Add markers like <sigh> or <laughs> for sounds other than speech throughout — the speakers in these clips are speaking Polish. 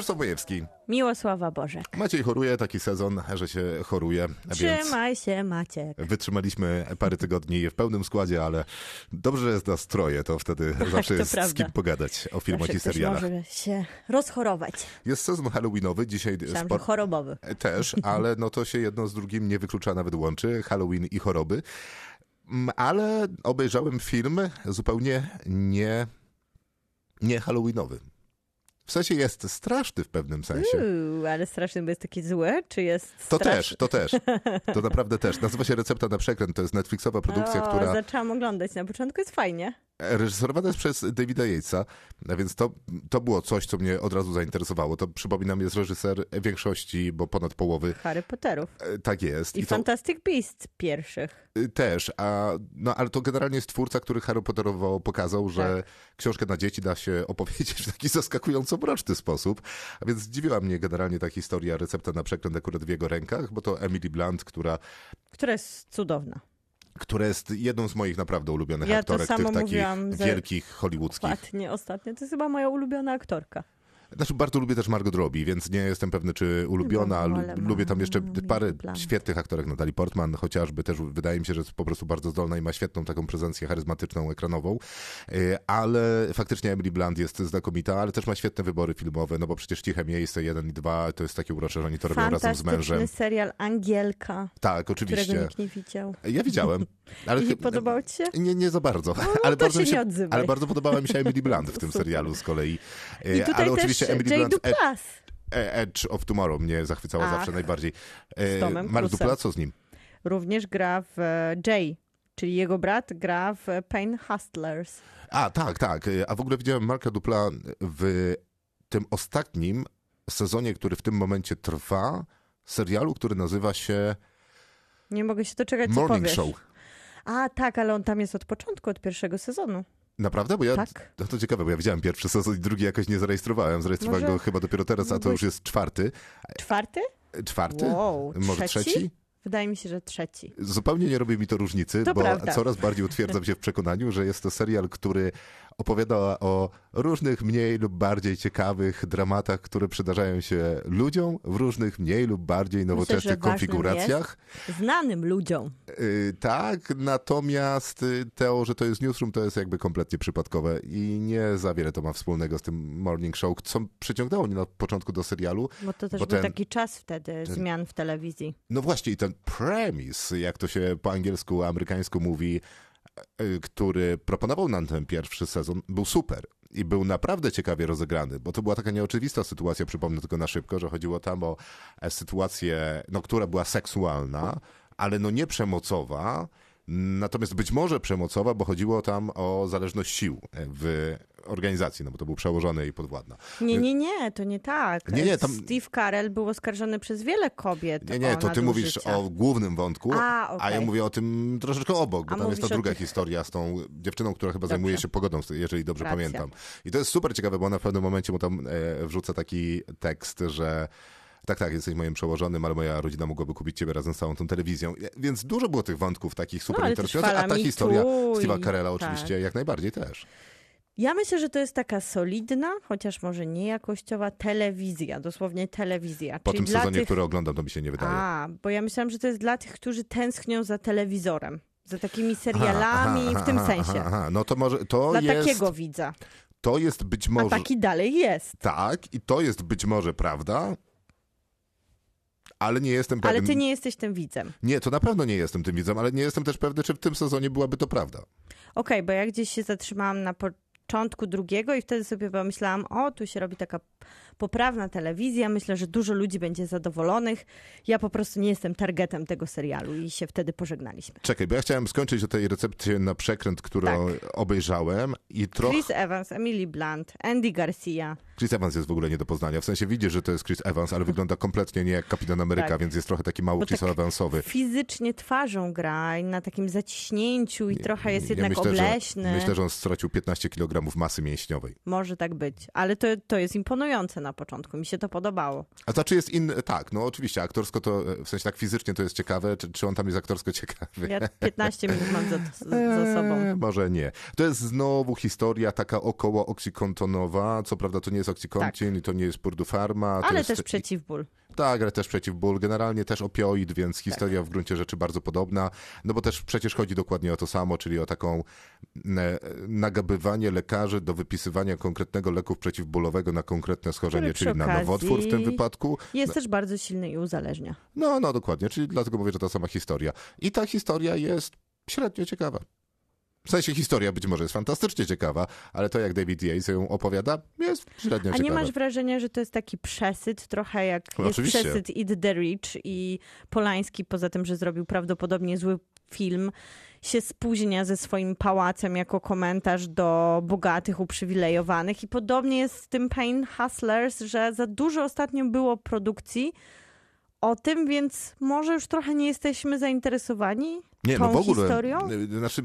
Krzysztof Bojewski. Miłosława Bożek. Maciej choruje, taki sezon, że się choruje, Trzymaj się, Maciek. wytrzymaliśmy parę tygodni w pełnym składzie, ale dobrze, że jest nastroje, to wtedy <laughs> zawsze to jest z prawda. kim pogadać o filmach Zawsze i serialach. może się rozchorować. Jest sezon halloweenowy, dzisiaj Myślałam, że sport... chorobowy. Też, <laughs> ale no to się jedno z drugim nie wyklucza, nawet łączy. Halloween i choroby. Mm, Ale obejrzałem film zupełnie nie, nie halloweenowy. W sensie jest straszny w pewnym sensie. Uuu, ale straszny, bo jest taki zły, czy jest To straszny? też, to też. To naprawdę też. Nazywa się Recepta na przekręt. To jest Netflixowa produkcja, o, która Zaczęłam oglądać na początku, jest fajnie. Reżyserowana jest przez Davida Yatesa, a więc to, to było coś, co mnie od razu zainteresowało. To przypominam, jest reżyser większości, bo ponad połowy. Harry Potterów. E, Tak jest. I, to, Fantastic Beasts pierwszych. Y, Też, a, no, ale to generalnie jest twórca, który Harry Potterowo pokazał, że Tak. książkę na dzieci da się opowiedzieć w taki zaskakująco mroczny sposób. A więc zdziwiła mnie generalnie ta historia, recepta na przekręt akurat w jego rękach, bo to Emily Blunt, która, Która jest cudowna. Która jest jedną z moich naprawdę ulubionych Ja to aktorek, tych takich wielkich hollywoodzkich. Ostatnio, ostatnio. To jest chyba moja ulubiona aktorka. Znaczy, bardzo lubię też Margot Robbie, więc nie jestem pewny, czy ulubiona. No, lubię tam jeszcze parę świetnych aktorek. Natalie Portman chociażby też wydaje mi się, że jest po prostu bardzo zdolna i ma świetną taką prezencję charyzmatyczną, ekranową. Yy, Ale faktycznie Emily Blunt jest znakomita, ale też ma świetne wybory filmowe, no bo przecież Ciche Miejsce 1 i 2 to jest takie urocze, że oni to robią razem z Fantastyczny mężem. serial Angielka, Tak, którego oczywiście. nikt nie widział. Ja widziałem. Ale I podobało ci się? Nie, nie za bardzo. no <laughs> ale, to bardzo się ale bardzo podobała mi się Emily Blunt w <laughs> tym serialu z kolei. I Yy, tutaj ale oczywiście Emily. Blunt e- Duplass. E- Edge of Tomorrow mnie zachwycała Ach, zawsze najbardziej. E, Mark. Dupla, co z nim? Również gra w e, Jay, czyli jego brat gra w Pain Hustlers. A, tak, tak. E, A w ogóle widziałem Marka Dupla w tym ostatnim sezonie, który w tym momencie trwa, serialu, który nazywa się Nie mogę się doczekać, co Morning powiesz. Show. A tak, ale on tam jest od początku, od pierwszego sezonu. Naprawdę? Bo ja, Tak. no to ciekawe, bo ja widziałem pierwszy sezon i drugi jakoś nie zarejestrowałem. Zarejestrowałem Może go chyba dopiero teraz, a to już jest czwarty. Czwarty? E, Czwarty? Wow, Może trzeci? trzeci? Wydaje mi się, że trzeci. Zupełnie nie robi mi to różnicy, To bo prawda. coraz bardziej utwierdzam się w przekonaniu, że jest to serial, który opowiada o różnych mniej lub bardziej ciekawych dramatach, które przydarzają się ludziom w różnych mniej lub bardziej nowoczesnych ważnym konfiguracjach. Znanym ludziom. Yy, tak, natomiast y, to, że to jest newsroom, to jest jakby kompletnie przypadkowe i nie za wiele to ma wspólnego z tym morning show, co przyciągnęło mnie na początku do serialu. Bo to też Bo był ten- taki czas wtedy zmian w telewizji. No właśnie, i ten premise, jak to się po angielsku, amerykańsku mówi, y, który proponował nam ten pierwszy sezon, był super. I był naprawdę ciekawie rozegrany, bo to była taka nieoczywista sytuacja, przypomnę tylko na szybko, że chodziło tam o e, sytuację, no, która była seksualna, ale no nie przemocowa, natomiast być może przemocowa, bo chodziło tam o zależność sił e, w organizacji, no bo to był przełożony i podwładna. Nie, nie, nie, to nie tak. Nie, nie, tam- Steve Carell był oskarżony przez wiele kobiet Nie, nie, to ty mówisz o głównym wątku, A, a okej. ja mówię o tym troszeczkę obok, bo A tam jest ta druga tych- historia z tą dziewczyną, która chyba zajmuje się pogodą, jeżeli dobrze Racja. pamiętam. I to jest super ciekawe, bo ona w pewnym momencie mu tam e, wrzuca taki tekst, że tak, tak, jesteś moim przełożonym, ale moja rodzina mogłaby kupić ciebie razem z całą tą telewizją. Więc dużo było tych wątków takich super No, interesujących, a ta historia Steve'a Carella tak. oczywiście jak najbardziej też. Ja myślę, że to jest taka solidna, chociaż może nie jakościowa telewizja, dosłownie telewizja. Po Czyli tym sezonie, tych... który oglądam, to mi się nie wydaje. A, bo ja myślałam, że to jest dla tych, którzy tęsknią za telewizorem. Za takimi serialami Aha, w tym aha, sensie. Aha, aha. No to może, to Dla jest, takiego widza. to jest być A może... taki dalej jest. Tak, i to jest być może prawda, ale nie jestem pewien. Ale ty nie jesteś tym widzem. Nie, to na pewno nie jestem tym widzem, ale nie jestem też pewny, czy w tym sezonie byłaby to prawda. Okej, bo ja gdzieś się zatrzymałam na początku drugiego i wtedy sobie pomyślałam, o, tu się robi taka poprawna telewizja, myślę, że dużo ludzi będzie zadowolonych. Ja po prostu nie jestem targetem tego serialu i się wtedy pożegnaliśmy. Czekaj, bo ja chciałem skończyć o tej recepcie na przekręt, którą obejrzałem i trochę... Chris Evans, Emily Blunt, Andy Garcia. Chris Evans jest w ogóle nie do poznania. W sensie widzisz, że to jest Chris Evans, ale wygląda kompletnie nie jak Kapitan Ameryka, Tak. więc jest trochę taki mało Chris tak Evansowy. Fizycznie twarzą gra i na takim zaciśnięciu i trochę jest Ja jednak myślę, że, obleśny. myślę, że on stracił 15 kg masy mięśniowej. Może tak być, ale to, to jest imponujące na początku. Mi się to podobało. A to czy jest inny? Tak, no oczywiście, aktorsko to, e, w sensie tak fizycznie to jest ciekawe, czy, czy on tam jest aktorsko ciekawy? Ja 15 minut mam za, <laughs> za sobą. Eee, może nie. To jest znowu historia taka około oksykontonowa. Co prawda to nie jest oksykontin i to nie jest purdufarma. Ale jest, też przeciwból. Tak, ale też przeciwból. Generalnie też opioid, więc historia w gruncie rzeczy bardzo podobna. No bo też przecież chodzi dokładnie o to samo, czyli o taką nagabywanie lekarzy do wypisywania konkretnego leków przeciwbólowego na konkretne schorzenie, czyli na nowotwór w tym wypadku. Jest też bardzo silny i uzależnia. No, no dokładnie, czyli dlatego mówię, że ta sama historia. I ta historia jest średnio ciekawa. W sensie historia być może jest fantastycznie ciekawa, ale to jak David Yates ją opowiada, jest średnio A ciekawe. nie masz wrażenia, że to jest taki przesyt, trochę jak No, jest oczywiście. przesyt Eat the Rich i Polański, poza tym, że zrobił prawdopodobnie zły film, się spóźnia ze swoim pałacem jako komentarz do bogatych, uprzywilejowanych. I podobnie jest z tym Pain Hustlers, że za dużo ostatnio było produkcji o tym, więc może już trochę nie jesteśmy zainteresowani Nie, tą no w ogóle. historią. Znaczy,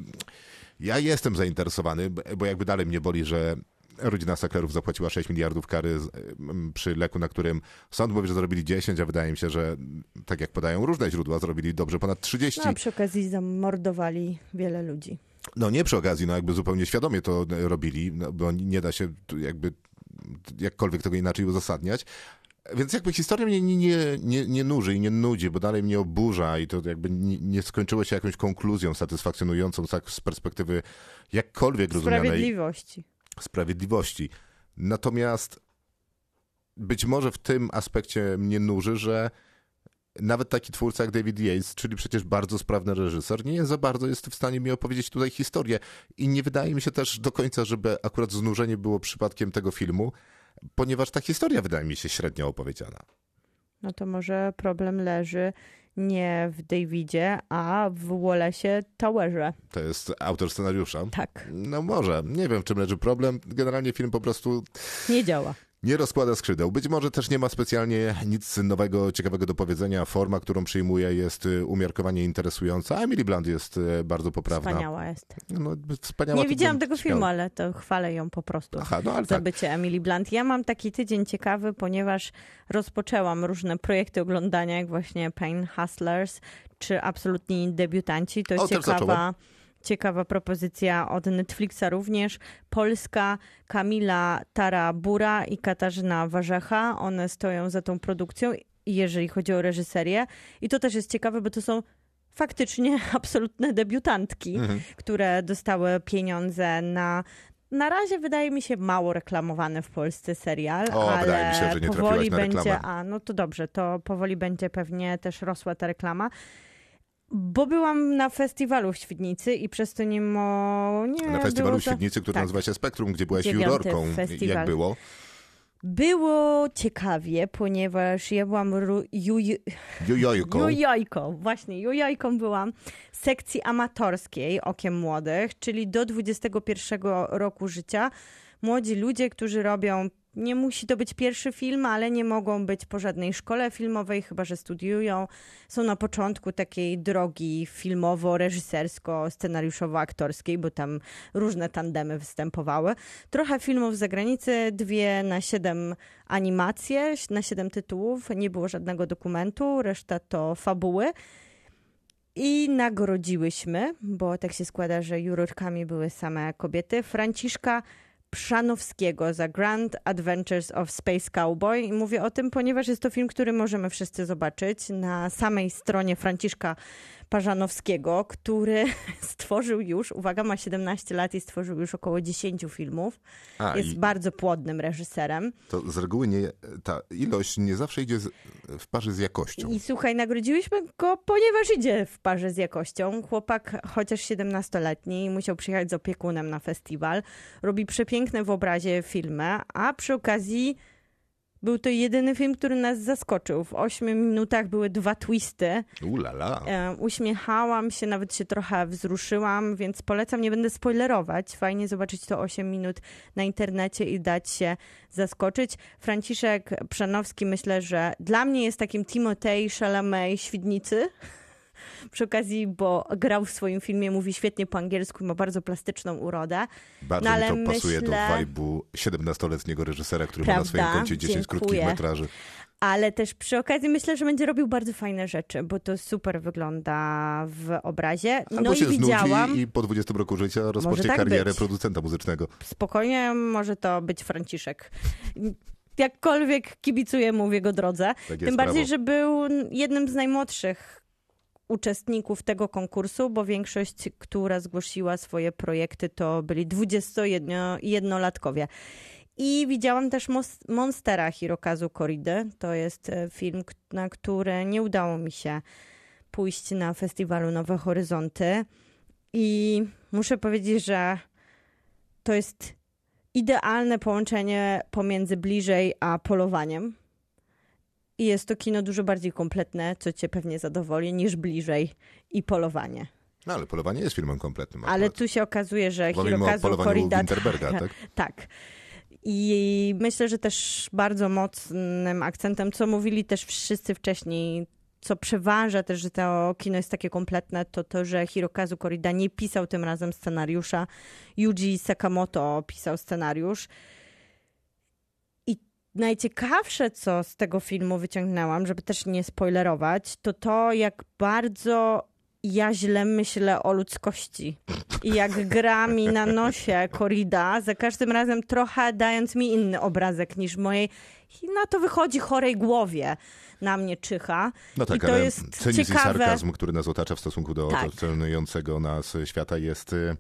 ja jestem zainteresowany, bo jakby dalej mnie boli, że rodzina Sacklerów zapłaciła 6 miliardów kary przy leku, na którym sąd mówi, że zrobili 10, a wydaje mi się, że tak jak podają różne źródła, zrobili dobrze ponad 30. No, a przy okazji zamordowali wiele ludzi. No nie przy okazji, no jakby zupełnie świadomie to e, robili, no, bo nie da się jakby jakkolwiek tego inaczej uzasadniać. Więc jakby historia mnie nie, nie, nie, nie nuży i nie nudzi, bo dalej mnie oburza i to jakby nie, nie skończyło się jakąś konkluzją satysfakcjonującą tak z perspektywy jakkolwiek rozumianej Sprawiedliwości. Sprawiedliwości. Natomiast być może w tym aspekcie mnie nuży, że nawet taki twórca jak David Yates, czyli przecież bardzo sprawny reżyser, nie za bardzo jest w stanie mi opowiedzieć tutaj historię. I nie wydaje mi się też do końca, żeby akurat znużenie było przypadkiem tego filmu, ponieważ ta historia wydaje mi się średnio opowiedziana. No to może problem leży nie w Davidzie, a w Wallace'ie Towerze. To jest autor scenariusza. Tak, No może, nie wiem w czym leży problem. Generalnie film po prostu nie działa. Nie rozkłada skrzydeł. Być może też nie ma specjalnie nic nowego, ciekawego do powiedzenia. Forma, którą przyjmuje jest y, umiarkowanie interesująca. Emily Blunt jest y, bardzo poprawna. Wspaniała jest. No, wspaniała Nie widziałam tego filmu, ale to chwalę ją po prostu. Aha, no ale za tak. bycie Emily Blunt. Ja mam taki tydzień ciekawy, ponieważ rozpoczęłam różne projekty oglądania, jak właśnie Pain Hustlers, czy Absolutni Debiutanci. To jest O, ciekawa, zacząłem. Ciekawa propozycja od Netflixa również. Polska Kamila Tarabura i Katarzyna Warzecha. One stoją za tą produkcją, jeżeli chodzi o reżyserię. I to też jest ciekawe, bo to są faktycznie <laughs> absolutne debiutantki Mhm. które dostały pieniądze na. Na razie wydaje mi się mało reklamowany w Polsce serial, O, ale się, powoli będzie. A, no to dobrze, to powoli będzie pewnie też rosła ta reklama. Bo byłam na festiwalu w Świdnicy i przez to nie mo... Nie, Na festiwalu w. Świdnicy, który tak. nazywa się Spektrum, gdzie byłaś Dziewiąty jurorką. festiwal. Jak było? Było ciekawie, ponieważ ja byłam ru... ju... Jujojką. Jujojką, właśnie, jujojką byłam sekcji amatorskiej Okiem Młodych, czyli do 21 roku życia. Młodzi ludzie, którzy robią, nie musi to być pierwszy film, ale nie mogą być po żadnej szkole filmowej, chyba że studiują. Są na początku takiej drogi filmowo-reżysersko-scenariuszowo-aktorskiej, bo tam różne tandemy występowały. Trochę filmów z zagranicy, dwie na siedem animacje, na siedem tytułów. Nie było żadnego dokumentu, reszta to fabuły. I nagrodziłyśmy, bo tak się składa, że jurorkami były same kobiety, Franciszka Przanowskiego za Grand Adventures of Space Cowboy. I mówię o tym, ponieważ jest to film, który możemy wszyscy zobaczyć na samej stronie Franciszka Parzanowskiego, który <laughs> stworzył już, uwaga, ma 17 lat i stworzył już około 10 filmów. A, Jest bardzo płodnym reżyserem. to z reguły nie, ta ilość nie zawsze idzie z, w parze z jakością. I słuchaj, nagrodziłyśmy go, ponieważ idzie w parze z jakością. Chłopak, chociaż 17-letni, musiał przyjechać z opiekunem na festiwal. Robi przepiękne w obrazie filmy, a przy okazji był to jedyny film, który nas zaskoczył. W 8 minutach były dwa twisty. Ulala. E, uśmiechałam się, nawet się trochę wzruszyłam, więc polecam, nie będę spoilerować. Fajnie zobaczyć to 8 minut na internecie i dać się zaskoczyć. Franciszek Przanowski myślę, że dla mnie jest takim Timotej Chalamet Świdnicy. Przy okazji, bo grał w swoim filmie, mówi świetnie po angielsku i ma bardzo plastyczną urodę. Bardzo No, mi ale to pasuje do vibe'u 17-letniego reżysera, który ma na Prawda? swoim koncie 10 Dziękuję. krótkich metraży. Ale też przy okazji myślę, że będzie robił bardzo fajne rzeczy, bo to super wygląda w obrazie. Albo no się i widziałam, znudzi i po 20 roku życia rozpocznie tak karierę być. producenta muzycznego. spokojnie może to być Franciszek. Jakkolwiek kibicuję mu w jego drodze. Tak Tym bardziej, że był jednym z najmłodszych uczestników tego konkursu, bo większość, która zgłosiła swoje projekty, to byli 21-latkowie. I widziałam też Monstera Hirokazu Koridy. To jest e, film, na który nie udało mi się pójść na festiwalu Nowe Horyzonty. I muszę powiedzieć, że to jest idealne połączenie pomiędzy bliżej a polowaniem. I jest to kino dużo bardziej kompletne, co cię pewnie zadowoli, niż bliżej i polowanie. No ale polowanie jest filmem kompletnym. Ale akurat. tu się okazuje, że Hirokazu Korida... Winterberga, <laughs> tak? tak. I myślę, że też bardzo mocnym akcentem, co mówili też wszyscy wcześniej, co przeważa też, że to kino jest takie kompletne, to to, że Hirokazu Korida nie pisał tym razem scenariusza. Yuji Sakamoto pisał scenariusz. Najciekawsze, co z tego filmu wyciągnęłam, żeby też nie spoilerować, to to, jak bardzo ja źle myślę o ludzkości. I jak gra mi na nosie Korida, za każdym razem trochę dając mi inny obrazek niż mojej. I na to wychodzi chorej głowie. Na mnie czyha. No tak, I to ale jest cynizm i ciekawe. sarkazm, który nas otacza w stosunku do Tak. otaczającego nas świata jest y,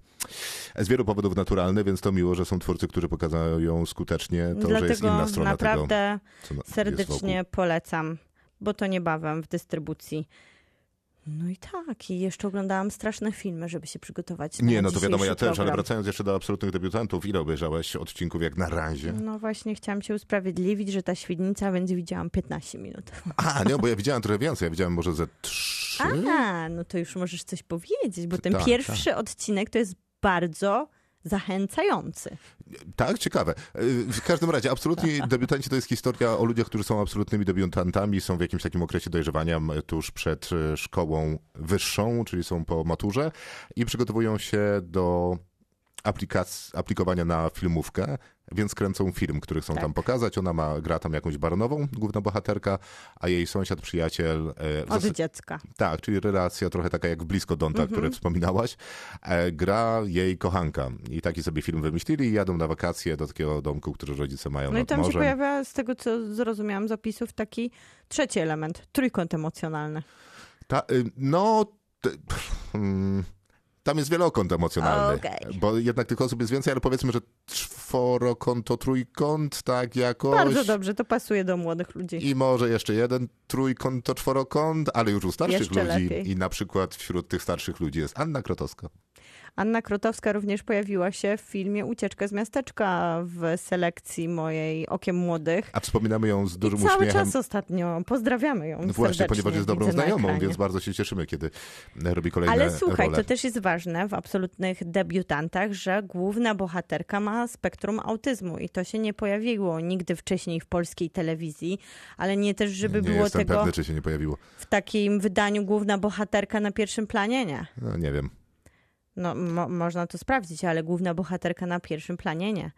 z wielu powodów naturalny, więc to miło, że są twórcy, którzy pokazują skutecznie to, że jest Dlatego inna strona tego, naprawdę co na- jest serdecznie polecam, bo to niebawem w dystrybucji. No i tak, i jeszcze oglądałam straszne filmy, żeby się przygotować na Nie, no to wiadomo, ja też, ale wracając jeszcze do absolutnych debiutantów, ile obejrzałeś odcinków jak na razie? No właśnie, chciałam się usprawiedliwić, że ta świdnica będzie widziałam 15 minut. A, nie, bo ja widziałem trochę więcej, ja widziałem może ze trzy. A, no to już możesz coś powiedzieć, bo ten Tak, pierwszy odcinek to jest bardzo zachęcający. Tak, ciekawe. Y, W każdym razie, absolutni debiutanci to jest historia o ludziach, którzy są absolutnymi debiutantami, są w jakimś takim okresie dojrzewania tuż przed y, szkołą wyższą, czyli są po maturze i przygotowują się do aplikac- aplikowania na filmówkę, więc kręcą film, który chcą Tak. tam pokazać. Ona ma, gra tam jakąś baronową, główna bohaterka, a jej sąsiad, przyjaciel... e, Od dziecka. tak, czyli relacja trochę taka jak Blisko Donta, Mhm. które wspominałaś. E, gra jej kochanka. I taki sobie film wymyślili i jadą na wakacje do takiego domku, który rodzice mają No i tam się morzem. pojawia, z tego co zrozumiałam z opisów, taki trzeci element, trójkąt emocjonalny. Ta, y, no, t- mm, tam jest wielokąt emocjonalny, Okej. bo jednak tych osób jest więcej, ale powiedzmy, że czworokąt to trójkąt, tak jakoś. Bardzo dobrze, to pasuje do młodych ludzi. I może jeszcze jeden trójkąt to czworokąt, ale już u starszych Jeszcze ludzi. lepiej. I na przykład wśród tych starszych ludzi jest Anna Krotowska. Anna Krotowska również pojawiła się w filmie Ucieczka z miasteczka w selekcji mojej Okiem Młodych. A wspominamy ją z dużym I cały uśmiechem. czas ostatnio pozdrawiamy ją No właśnie, ponieważ jest dobrą znajomą, więc bardzo się cieszymy, kiedy robi kolejne Ale słuchaj, role. to też jest ważne w absolutnych debiutantach, że główna bohaterka ma spektrum autyzmu i to się nie pojawiło nigdy wcześniej w polskiej telewizji, ale nie też, żeby nie było tego pewny, czy się nie pojawiło. w takim wydaniu główna bohaterka na pierwszym planie, nie. No, nie wiem. No, mo- można to sprawdzić, ale główna bohaterka na pierwszym planie nie.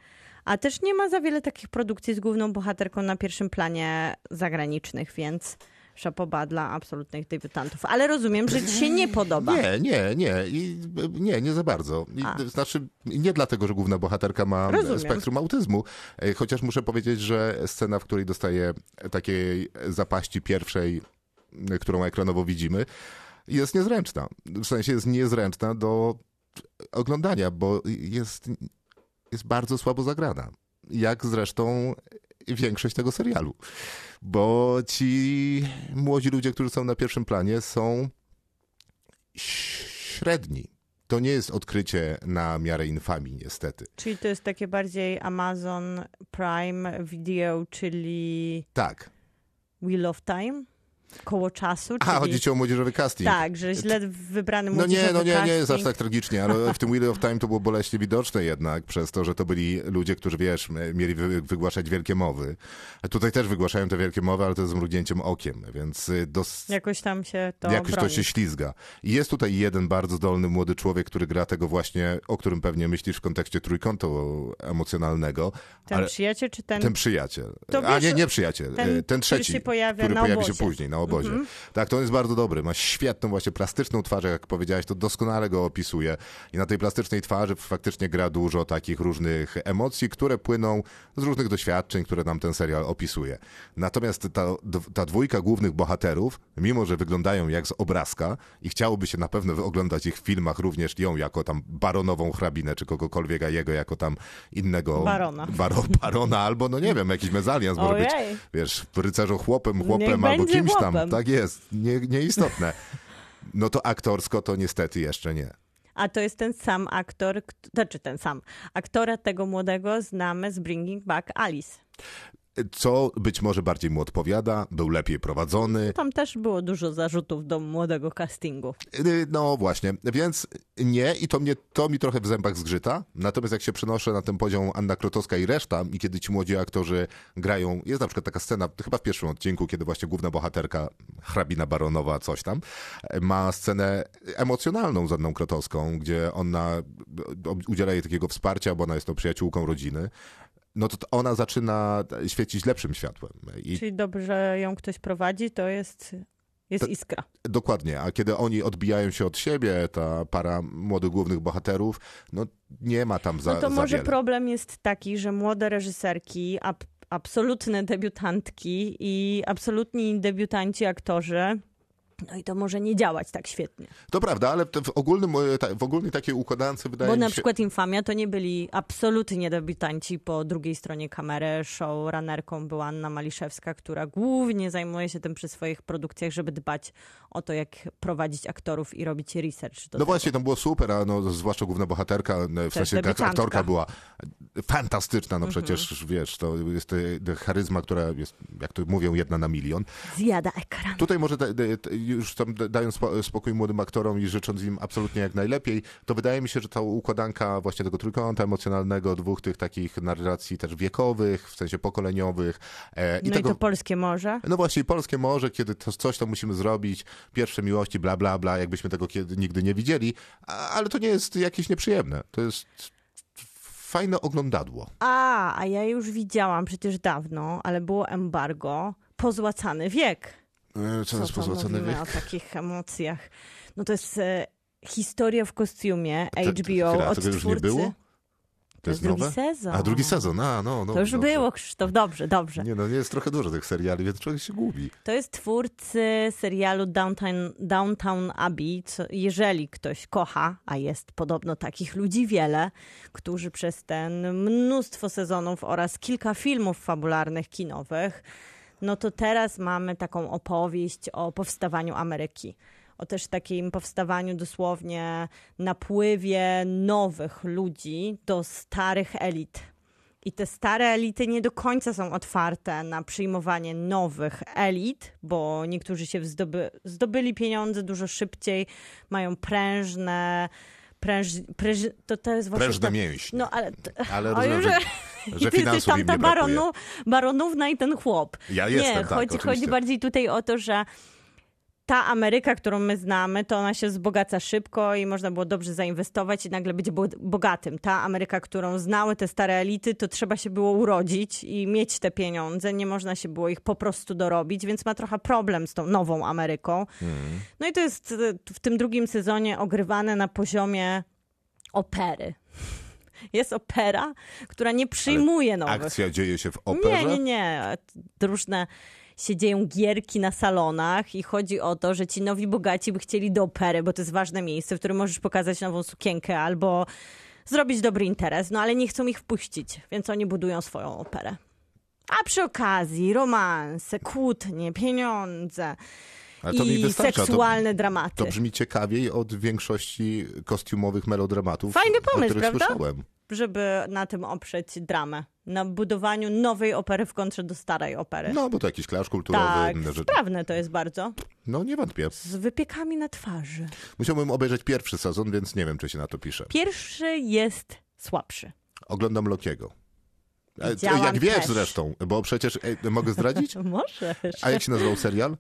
A też nie ma za wiele takich produkcji z główną bohaterką na pierwszym planie zagranicznych, więc szapoba dla absolutnych debiutantów. Ale rozumiem, że ci się nie <laughs> podoba. Nie, nie, nie. I, nie, nie za bardzo. I, znaczy, nie dlatego, że główna bohaterka ma Rozumiem. spektrum autyzmu, e, chociaż muszę powiedzieć, że scena, w której dostaje takiej zapaści pierwszej, e, którą ekranowo widzimy, jest niezręczna. W sensie jest niezręczna do oglądania, bo jest, jest bardzo słabo zagrana. Jak zresztą większość tego serialu. Bo ci młodzi ludzie, którzy są na pierwszym planie, są średni. To nie jest odkrycie na miarę infamii, niestety. Czyli to jest takie bardziej Amazon Prime Video, czyli Tak. Wheel of Time? Koło czasu. A, czyli... chodzi ci o młodzieżowy casting. Tak, że źle wybrany No młodzieżowy nie, no nie, nie jest aż casting. tak tragicznie, ale w tym Wheel of Time to było boleśnie widoczne jednak, przez to, że to byli ludzie, którzy, wiesz, mieli wy, wygłaszać wielkie mowy. A tutaj też wygłaszają te wielkie mowy, ale to z mrugnięciem okiem, więc y, dos... Jakoś tam się to Jakoś broni. to się ślizga. I jest tutaj jeden bardzo zdolny młody człowiek, który gra tego właśnie, o którym pewnie myślisz w kontekście trójkątu emocjonalnego. Ten ale przyjaciel czy ten... ten przyjaciel. To A wiesz, nie, nie przyjaciel. ten, Ten, ten który trzeci. się pojawia który na pojawi się później na obozie. Tak, to on jest bardzo dobry. Ma świetną właśnie plastyczną twarz, jak powiedziałeś, to doskonale go opisuje. I na tej plastycznej twarzy faktycznie gra dużo takich różnych emocji, które płyną z różnych doświadczeń, które nam ten serial opisuje. Natomiast ta, ta dwójka głównych bohaterów, mimo że wyglądają jak z obrazka i chciałoby się na pewno oglądać ich w filmach również ją jako tam baronową hrabinę, czy kogokolwiek, a jego jako tam innego... Barona. Baro, barona albo, no nie wiem, jakiś mezalians może być, Ojej. wiesz, rycerzo chłopem, chłopem Niech albo kimś tam. Tak jest, nie, nieistotne. No to aktorsko to niestety jeszcze nie. A to jest ten sam aktor, kt- znaczy ten sam. Aktora tego młodego znamy z Bringing Back Alice. Co być może bardziej mu odpowiada, był lepiej prowadzony. Tam też było dużo zarzutów do młodego castingu. Y, No właśnie, więc nie i to, mnie, to mi trochę w zębach zgrzyta. Natomiast jak się przenoszę na ten poziom Anna Krotowska i reszta i kiedy ci młodzi aktorzy grają, jest na przykład taka scena, chyba w pierwszym odcinku, kiedy właśnie główna bohaterka, hrabina baronowa, coś tam, ma scenę emocjonalną z Anną Krotowską, gdzie ona udziela jej takiego wsparcia, bo ona jest tą przyjaciółką rodziny. No to ona zaczyna świecić lepszym światłem. I Czyli dobrze ją ktoś prowadzi, to jest, jest iskra. Dokładnie, a kiedy oni odbijają się od siebie, ta para młodych głównych bohaterów, no nie ma tam za, No to może problem jest taki, że młode reżyserki, ab, absolutne debiutantki i absolutni debiutanci aktorzy, no i to może nie działać tak świetnie. To prawda, ale w ogólnym, e, ta- w ogólnej takiej układance wydaje Bo mi na się... przykład Infamia to nie byli absolutnie debiutanci po drugiej stronie kamery. Showrunnerką była Anna Maliszewska, która głównie zajmuje się tym przy swoich produkcjach, żeby dbać o to, jak prowadzić aktorów i robić research. No tego. właśnie, to było super, a no, zwłaszcza główna bohaterka, e, w sensie jak debiutantka. aktorka była fantastyczna, no Mhm. przecież wiesz, to jest e, charyzma, która jest, jak to mówią, jedna na milion. Zjada ekran. Tutaj może da, da, już tam da- dając spo- spokój młodym aktorom i życząc im absolutnie jak najlepiej, to wydaje mi się, że ta układanka właśnie tego trójkąta emocjonalnego, dwóch tych takich narracji też wiekowych, w sensie pokoleniowych e, i No tego... i to polskie morze. No właśnie, polskie morze, kiedy to coś to musimy zrobić, pierwsze miłości, bla, bla, bla, jakbyśmy tego kiedy, nigdy nie widzieli, a, ale to nie jest jakieś nieprzyjemne. To jest fajne oglądadło. A, a ja już widziałam przecież dawno, ale było embargo. Pozłacany wiek. E, Co, to pozłacany mówimy wiek? o takich emocjach? No to jest e, historia w kostiumie HBO chwila, od tego już nie było? To jest drugi nowe? sezon. A drugi sezon, a no, no. To już dobrze. było, Krzysztof, dobrze, dobrze. Nie no, nie jest trochę dużo tych seriali, więc człowiek się gubi. To jest twórcy serialu Downtown, Downtown Abbey. Co, jeżeli ktoś kocha, a jest podobno takich ludzi wiele, którzy przez ten mnóstwo sezonów oraz kilka filmów fabularnych, kinowych, no to teraz mamy taką opowieść o powstawaniu Ameryki. O też takim powstawaniu dosłownie napływie nowych ludzi do starych elit. I te stare elity nie do końca są otwarte na przyjmowanie nowych elit, bo niektórzy się zdoby, zdobyli pieniądze dużo szybciej, mają prężne. Pręż, pręż, to, to jest właśnie. Prężne to, mięśnie. No ale. t- <laughs> Ale rozumiem, że, że, <laughs> finansów tam ta nie baronu, baronówna i ten chłop. Ja nie, jestem, tak, chodzi, chodzi bardziej tutaj o to, że ta Ameryka, którą my znamy, to ona się wzbogaca szybko i można było dobrze zainwestować i nagle być bo- bogatym. Ta Ameryka, którą znały te stare elity, to trzeba się było urodzić i mieć te pieniądze. Nie można się było ich po prostu dorobić, więc ma trochę problem z tą nową Ameryką. No i to jest e, w tym drugim sezonie ogrywane na poziomie opery. <laughs> Jest opera, która nie przyjmuje nowych Akcja dzieje się w operze? nie, nie, nie. Różne się dzieją gierki na salonach i chodzi o to, że ci nowi bogaci by chcieli do opery, bo to jest ważne miejsce, w którym możesz pokazać nową sukienkę albo zrobić dobry interes, no ale nie chcą ich wpuścić, więc oni budują swoją operę. A przy okazji romanse, kłótnie, pieniądze Ale to mi i wystarcza. seksualne dramaty. To, to brzmi ciekawiej od większości kostiumowych melodramatów, Fajny pomysł, prawda? słyszałem. Żeby na tym oprzeć dramę. Na budowaniu nowej opery w kontrze do starej opery. No, bo to jakiś klasz kulturowy. tak, rzeczy. sprawne to jest bardzo. No, nie wątpię. Z wypiekami na twarzy. Musiałbym obejrzeć pierwszy sezon, więc nie wiem, czy się na to pisze. Pierwszy jest słabszy. Oglądam Lokiego. E, Widziałam Jak wiesz też. zresztą, bo przecież e, mogę zdradzić? <laughs> Możesz. A jak się nazywał serial?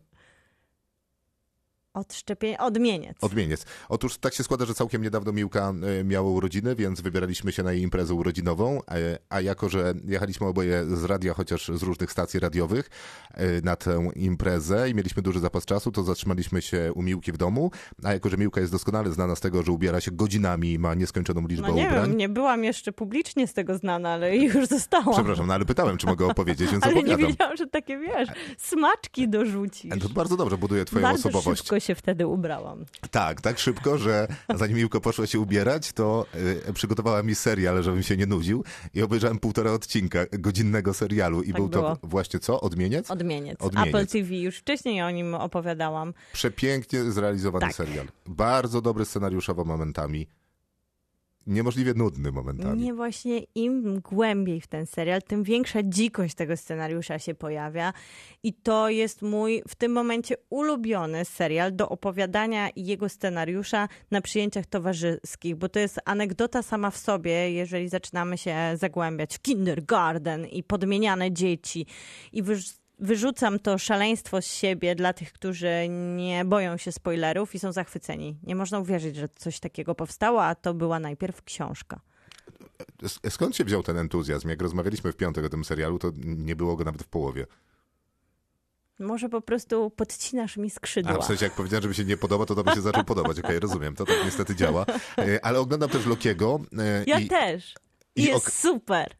Odszczepienie, odmieniec. Odmieniec. Otóż tak się składa, że całkiem niedawno Miłka e, miała urodziny, więc wybieraliśmy się na jej imprezę urodzinową, e, a jako, że jechaliśmy oboje z radia, chociaż z różnych stacji radiowych e, na tę imprezę i mieliśmy duży zapas czasu, to zatrzymaliśmy się u Miłki w domu, a jako, że Miłka jest doskonale znana z tego, że ubiera się godzinami i ma nieskończoną liczbę No nie ubrań. wiem, nie byłam jeszcze publicznie z tego znana, ale <laughs> już zostałam. Przepraszam, no ale pytałem, czy mogę opowiedzieć, więc <laughs> ale nie opowiadam. wiedziałam, że takie, wiesz, smaczki dorzucisz. To bardzo dobrze buduje twoją Bardzo osobowość. szybko się wtedy ubrałam. Tak, tak szybko, że zanim Miłko poszła się ubierać, to y, przygotowała mi serial, żebym się nie nudził i obejrzałem półtora odcinka godzinnego serialu i Tak był było. to właśnie co? Odmieniec? Odmieniec. Odmieniec. Apple TV, już wcześniej o nim opowiadałam. Przepięknie zrealizowany Tak. serial. Bardzo dobry scenariuszowo momentami. Niemożliwie nudny momentami. Nie właśnie im głębiej w ten serial, tym większa dzikość tego scenariusza się pojawia. I to jest mój w tym momencie ulubiony serial do opowiadania jego scenariusza na przyjęciach towarzyskich, bo to jest anegdota sama w sobie, jeżeli zaczynamy się zagłębiać w kindergarten i podmieniane dzieci i wyż- Wyrzucam to szaleństwo z siebie dla tych, którzy nie boją się spoilerów i są zachwyceni. Nie można uwierzyć, że coś takiego powstało, a to była najpierw książka. S- Skąd się wziął ten entuzjazm? Jak rozmawialiśmy w piątek o tym serialu, to nie było go nawet w połowie. Może po prostu podcinasz mi A skrzydła. w sensie, jak powiedziałem, że mi się nie podoba, to to by się zaczął <laughs> podobać. Okej, rozumiem, to tak niestety działa. E, Ale oglądam też Lokiego. e, Ja i... też. i jest ok- super.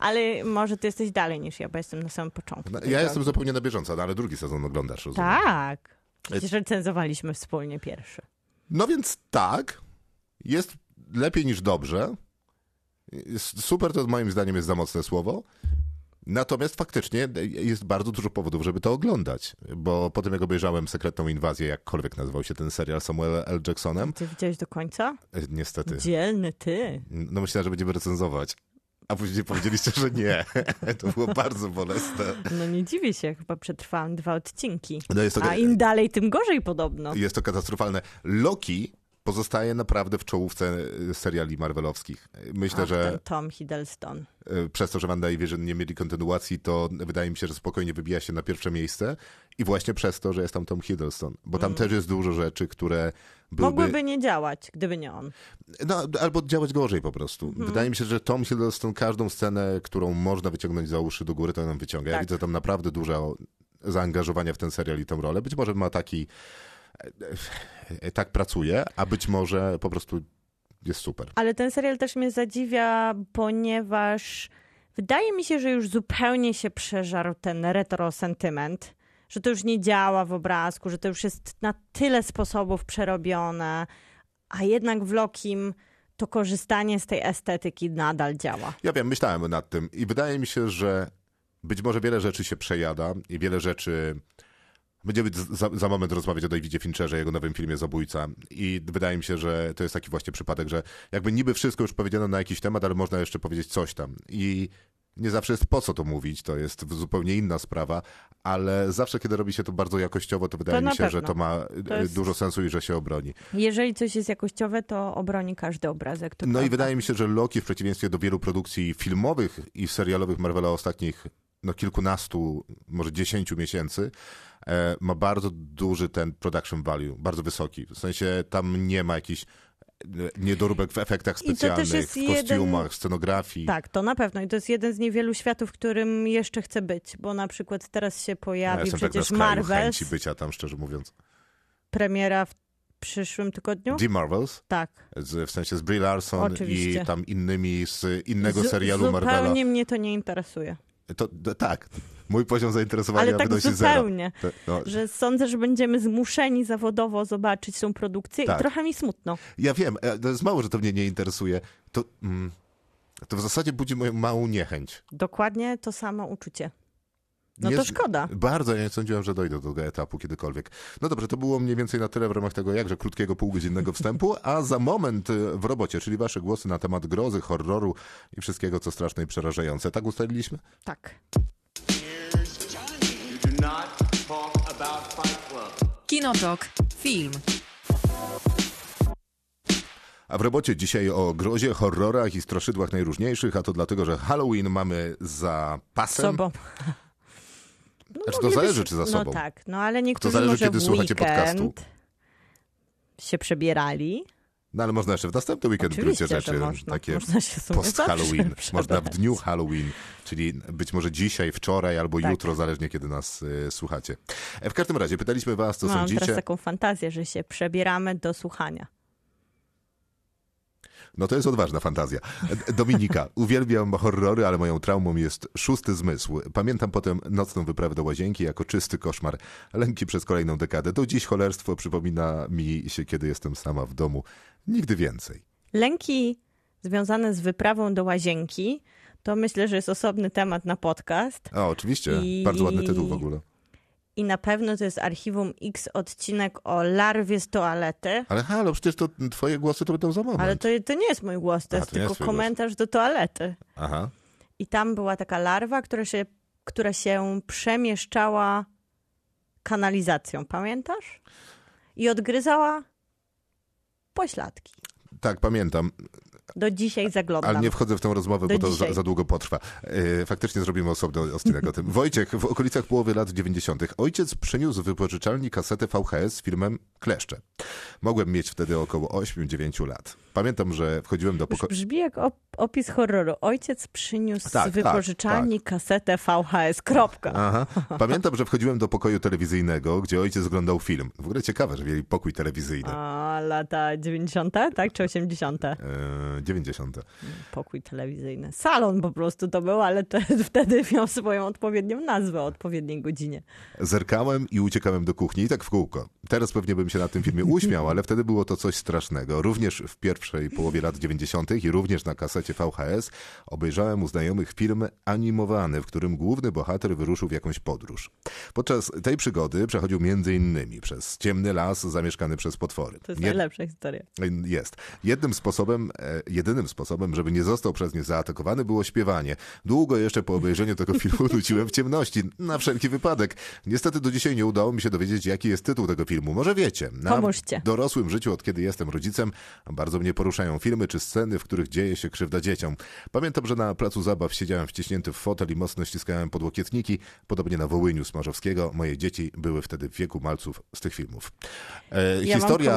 Ale może ty jesteś dalej niż ja, bo jestem na samym początku. Ja jestem zupełnie na bieżąco, no, ale drugi sezon oglądasz, rozumiem. Tak. Przecież recenzowaliśmy wspólnie pierwszy. No więc tak, jest lepiej niż dobrze. Jest- Super to moim zdaniem jest za mocne słowo. Natomiast faktycznie jest bardzo dużo powodów, żeby to oglądać. Bo po tym, jak obejrzałem Sekretną Inwazję, jakkolwiek nazywał się ten serial Samuel L. Jacksonem, Ty widziałeś do końca? e, niestety, Dzielny ty. no myślałem, że będziemy recenzować. A później powiedzieliście, że nie. <laughs> To było bardzo bolesne. No nie dziwię się, chyba przetrwałam dwa odcinki. No to, A im dalej, tym gorzej podobno. jest to katastrofalne. Loki pozostaje naprawdę w czołówce e, seriali marvelowskich. Myślę, Ach, że ten Tom Hiddleston. e, przez to, że Wanda i Vision nie mieli kontynuacji, to wydaje mi się, że spokojnie wybija się na pierwsze miejsce. I właśnie przez to, że jest tam Tom Hiddleston. Bo tam też jest dużo rzeczy, które byłyby... Mm. Mogłyby nie działać, gdyby nie on. No, albo działać gorzej po prostu. Mhm. Wydaje mi się, że Tom Hiddleston każdą scenę, którą można wyciągnąć za uszy do góry, to ją wyciąga. Ja Tak. widzę tam naprawdę dużo zaangażowania w ten serial i tę rolę. Być może ma taki... e, tak pracuje, a być może po prostu jest super. Ale ten serial też mnie zadziwia, ponieważ wydaje mi się, że już zupełnie się przeżarł ten retro sentyment, że to już nie działa w obrazku, że to już jest na tyle sposobów przerobione, a jednak w Lokim to korzystanie z tej estetyki nadal działa. Ja wiem, myślałem nad tym i wydaje mi się, że być może wiele rzeczy się przejada i wiele rzeczy... Będziemy za, za moment rozmawiać o Davidzie Fincherze, jego nowym filmie Zabójca i wydaje mi się, że to jest taki właśnie przypadek, że jakby niby wszystko już powiedziano na jakiś temat, ale można jeszcze powiedzieć coś tam i nie zawsze jest po co to mówić, to jest zupełnie inna sprawa, ale zawsze kiedy robi się to bardzo jakościowo, to wydaje To mi się, że pewno. to ma To e, jest- dużo sensu i że się obroni. Jeżeli coś jest jakościowe, to obroni każdy obrazek. To No i prawda. wydaje mi się, że Loki w przeciwieństwie do wielu produkcji filmowych i serialowych Marvela ostatnich no, kilkunastu, może dziesięciu miesięcy, e, ma bardzo duży ten production value, bardzo wysoki. W sensie tam nie ma jakichś e, niedoróbek w efektach specjalnych, w jeden- kostiumach, scenografii. Tak, to na pewno. I to jest jeden z niewielu światów, w którym jeszcze chcę być, bo na przykład teraz się Ja pojawi jestem tak przecież skraju Marvel, chęci bycia tam, szczerze mówiąc. premiera w przyszłym tygodniu. The Marvels, Tak. z, w sensie z Brie Larson Oczywiście. i tam innymi z innego Zu- serialu Marvela. Zupełnie mnie to nie interesuje. To, to, tak, mój poziom zainteresowania Ale tak wynosi zero. zupełnie, To, no, że sądzę, że będziemy zmuszeni zawodowo zobaczyć tą produkcję Tak. i trochę mi smutno. Ja wiem, e, to jest mało, że to mnie nie interesuje. To, mm, to w zasadzie budzi moją małą niechęć. Dokładnie to samo uczucie. No Nie- to szkoda. Bardzo, ja nie sądziłem, że dojdę do tego etapu kiedykolwiek. No dobrze, to było mniej więcej na tyle w ramach tego jakże krótkiego, półgodzinnego wstępu, a za moment y, w robocie, czyli wasze głosy na temat grozy, horroru i wszystkiego, co straszne i przerażające. Tak ustaliliśmy? Tak. Kinotok. Film. A w robocie dzisiaj o grozie, horrorach i straszydłach najróżniejszych, a to dlatego, że Halloween mamy za pasem. Sobą. No, Znaczy, to zależy, czy za sobą. No tak, no ale niektórzy zależy, może kiedy w słuchacie podcastu. się przebierali. No ale można jeszcze w następny weekend w Oczywiście, gruncie rzeczy. można. Takie Można się post-Halloween. Można w dniu Halloween, czyli być może dzisiaj, wczoraj albo Tak. jutro, zależnie kiedy nas y, słuchacie. E, W każdym razie pytaliśmy was, co Mam sądzicie. teraz taką fantazję, że się przebieramy do słuchania. No to jest odważna fantazja. Dominika, <laughs> uwielbiam horrory, ale moją traumą jest szósty zmysł. Pamiętam potem nocną wyprawę do łazienki jako czysty koszmar. Lęki przez kolejną dekadę. Do dziś cholerstwo przypomina mi się, kiedy jestem sama w domu. Nigdy więcej. Lęki związane z wyprawą do łazienki, to myślę, że jest osobny temat na podcast. A, oczywiście. I- Bardzo ładny tytuł w ogóle. I na pewno to jest archiwum X odcinek o larwie z toalety. Ale halo, przecież to twoje głosy to będą za moment. Ale to, to nie jest mój głos, to A, jest to tylko twój głos. komentarz do toalety. Aha. I tam była taka larwa, która się, która się przemieszczała kanalizacją, pamiętasz? I odgryzała pośladki. Tak, pamiętam. Do dzisiaj zaglądam. Ale nie wchodzę w tę rozmowę, Do bo to za, za długo potrwa. E, Faktycznie zrobimy osobny odcinek o tym. <laughs> Wojciech, w okolicach połowy lat 90. ojciec przyniósł wypożyczalni kasetę VHS z filmem Kleszcze. Mogłem mieć wtedy około 8-9 lat. Pamiętam, że wchodziłem do pokoju... brzmi jak op- opis horroru. Ojciec przyniósł Tak, z wypożyczalni kasetę VHS. Kropka. Aha. <laughs> Pamiętam, że wchodziłem do pokoju telewizyjnego, gdzie ojciec oglądał film. W ogóle ciekawe, że mieli pokój telewizyjny. A lata 90., tak? Czy 80.? E, 90. Pokój telewizyjny. Salon po prostu to był, ale te, <laughs> wtedy miał swoją odpowiednią nazwę o odpowiedniej godzinie. Zerkałem i uciekałem do kuchni i tak w kółko. Teraz pewnie bym się na tym filmie uśmiał, ale wtedy było to coś strasznego. Również w pierwszej połowie lat 90. i również na kasecie VHS obejrzałem u znajomych film animowany, w którym główny bohater wyruszył w jakąś podróż. Podczas tej przygody przechodził między innymi przez ciemny las zamieszkany przez potwory. To jest najlepsza historia. jest. Jednym sposobem, e, jedynym sposobem, żeby nie został przez nie zaatakowany, było śpiewanie. Długo jeszcze po obejrzeniu tego filmu <laughs> nuciłem w ciemności, na wszelki wypadek. Niestety do dzisiaj nie udało mi się dowiedzieć, jaki jest tytuł tego filmu. Może wiecie. Na Pomóżcie. dorosłym życiu, od kiedy jestem rodzicem, bardzo mnie poruszają filmy czy sceny, w których dzieje się krzywda dzieciom. Pamiętam, że na placu zabaw siedziałem wciśnięty w fotel i mocno ściskałem podłokietniki. Podobnie na Wołyniu Smarzowskiego. Moje dzieci były wtedy w wieku malców z tych filmów. E, Ja historia...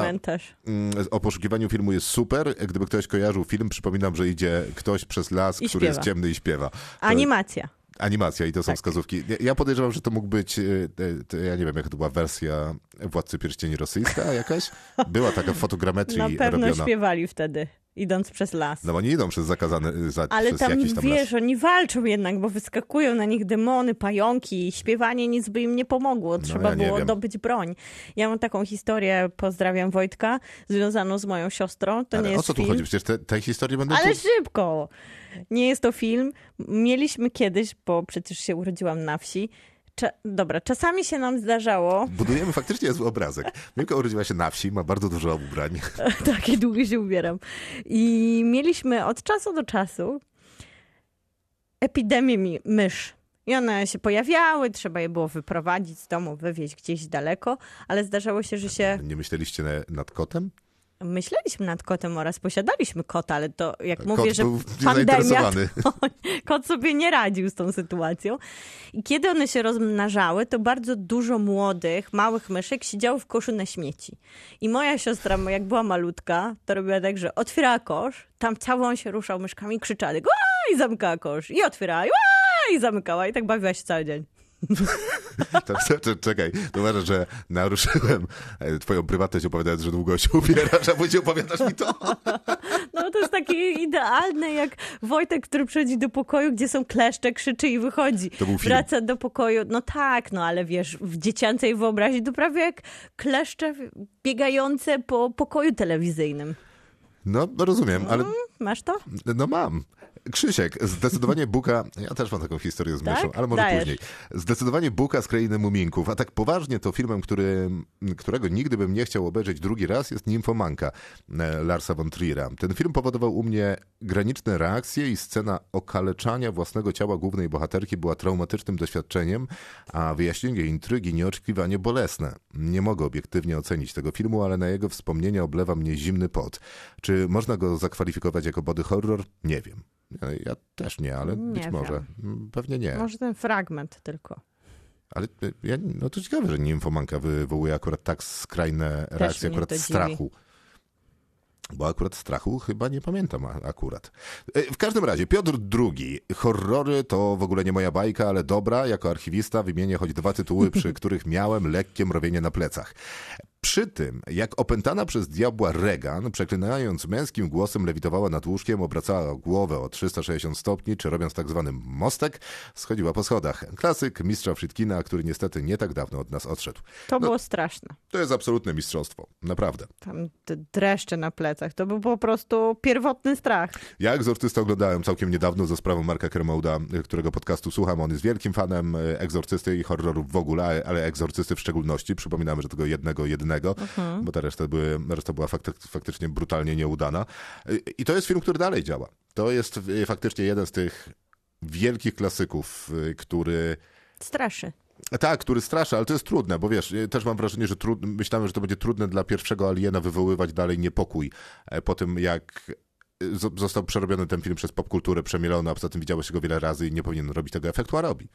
Mm, o poszukiwaniu filmu jest super. Gdyby ktoś kojarzył film, przypominam, że idzie ktoś przez las, I który jest śpiewa. ciemny i śpiewa. To Animacja. Animacja i to są Tak. wskazówki. Ja- podejrzewam, że to mógł być, e, e, to ja nie wiem, jaka to była wersja Władcy Pierścieni rosyjska jakaś? Była taka w fotogrametrii Na pewno robiona. śpiewali wtedy, idąc przez las. No oni idą przez zakazane, za, Ale przez tam, tam wiesz, las. oni walczą jednak, bo wyskakują na nich demony, pająki. Śpiewanie nic by im nie pomogło. Trzeba No, ja było dobyć broń. Ja mam taką historię, pozdrawiam Wojtka, związaną z moją siostrą. To Ale nie o jest co tu film. chodzi? Przecież te, tej historii będą Ale tu... szybko! Nie jest to film. Mieliśmy kiedyś, bo przecież się urodziłam na wsi. Cza- Dobra, czasami się nam zdarzało, Budujemy faktycznie niezły obrazek. Milka urodziła się na wsi, ma bardzo dużo ubrań. <laughs> takie długie się ubieram. I mieliśmy od czasu do czasu epidemię mi- mysz. I one się pojawiały, trzeba je było wyprowadzić z domu, wywieźć gdzieś daleko, ale zdarzało się, że się Nie myśleliście na, nad kotem? Myśleliśmy nad kotem oraz posiadaliśmy kota, ale to jak Kot mówię, że pandemia, <laughs> to kot sobie nie radził z tą sytuacją. I kiedy one się rozmnażały, to bardzo dużo młodych, małych myszek siedziało w koszu na śmieci. I moja siostra, jak była malutka, to robiła tak, że otwierała kosz, tam całą się ruszał myszkami, krzyczała tak, i zamykała kosz. I otwierała, i i zamykała. I tak bawiła się cały dzień. <laughs> <laughs> To, to, to, czekaj, to uważasz, że naruszyłem e, twoją prywatność opowiadając, że długo się ubierasz, a później opowiadasz mi to. No to jest takie idealne, jak Wojtek, który przychodzi do pokoju, gdzie są kleszcze, krzyczy i wychodzi. To był film. Wraca do pokoju, no tak, no ale wiesz, w dziecięcej wyobraźni to prawie jak kleszcze biegające po pokoju telewizyjnym. No, no rozumiem, ale Masz to? no mam. Krzysiek, zdecydowanie Buka, ja też mam taką historię z myszą, Tak? ale może Dajesz. później. Zdecydowanie Buka z Krainy Muminków, a tak poważnie to filmem, który, którego nigdy bym nie chciał obejrzeć drugi raz jest Nimfomanka e, Larsa von Trier'a. Ten film powodował u mnie graniczne reakcje i scena okaleczania własnego ciała głównej bohaterki była traumatycznym doświadczeniem, a wyjaśnienie intrygi nieoczekiwanie bolesne. Nie mogę obiektywnie ocenić tego filmu, ale na jego wspomnienia oblewa mnie zimny pot. Czy można go zakwalifikować jako body horror? Nie wiem. Ja, ja też nie, ale Nie być wiem. może. Mm, Pewnie nie. Może ten fragment tylko. Ale y, ja, no to ciekawe, że Nimfomanka wywołuje akurat tak skrajne reakcje, akurat strachu. Bo akurat strachu chyba nie pamiętam akurat. E, W każdym razie, Piotr II. Horrory to w ogóle nie moja bajka, ale dobra. Jako archiwista wymienię choć dwa tytuły, przy <laughs> których miałem lekkie mrowienie na plecach. Przy tym, jak opętana przez diabła Regan, przeklinając męskim głosem, lewitowała nad łóżkiem, obracała głowę o 360 stopni, czy robiąc tak zwany mostek, schodziła po schodach. Klasyk mistrza Friedkina, który niestety nie tak dawno od nas odszedł. To No. było straszne. To jest absolutne mistrzostwo. Naprawdę. Tam te dreszcze na plecach. To był po prostu pierwotny strach. Ja Egzorcystę oglądałem całkiem niedawno za sprawą Marka Kermouda, którego podcastu słucham. On jest wielkim fanem e, Egzorcysty i horrorów w ogóle, ale- ale Egzorcysty w szczególności. Przypominamy, że tego jednego, jedynego, bo ta reszta, były, reszta była fakty, faktycznie brutalnie nieudana. I to jest film, który dalej działa. To jest e, faktycznie jeden z tych wielkich klasyków, e, który... Straszy. Tak, który straszy, ale to jest trudne, bo wiesz, e, też mam wrażenie, że trud... myślałem, że to będzie trudne dla pierwszego aliena wywoływać dalej niepokój e, po tym, jak zo- został przerobiony ten film przez popkulturę, przemielony, a poza tym widziałeś go wiele razy i nie powinien robić tego efektu, a robi.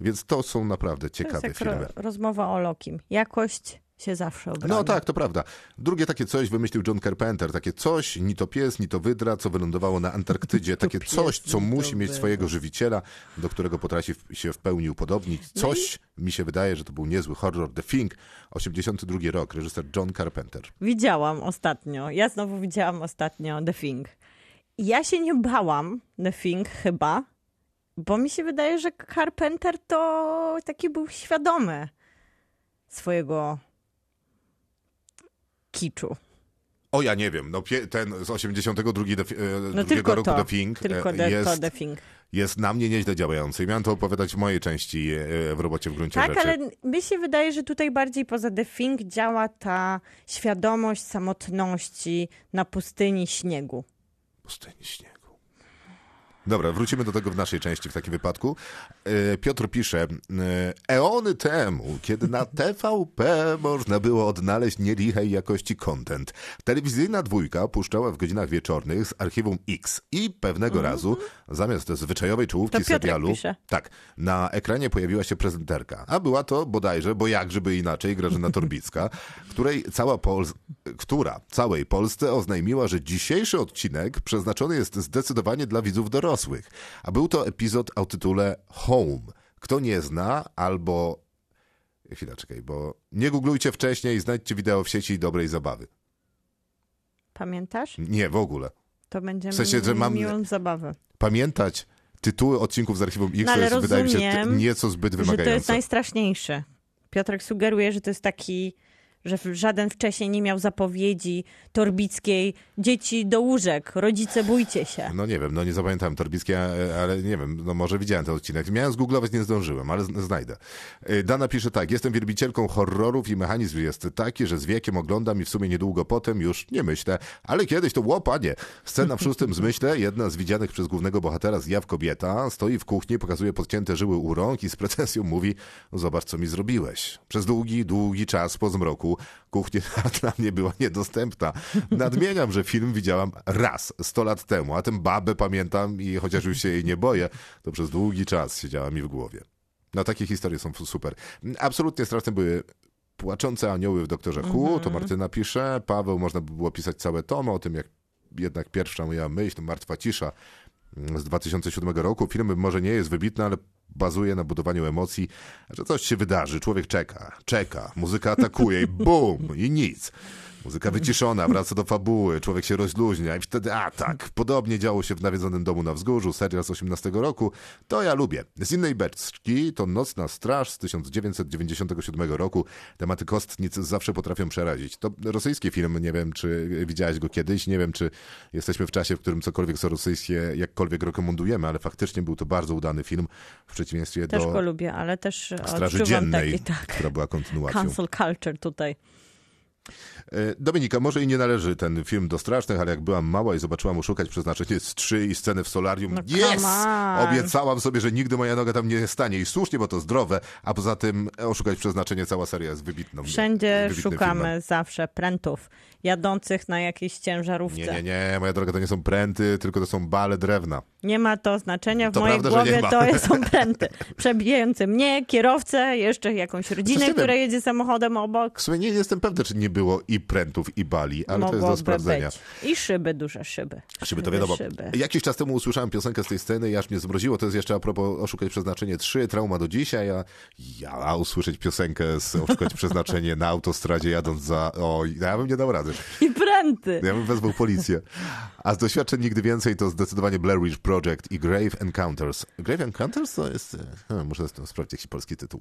Więc to są naprawdę To jest ciekawe jak filmy. ro- rozmowa o Lokim. Jakość się zawsze obroni. No tak, to prawda. Drugie takie coś wymyślił John Carpenter. Takie coś, ni to pies, ni to wydra, co wylądowało na Antarktydzie. <laughs> Takie pies, coś, co musi mieć wydra. swojego żywiciela, do którego potrafi się w pełni upodobnić. No Coś, mi się wydaje, że to był niezły horror. The Thing, 82 rok, reżyser John Carpenter. Widziałam ostatnio. Ja znowu widziałam ostatnio The Thing. I ja się nie bałam The Thing chyba, bo mi się wydaje, że Carpenter to taki był świadomy swojego kiczu. O, ja nie wiem, no ten z 82 The, e, No tylko roku to. The Tylko e, the, jest, to The Thing. jest na mnie nieźle działający. I miałem to opowiadać w mojej części e, w robocie w gruncie Tak, rzeczy. ale mi się wydaje, że tutaj bardziej poza The Thing działa ta świadomość samotności na pustyni śniegu. Pustyni śniegu. Dobra, wrócimy do tego w naszej części w takim wypadku. E, Piotr pisze, e, eony temu, kiedy na <laughs> TVP można było odnaleźć nielichej jakości content, telewizyjna dwójka puszczała w godzinach wieczornych z archiwum X i pewnego razu, zamiast zwyczajowej czołówki Mhm. Serialu, pisze. tak, na ekranie pojawiła się prezenterka, a była to bodajże, bo jakżeby inaczej, Grażyna <laughs> Torbicka, której cała Pols- która całej Polsce oznajmiła, że dzisiejszy odcinek przeznaczony jest zdecydowanie dla widzów dorosłych. A był to epizod o tytule Home. Kto nie zna, albo... Chwila, czekaj, bo nie googlujcie wcześniej, znajdźcie wideo w sieci dobrej zabawy. Pamiętasz? Nie, w ogóle. To będziemy W sensie, że mam- miłą zabawę. Pamiętać tytuły odcinków z archiwum X No, ale jest, wydaje mi się, rozumiem, nieco zbyt Że to wymagające. jest najstraszniejsze. Piotrek sugeruje, że to jest taki, że żaden wcześniej nie miał zapowiedzi torbickiej dzieci do łóżek, rodzice bójcie się. No nie wiem, no nie zapamiętałem Torbickiej, ale nie wiem, no może widziałem ten odcinek. Miałem zgooglować, nie zdążyłem, ale znajdę. Y, Dana pisze tak, jestem wielbicielką horrorów i mechanizm jest taki, że z wiekiem oglądam i w sumie niedługo potem już nie myślę, ale kiedyś to było, panie. Scena w szóstym zmyśle, <laughs> jedna z widzianych przez głównego bohatera zjaw kobieta, stoi w kuchni, pokazuje podcięte żyły u rąk i z pretensją mówi, zobacz co mi zrobiłeś. Przez długi, długi czas po zmroku kuchnia <laughs> dla mnie była niedostępna. Nadmieniam, że film widziałam raz, 100 lat temu, a tę babę pamiętam i chociaż już się jej nie boję, to przez długi czas siedziała mi w głowie. No takie historie są super. Absolutnie straszne były Płaczące anioły w Doktorze Hu, to Martyna pisze. Paweł, można by było pisać całe tomy o tym, jak jednak pierwsza moja myśl, Martwa Cisza z 2007 roku. Film może nie jest wybitny, ale bazuje na budowaniu emocji, że coś się wydarzy. Człowiek czeka, czeka, muzyka atakuje i bum, i nic. Muzyka wyciszona, wraca do fabuły, człowiek się rozluźnia i wtedy, a tak, podobnie działo się w nawiedzonym domu na wzgórzu, serial z 18 roku, to ja lubię. Z innej beczki to Nocna Straż z 1997 roku. Tematy kostnic zawsze potrafią przerazić. To rosyjski film, nie wiem, czy widziałeś go kiedyś, nie wiem, czy jesteśmy w czasie, w którym cokolwiek co rosyjskie jakkolwiek rekomendujemy, ale faktycznie był to bardzo udany film, w przeciwieństwie Też do go lubię, ale też Straży Dziennej, taki, tak, która była kontynuacją. cancel culture tutaj. E, Dominika, może i nie należy ten film do strasznych, ale jak byłam mała i zobaczyłam Oszukać Przeznaczenie z trzy i scenę w solarium, No yes! Obiecałam sobie, że nigdy moja noga tam nie stanie i słusznie, bo to zdrowe, a poza tym Oszukać Przeznaczenie, cała seria jest wybitną. Wszędzie szukamy filmem. zawsze prętów jadących na jakiejś ciężarówce. Nie, nie, nie, moja droga, to nie są pręty, tylko to są bale drewna. Nie ma to znaczenia. W To mojej prawda, głowie to są pręty. Przebijające mnie, kierowcę, jeszcze jakąś rodzinę, która wiem. jedzie samochodem obok. W sumie nie jestem pewny, czy nie było i prętów, i bali, ale to jest do Mogłoby sprawdzenia. być. I szyby, duże szyby. Szyby to wiadomo. Szyby. Jakiś czas temu usłyszałem piosenkę z tej sceny i aż mnie zmroziło. To jest jeszcze a propos Oszukać Przeznaczenie 3, trauma do dzisiaj, a ja usłyszeć piosenkę z Oszukać Przeznaczenie na autostradzie jadąc za... O, ja bym nie dał rady. I pręty. Ja bym wezwał policję. A z doświadczeń nigdy więcej to zdecydowanie Blair Witch Project i Grave Encounters. Grave Encounters to jest... e, muszę sprawdzić jakiś polski tytuł.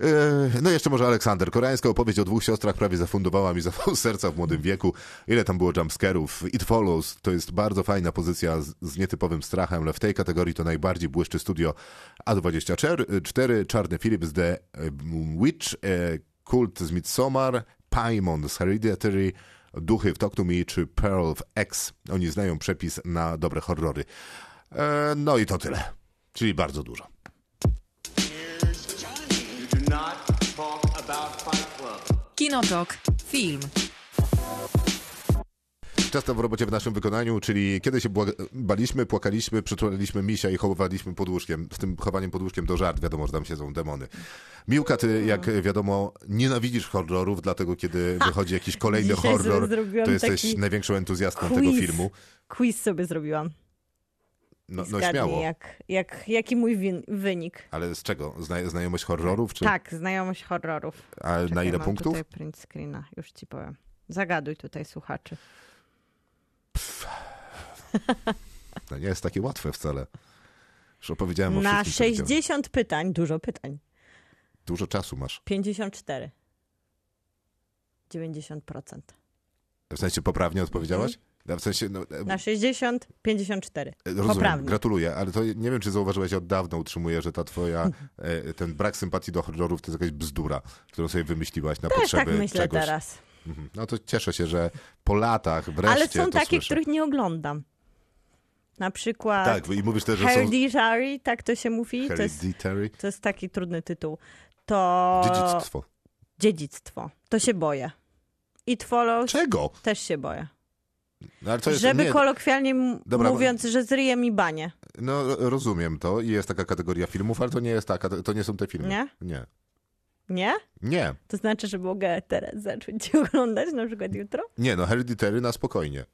E, No jeszcze może Aleksander. Koreańska opowieść o dwóch siostrach prawie zafundowała mi <laughs> zawał serca w młodym wieku. Ile tam było jumpscarów. It Follows to jest bardzo fajna pozycja z, z nietypowym strachem, ale w tej kategorii to najbardziej błyszczy studio A24, Czarny Philip z The Witch, Kult z Midsommar, Paimon z Hereditary, Duchy w Talk to Me czy Pearl of X. Oni znają przepis na dobre horrory. E, no i to tyle. Czyli bardzo dużo. Kinotok. Film. Często w robocie w naszym wykonaniu, czyli kiedy się baliśmy, płakaliśmy, przytulaliśmy misia i chowaliśmy pod łóżkiem. Z tym chowaniem pod łóżkiem do żart, wiadomo, że tam siedzą demony. Miłka, ty jak wiadomo nienawidzisz horrorów, dlatego kiedy wychodzi jakiś kolejny Dzisiaj horror, to jesteś największą entuzjastką quiz. tego filmu. Quiz sobie zrobiłam. No, no śmiało. Jak, jak, jaki mój win- wynik. Ale z czego? Zna, znajomość horrorów? Czy, Tak, znajomość horrorów. A na Czekaj, ile mam punktów? Tutaj print screena, już ci powiem. Zagaduj tutaj słuchaczy. To <laughs> nie jest takie łatwe wcale. Już opowiedziałem o Na wszystkim. co widziałem. 60 pytań, dużo pytań. Dużo czasu masz. 54. 90%. W sensie poprawnie odpowiedziałaś? Ja W sensie, no, Na 60, 54. Rozumiem, Poprawnie. gratuluję, ale to nie wiem, czy zauważyłeś, od dawna utrzymuję, że ta twoja, e, ten brak sympatii do horrorów to jest jakaś bzdura, którą sobie wymyśliłaś na Też potrzeby tak myślę czegoś. teraz. Mhm. No to cieszę się, że po latach wreszcie Ale są takie, słyszę. których nie oglądam. Na przykład Tak, i mówisz też, że są Hereditary, tak to się mówi. To jest, to jest taki trudny tytuł. To dziedzictwo. dziedzictwo. To się boję. It Follows Czego? też się boję. No, jest, Żeby nie, kolokwialnie Dobra, mówiąc, że zryje mi banie. no rozumiem to i jest taka kategoria filmów, ale to nie jest taka, to nie są te filmy. Nie? Nie. Nie? Nie, To znaczy, że mogę teraz zacząć <laughs> oglądać na przykład jutro? nie, no Hereditary na spokojnie.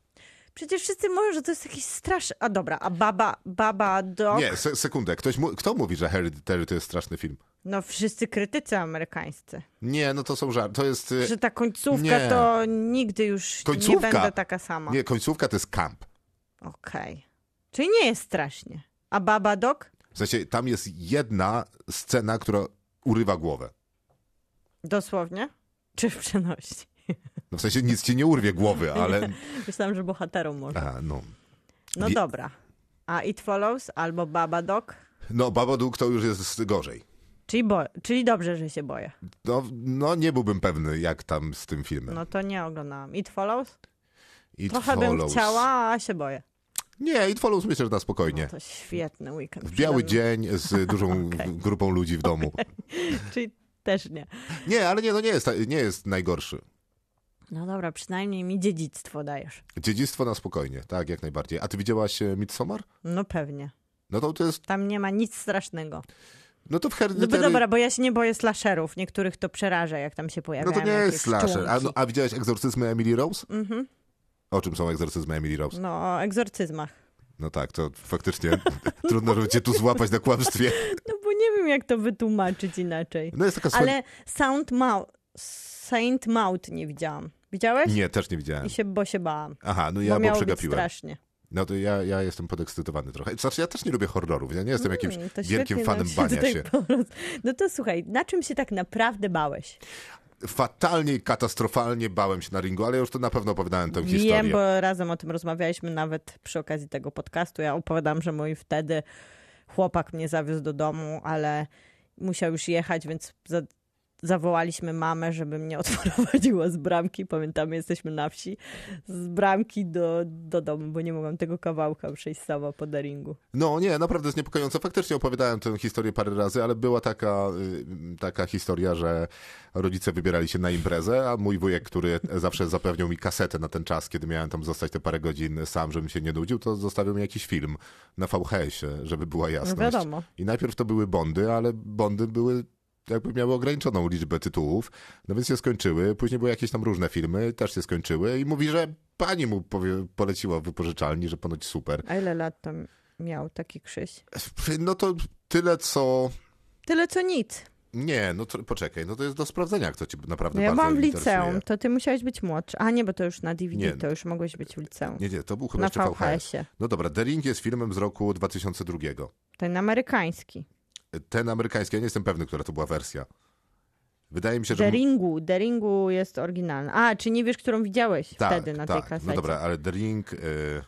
Przecież wszyscy mówią, że to jest jakiś straszny... A dobra, a Baba, baba Dog? Nie, se, sekundę. Ktoś mu, kto mówi, że Hereditary to jest straszny film? No wszyscy krytycy amerykańscy. Nie, no to są żarty. To jest... y, Że ta końcówka Nie. to nigdy już nie Końcówka? będę taka sama. Nie, końcówka to jest camp. Okej. Czyli nie jest strasznie. A Baba Dog? W sensie, tam jest jedna scena, która urywa głowę. Dosłownie? Czy w przenośni? No w sensie nic ci nie urwie głowy, ale... <laughs> Myślałam, że bohaterom może. No. No Wie- dobra. A It Follows albo Baba Dog? no, Babadook to już jest gorzej. Czyli, bo... Czyli dobrze, że się boję. No, no, nie byłbym pewny, jak tam z tym filmem. No to nie oglądałam. It Follows? It Trochę bym Follows. chciała, a się boję. Nie, It Follows myślę, że na spokojnie. No to świetny weekend. W biały dzień z <laughs> dużą Okej. grupą ludzi w domu. <laughs> Czyli też nie. Nie, ale nie, no nie jest, nie jest najgorszy. No dobra, przynajmniej mi dziedzictwo dajesz. Dziedzictwo na spokojnie, tak, jak najbardziej. A ty widziałaś e, Midsommar? No pewnie. No to to jest, Tam nie ma nic strasznego. no to w No Hereditary... dobra, bo ja się nie boję slasherów. Niektórych to przeraża, jak tam się No pojawiają to nie jakieś jest slasher. A, no, a widziałeś egzorcyzmy Emily Rose? Mhm. O czym są egzorcyzmy Emily Rose? No, o egzorcyzmach. No tak, to faktycznie <laughs> trudno, żeby cię tu złapać na kłamstwie. No bo nie wiem, jak to wytłumaczyć inaczej. No jest taka słynna... Ale Sound Mouth, Saint Maud nie widziałam. Widziałeś? Nie, też nie widziałem. I się, bo się bałam. Aha, no bo ja bo być przegapiłem. strasznie. No to ja, ja jestem podekscytowany trochę. Znaczy ja też nie lubię horrorów. Ja nie jestem jakimś Mm, wielkim świetnie fanem nam bania się. No to słuchaj, na czym się tak naprawdę bałeś? Fatalnie, katastrofalnie bałem się na ringu, ale już to na pewno opowiadałem tę historię. Wiem, bo razem o tym rozmawialiśmy nawet przy okazji tego podcastu. Ja opowiadam, że mój wtedy chłopak mnie zawiózł do domu, ale musiał już jechać, więc za, zawołaliśmy mamę, żeby mnie <laughs> odprowadziła z bramki. Pamiętamy, jesteśmy na wsi. Z bramki do, do domu, bo nie mogłam tego kawałka przejść sama po daringu. No nie, naprawdę jest niepokojące. Faktycznie opowiadałem tę historię parę razy, ale była taka, y, taka historia, że rodzice wybierali się na imprezę, a mój wujek, który zawsze zapewniał mi kasetę na ten czas, kiedy miałem tam zostać te parę godzin sam, żebym się nie nudził, to zostawił mi jakiś film na VHS-ie, żeby była No jasność. wiadomo. I najpierw to były Bondy, ale Bondy były jakby miały ograniczoną liczbę tytułów, no więc się skończyły. Później były jakieś tam różne filmy, też się skończyły i mówi, że pani mu powie, poleciła w wypożyczalni, że ponoć super. A ile lat to miał taki Krzyś? No to tyle, co... Tyle co nic. Nie, no to, poczekaj, no to jest do sprawdzenia, kto ci naprawdę No ja bardzo byłam w liceum, to ty musiałeś być młodszy. A nie, bo to już na DVD, Nie. to już mogłeś być w liceum. Nie, nie, to był chyba Na jeszcze VHS. VHS-ie. No dobra, The Ring jest filmem z roku 2002. Ten amerykański. Ten amerykański, ja nie jestem pewny, która to była wersja. Wydaje mi się, że... The Ringu, The Ringu jest oryginalny. A, czy nie wiesz, którą widziałeś tak, wtedy na tej tak. kasecie? No dobra, ale The Ring... Y...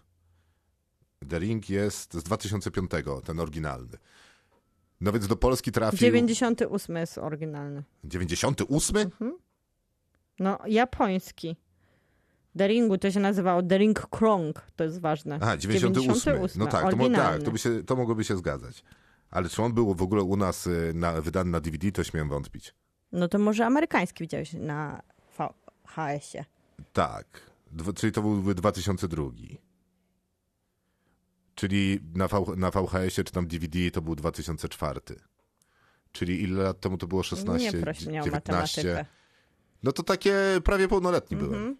The Ring jest z 2005, ten oryginalny. No więc do Polski trafił... 98 jest oryginalny. 98? No, japoński. The Ringu to się nazywało The Ring Krong, to jest ważne. Aha, 98. 98, No tak, to, tak to, by się, to mogłoby się zgadzać. Ale czy on był w ogóle u nas y, na, wydany na DVD, to śmiem wątpić. No to może amerykański widziałeś na VHS-ie. Tak, Dw- czyli to byłby 2002. Czyli na, v, na VHS-ie czy tam DVD to był 2004. Czyli ile lat temu to było? 16, nie proś mnie o 19? matematykę. No to takie prawie pełnoletni byłem.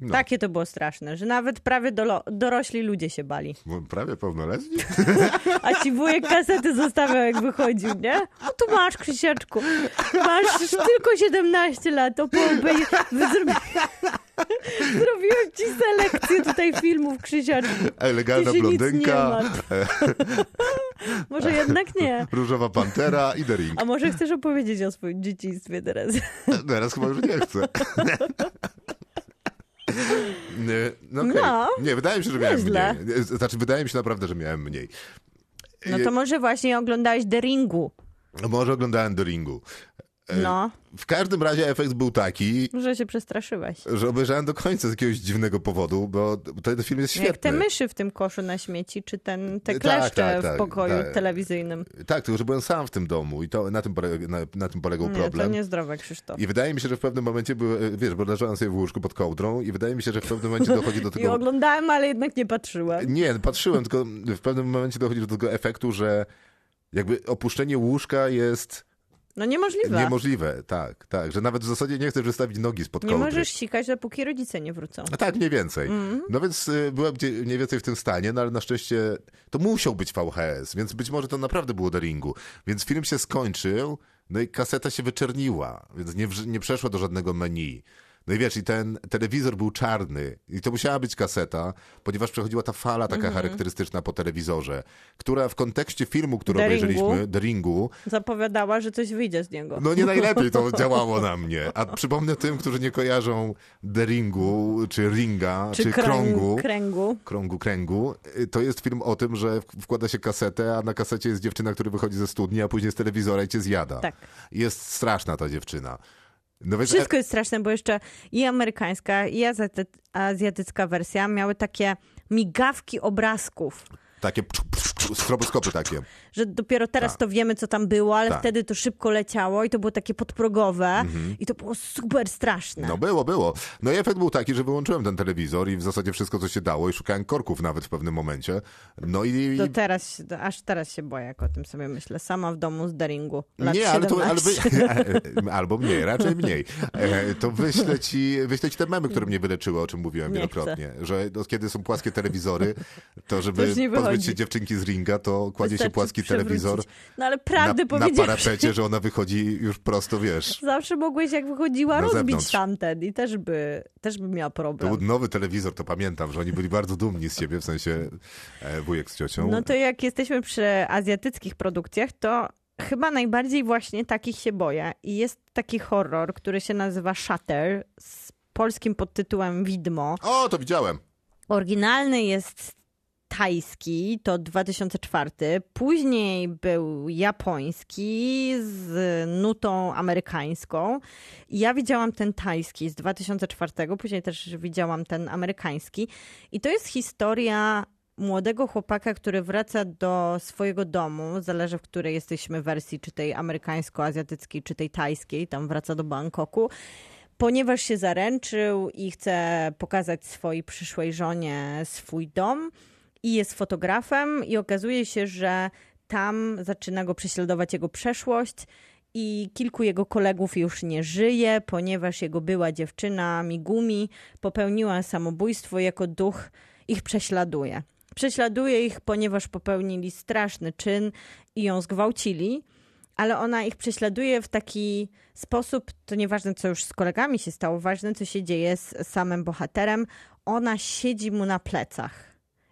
No, Takie to było straszne, że nawet prawie dolo- dorośli ludzie się bali. Prawie pełnoletni? <laughs> A ci wujek kasety zostawiał, jak wychodził, nie? O tu masz, Krzysiaczku. Masz tylko 17 lat. Opowej... Zrobi... <laughs> Zrobiłem ci selekcję tutaj filmów, Krzysiaczku. Ej, legalna Ty się nic nie blondynka. <laughs> Może jednak nie. różowa pantera i The Ring. A może chcesz opowiedzieć o swoim dzieciństwie teraz? Teraz chyba już nie chcę. Nie, no, okej. No, nie, wydaje mi się, że miałem nieźle. mniej. Znaczy, wydaje mi się naprawdę, że miałem mniej. No to może właśnie oglądałeś The Ringu. No, Może oglądałem do ringu. No, W każdym razie efekt był taki, że się przestraszyłeś. że obejrzałem do końca z jakiegoś dziwnego powodu, bo ten film jest Jak te świetny. myszy w tym koszu na śmieci, czy ten, te Tak, kleszcze tak, tak, w pokoju tak. telewizyjnym. Tak, tylko że byłem sam w tym domu i to na tym, na, na tym polegał Nie, to problem. niezdrowe, Krzysztof. I wydaje mi się, że w pewnym momencie, były, wiesz, bo leżałem sobie w łóżku pod kołdrą i wydaje mi się, że w pewnym momencie dochodzi do <laughs> I tego... oglądałem, ale jednak nie patrzyłem. Nie, patrzyłem, tylko w pewnym momencie dochodzi do tego efektu, że jakby opuszczenie łóżka jest No niemożliwe. niemożliwe. Tak, tak, że nawet w zasadzie nie chcesz wystawić nogi spod Nie kołdry. możesz sikać, dopóki rodzice nie wrócą. Tak, mniej więcej. Mhm. No więc y, byłem gdzie, mniej więcej w tym stanie, no ale na szczęście to musiał być VHS, więc być może to naprawdę było do ringu. Więc film się skończył, no i kaseta się wyczerniła, więc nie, nie przeszła do żadnego menu. No i wiesz, i ten telewizor był czarny i to musiała być kaseta, ponieważ przechodziła ta fala taka Mhm. charakterystyczna po telewizorze, która w kontekście filmu, który The obejrzeliśmy, Ringu. The Ringu, Zapowiadała, że coś wyjdzie z niego. no nie najlepiej to <laughs> działało na mnie. A przypomnę tym, którzy nie kojarzą The Ringu, czy Ringa, czy, kręg- Krągu, kręgu. Krągu, Kręgu, y, to jest film o tym, że wkłada się kasetę, a na kasecie jest dziewczyna, która wychodzi ze studni, a później z telewizora i cię zjada. Tak. Jest straszna ta dziewczyna. No Wszystko jest straszne, bo jeszcze i amerykańska, i azjaty- azjatycka wersja miały takie migawki obrazków. takie pcz, pcz, pcz, stroboskopy takie. Że dopiero teraz Tak. to wiemy, co tam było, ale Tak. wtedy to szybko leciało i to było takie podprogowe i to było super straszne. Mhm. No było, było. No i efekt był taki, że wyłączyłem ten telewizor i w zasadzie wszystko, co się dało i szukałem korków nawet w pewnym momencie. No i... To teraz, to aż teraz się boję, jak o tym sobie myślę. Sama w domu z daringu. Lat Nie, ale to, ale 17. wy... <laughs> albo mniej, raczej mniej. E, To wyślę ci, wyślę ci te memy, które mnie wyleczyły, o czym mówiłem Nie wielokrotnie. Że no, kiedy są płaskie telewizory, to żeby To pozbyć się dziewczynki z ringa, to kładzie się Wystarczy telewizor. No ale prawdę na, na parapecie, że ona wychodzi już prosto, wiesz. <laughs> zawsze mogłeś jak wychodziła rozbić zewnątrz. tamten i też by, też by miała To problem. był nowy telewizor, to pamiętam, że oni byli bardzo dumni z siebie, w sensie e, wujek z ciocią. No to jak jesteśmy przy azjatyckich produkcjach, to chyba najbardziej właśnie takich się boję. I jest taki horror, który się nazywa Shutter z polskim podtytułem Widmo. O, to widziałem. Oryginalny jest tajski, to 2004. Później był japoński z nutą amerykańską. Ja widziałam ten tajski z 2004, później też widziałam ten amerykański. I to jest historia młodego chłopaka, który wraca do swojego domu, zależy w której jesteśmy wersji, czy tej amerykańsko-azjatyckiej, czy tej tajskiej, tam wraca do Bangkoku ponieważ się zaręczył i chce pokazać swojej przyszłej żonie swój dom i jest fotografem i okazuje się, że tam zaczyna go prześladować jego przeszłość i kilku jego kolegów już nie żyje, ponieważ jego była dziewczyna Migumi popełniła samobójstwo jako duch ich prześladuje. Prześladuje ich, ponieważ popełnili straszny czyn i ją zgwałcili ale ona ich prześladuje w taki sposób, to nieważne co już z kolegami się stało, ważne co się dzieje z samym bohaterem. Ona siedzi mu na plecach.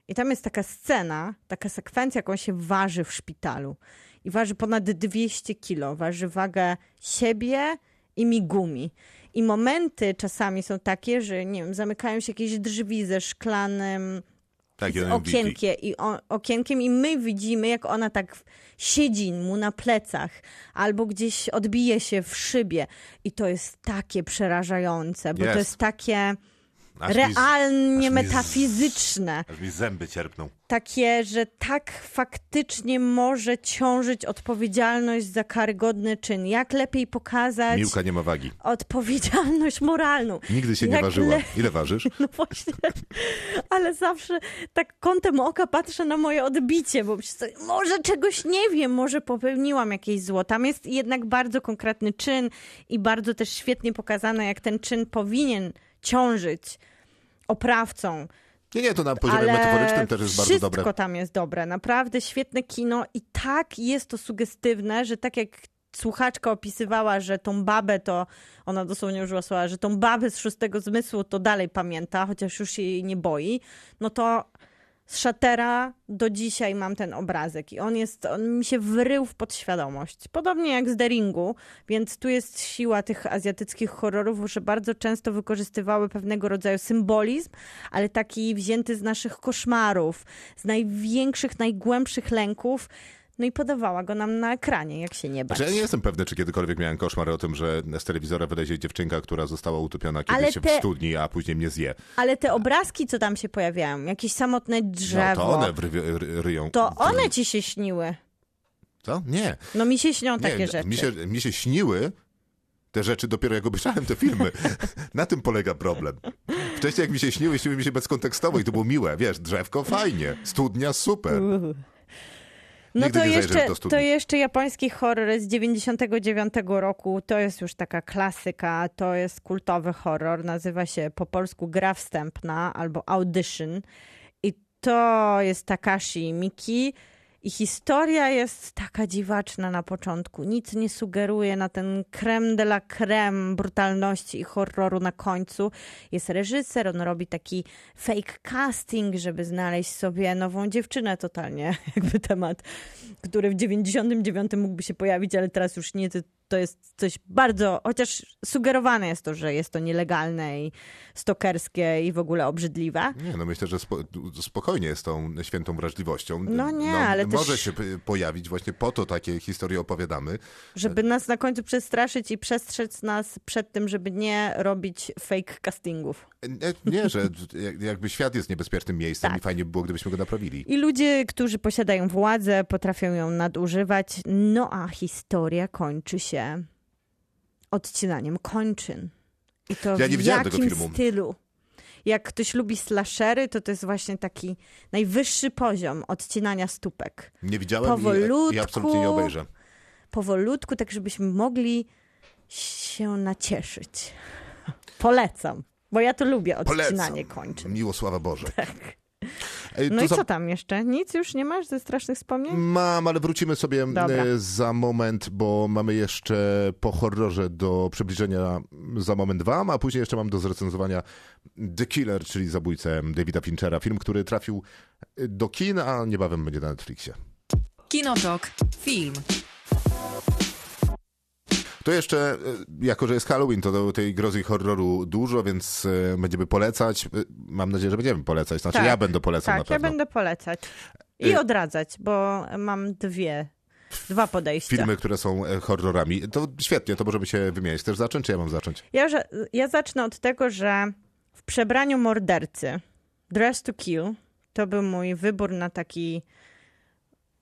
I tam jest taka scena, taka sekwencja, jak on się waży w szpitalu. I waży ponad 200 kilo, waży wagę siebie i Migumi. I momenty czasami są takie, że nie wiem, zamykają się jakieś drzwi ze szklanym Tak, z okienkiem i, o, okienkiem i my widzimy, jak ona tak siedzi mu na plecach albo gdzieś odbije się w szybie. I to jest takie przerażające, bo Jest. to jest takie Aż realnie mi metafizyczne. Aż mi zęby cierpną. Takie, że tak faktycznie może ciążyć odpowiedzialność za karygodny czyn. Jak lepiej pokazać Miłka nie ma wagi. odpowiedzialność moralną. Nigdy się nie Jak ważyła. le- Ile ważysz? <laughs> No właśnie, ale zawsze tak kątem oka patrzę na moje odbicie, bo myślę może czegoś nie wiem, może popełniłam jakieś zło. Tam jest jednak bardzo konkretny czyn i bardzo też świetnie pokazane, jak ten czyn powinien ciążyć oprawcą. Nie, nie, to na poziomie Ale metaforycznym też jest bardzo wszystko dobre. tam jest dobre. Naprawdę świetne kino i tak jest to sugestywne, że tak jak słuchaczka opisywała, że tą babę to, ona dosłownie użyła słowa, że tą babę z szóstego zmysłu to dalej pamięta, chociaż już się jej nie boi, no to z Szatera do dzisiaj mam ten obrazek i on jest, on mi się wrył w podświadomość. Podobnie jak z Deringu, więc tu jest siła tych azjatyckich horrorów, że bardzo często wykorzystywały pewnego rodzaju symbolizm, ale taki wzięty z naszych koszmarów, z największych, najgłębszych lęków, no i podawała go nam na ekranie, jak się nie bać. Znaczy, ja nie jestem pewny, czy kiedykolwiek miałem koszmar o tym, że z telewizora wylezie dziewczynka, która została utopiona kiedyś Ale w te- studni, a później mnie zje. Ale te obrazki, co tam się pojawiają, jakieś samotne No drzewo, to one wry- ry- ryją. to one ci się śniły. Co? Nie. No mi się śnią takie nie, rzeczy. Mi się, mi się śniły te rzeczy dopiero jak obejrzałem te filmy. <laughs> Na tym polega problem. Wcześniej jak mi się śniły, śniły mi się bezkontekstowo i to było miłe. Wiesz, drzewko fajnie, studnia super. No to jeszcze, to jeszcze japoński horror z 99 roku, to jest już taka klasyka, to jest kultowy horror, nazywa się po polsku Gra Wstępna albo Audition. I to jest Takashi Miki i historia jest taka dziwaczna na początku, nic nie sugeruje na ten creme de la creme brutalności i horroru na końcu. Jest reżyser, on robi taki fake casting, żeby znaleźć sobie nową dziewczynę totalnie, <laughs> jakby temat, który w 99 mógłby się pojawić, ale teraz już nie, to, jest coś bardzo, chociaż sugerowane jest to, że jest to nielegalne i stokerskie i w ogóle obrzydliwe. Nie, no myślę, że spo, spokojnie z tą świętą wrażliwością. No nie, ale Może też- się pojawić, właśnie po to takie historie opowiadamy. Żeby nas na końcu przestraszyć i przestrzec nas przed tym, żeby nie robić fake castingów. Nie, nie że jak- jakby świat jest niebezpiecznym miejscem Tak. i fajnie by było, gdybyśmy go naprawili. I ludzie, którzy posiadają władzę, potrafią ją nadużywać. No a historia kończy się odcinaniem kończyn. I to Ja nie w jakim filmu. stylu? Jak ktoś lubi slashery, to to jest właśnie taki najwyższy poziom odcinania stópek. Nie widziałem i, i Powolutku. absolutnie nie obejrzę. Powolutku, tak żebyśmy mogli się nacieszyć. <laughs> Polecam, bo ja to lubię odcinanie Polecam. kończyn. Miło, sława Boże. E, No to i za- co tam jeszcze? Nic już nie masz ze strasznych wspomnień? Mam, ale wrócimy sobie Dobra. e, za moment, bo mamy jeszcze po horrorze do przybliżenia za moment wam, a później jeszcze mam do zrecenzowania The Killer, czyli zabójcę Davida Finchera. Film, który trafił do kin, a niebawem będzie na Netflixie. Kinotok. Film. To jeszcze, e, jako że jest Halloween, to do tej grozy horroru dużo, więc e, będziemy polecać. E, Mam nadzieję, że będziemy polecać. Znaczy Tak. ja będę polecał na Tak, ja pewno. będę polecać. I odradzać, bo mam dwie, dwa podejścia. Filmy, które są horrorami. To świetnie, to możemy się wymienić. Chcesz zacząć, czy ja mam zacząć? Ja, że, ja zacznę od tego, że w przebraniu mordercy Dress to Kill to był mój wybór na taki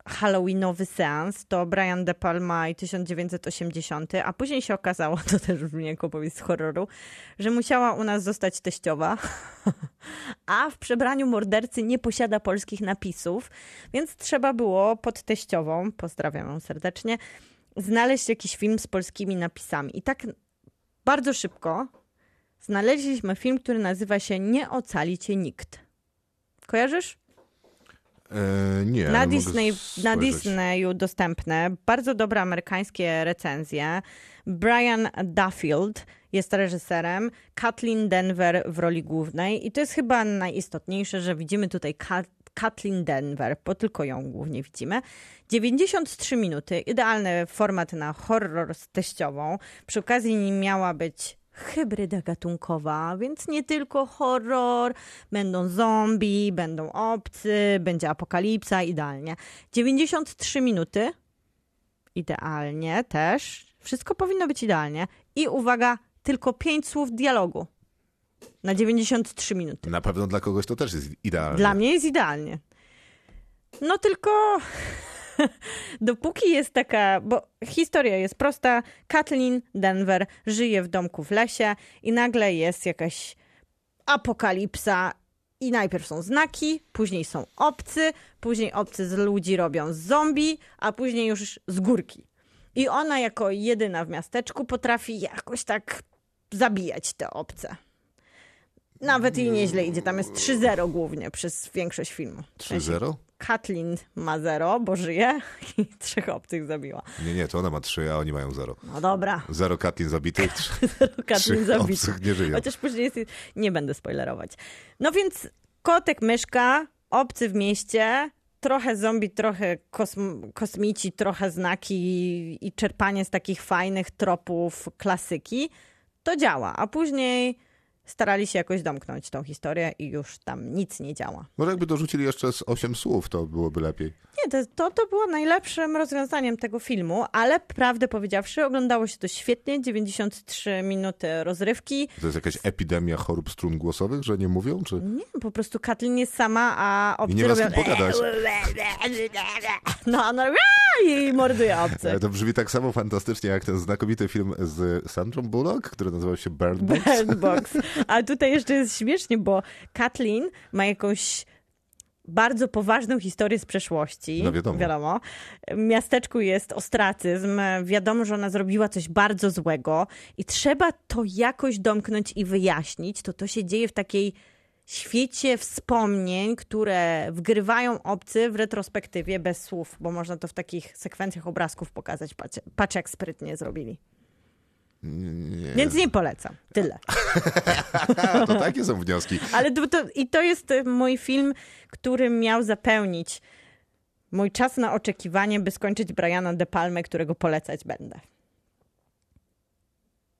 halloweenowy seans. To Brian De Palma i 1980, a później się okazało, <laughs> to też brzmi jako opowieść z horroru, że musiała u nas zostać teściowa, <laughs> a w przebraniu mordercy nie posiada polskich napisów, więc trzeba było pod teściową, pozdrawiam ją serdecznie, znaleźć jakiś film z polskimi napisami. I tak bardzo szybko znaleźliśmy film, który nazywa się Nie ocali cię nikt. Kojarzysz? E, nie. na, Disney, na. Disneyu dostępne. Bardzo dobre amerykańskie recenzje. Brian Duffield jest reżyserem, Kathleen Denver w roli głównej i to jest chyba najistotniejsze, że widzimy tutaj Ka- Kathleen Denver, bo tylko ją głównie widzimy. 93 minuty, idealny format na horror z teściową. Przy okazji miała być hybryda gatunkowa, więc nie tylko horror, będą zombie, będą obcy, będzie apokalipsa, idealnie. 93 minuty, idealnie też. Wszystko powinno być idealnie. I uwaga, tylko 5 słów dialogu na 93 minuty. Na pewno dla kogoś to też jest idealne. Dla mnie jest idealnie. No tylko <laughs> dopóki jest taka, bo historia jest prosta. Kathleen Denver żyje w domku w lesie i nagle jest jakaś apokalipsa i najpierw są znaki, później są obcy, później obcy z ludzi robią zombie, a później już z górki. I ona jako jedyna w miasteczku potrafi jakoś tak zabijać te obce. Nawet jej nieźle idzie, tam jest 3-0 głównie przez większość filmu. W sensie 3-0? Kathleen ma 0, bo żyje i <laughs> trzech obcych zabiła. Nie, nie, to ona ma 3, a oni mają 0. No dobra, 0 Katlin zabitych, 3 <laughs> Kathleen zabita. obcych nie żyją. Chociaż później jest... Nie będę spoilerować. No więc kotek, myszka, obcy w mieście, trochę zombie, trochę kosm- kosmici, trochę znaki i czerpanie z takich fajnych tropów klasyki, to działa. A później starali się jakoś domknąć tą historię i już tam nic nie działa. Może jakby dorzucili jeszcze z 8 słów, to byłoby lepiej. Nie, to, to, było najlepszym rozwiązaniem tego filmu, ale prawdę powiedziawszy, oglądało się to świetnie, 93 minuty rozrywki. To jest jakaś epidemia chorób strun głosowych, że nie mówią? Czy... Nie, po prostu Katlin jest sama, a obcy I nie robią... kim pogadać. <laughs> No, ona i morduje obcy. To brzmi tak samo fantastycznie jak ten znakomity film z Sandrą Bullock, który nazywał się Bird Box. Bird Box. <laughs> A tutaj jeszcze jest śmiesznie, bo Kathleen ma jakąś bardzo poważną historię z przeszłości. No wiadomo. wiadomo. W miasteczku jest ostracyzm. Wiadomo, że ona zrobiła coś bardzo złego i trzeba to jakoś domknąć i wyjaśnić. To to się dzieje w takiej świecie wspomnień, które wgrywają obcy w retrospektywie bez słów, bo można to w takich sekwencjach obrazków pokazać. Patrz, patrz jak sprytnie zrobili. Nie. Więc nie polecam. Tyle. <laughs> To takie są wnioski. Ale to, to, i to jest e, mój film, który miał zapełnić mój czas na oczekiwanie, by skończyć Briana De Palmę, którego polecać będę.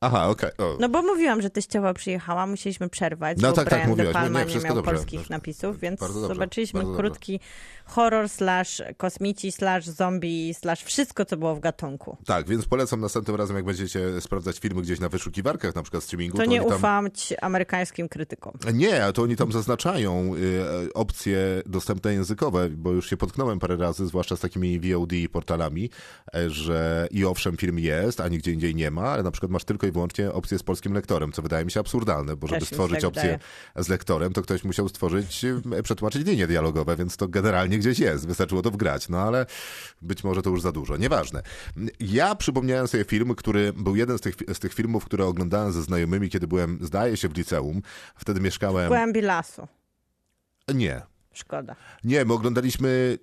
Aha, okej. O. No bo mówiłam, że teściowa przyjechała, musieliśmy przerwać, No bo tak, tak, Brian mówiłaś. De Nie, Palma nie, nie, miał dobrze. polskich napisów, więc dobrze, zobaczyliśmy bardzo dobrze. krótki horror slash kosmici slash zombie slash wszystko, co było w gatunku. Tak, więc polecam następnym razem, jak będziecie sprawdzać filmy gdzieś na wyszukiwarkach, na przykład streamingu, To to nie tam... ufam ci amerykańskim krytykom. Nie, a to oni tam zaznaczają y, opcje dostępne językowe, bo już się potknąłem parę razy, zwłaszcza z takimi VOD portalami, e, że i owszem film jest, a nigdzie indziej nie ma, ale na przykład masz tylko i wyłącznie opcję z polskim lektorem, co wydaje mi się absurdalne, bo żeby Też się stworzyć tak opcję z lektorem, to ktoś musiał stworzyć, y, przetłumaczyć linie dialogowe, więc to generalnie gdzieś jest, wystarczyło to wgrać, no ale być może to już za dużo, nieważne. Ja przypomniałem sobie film, który był jeden z tych, z tych filmów, które oglądałem ze znajomymi, kiedy byłem, zdaje się, w liceum. Wtedy mieszkałem... W głębi lasu. Nie. Szkoda. Nie, my oglądaliśmy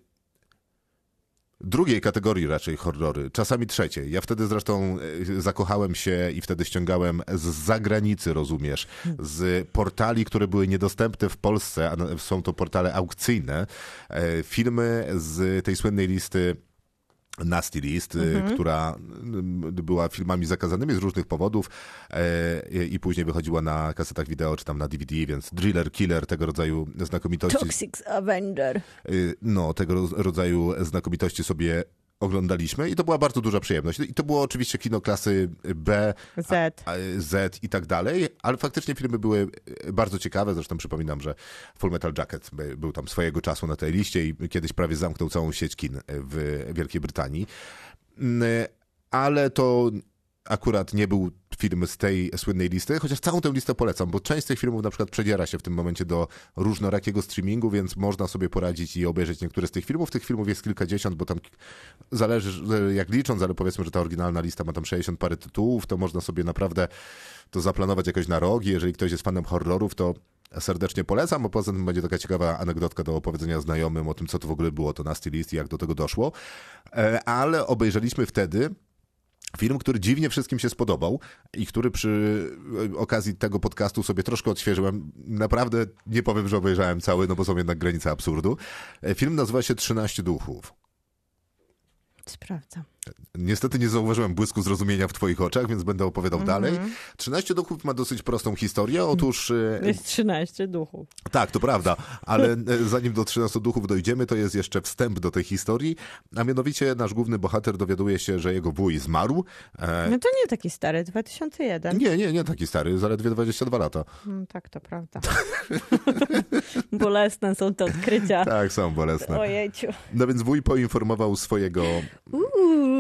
drugiej kategorii raczej horrory, czasami trzeciej. Ja wtedy zresztą e, zakochałem się i wtedy ściągałem z zagranicy, rozumiesz, z portali, które były niedostępne w Polsce, a są to portale aukcyjne, e, filmy z tej słynnej listy Nasty List, y, która y, była filmami zakazanymi z różnych powodów e, i później wychodziła na kasetach wideo czy tam na DVD, więc Driller, Killer, tego rodzaju znakomitości. Toxic Avenger. Y, no, tego rodzaju znakomitości sobie oglądaliśmy i to była bardzo duża przyjemność. I to było oczywiście kino klasy B, Z. a- a- Z i tak dalej, ale faktycznie filmy były y, bardzo ciekawe. Zresztą przypominam, że Full Metal Jacket by- był tam swojego czasu na tej liście i kiedyś prawie zamknął całą sieć kin w Wielkiej Brytanii. Mm, Ale to akurat nie był film z tej słynnej listy, chociaż całą tę listę polecam, bo część z tych filmów na przykład przedziera się w tym momencie do różnorakiego streamingu, więc można sobie poradzić i obejrzeć niektóre z tych filmów. Tych filmów jest kilkadziesiąt, bo tam zależy że jak licząc, ale powiedzmy, że ta oryginalna lista ma tam 60 parę tytułów, to można sobie naprawdę to zaplanować jakoś na rok. i Jeżeli ktoś jest fanem horrorów, to serdecznie polecam, bo poza tym będzie taka ciekawa anegdotka do opowiedzenia znajomym o tym, co to w ogóle było to Nasty List i jak do tego doszło. E, Ale obejrzeliśmy wtedy Film, który dziwnie wszystkim się spodobał i który przy e, okazji tego podcastu sobie troszkę odświeżyłem. Naprawdę nie powiem, że obejrzałem cały, no bo są jednak granice absurdu. E, Film nazywa się 13 duchów. Sprawdzam. Niestety nie zauważyłem błysku zrozumienia w twoich oczach, więc będę opowiadał dalej. 13 duchów ma dosyć prostą historię. Otóż e, Jest 13 duchów. Tak, to prawda, ale e, zanim do 13 duchów dojdziemy, to jest jeszcze wstęp do tej historii, a mianowicie nasz główny bohater dowiaduje się, że jego wuj zmarł. E, No to nie taki stary, 2001. nie, nie, nie taki stary, zaledwie 22 lata. Mm, tak, to prawda. <laughs> Bolesne są te odkrycia. Tak, są bolesne. Ojejciu. No więc wuj poinformował swojego, Uuu,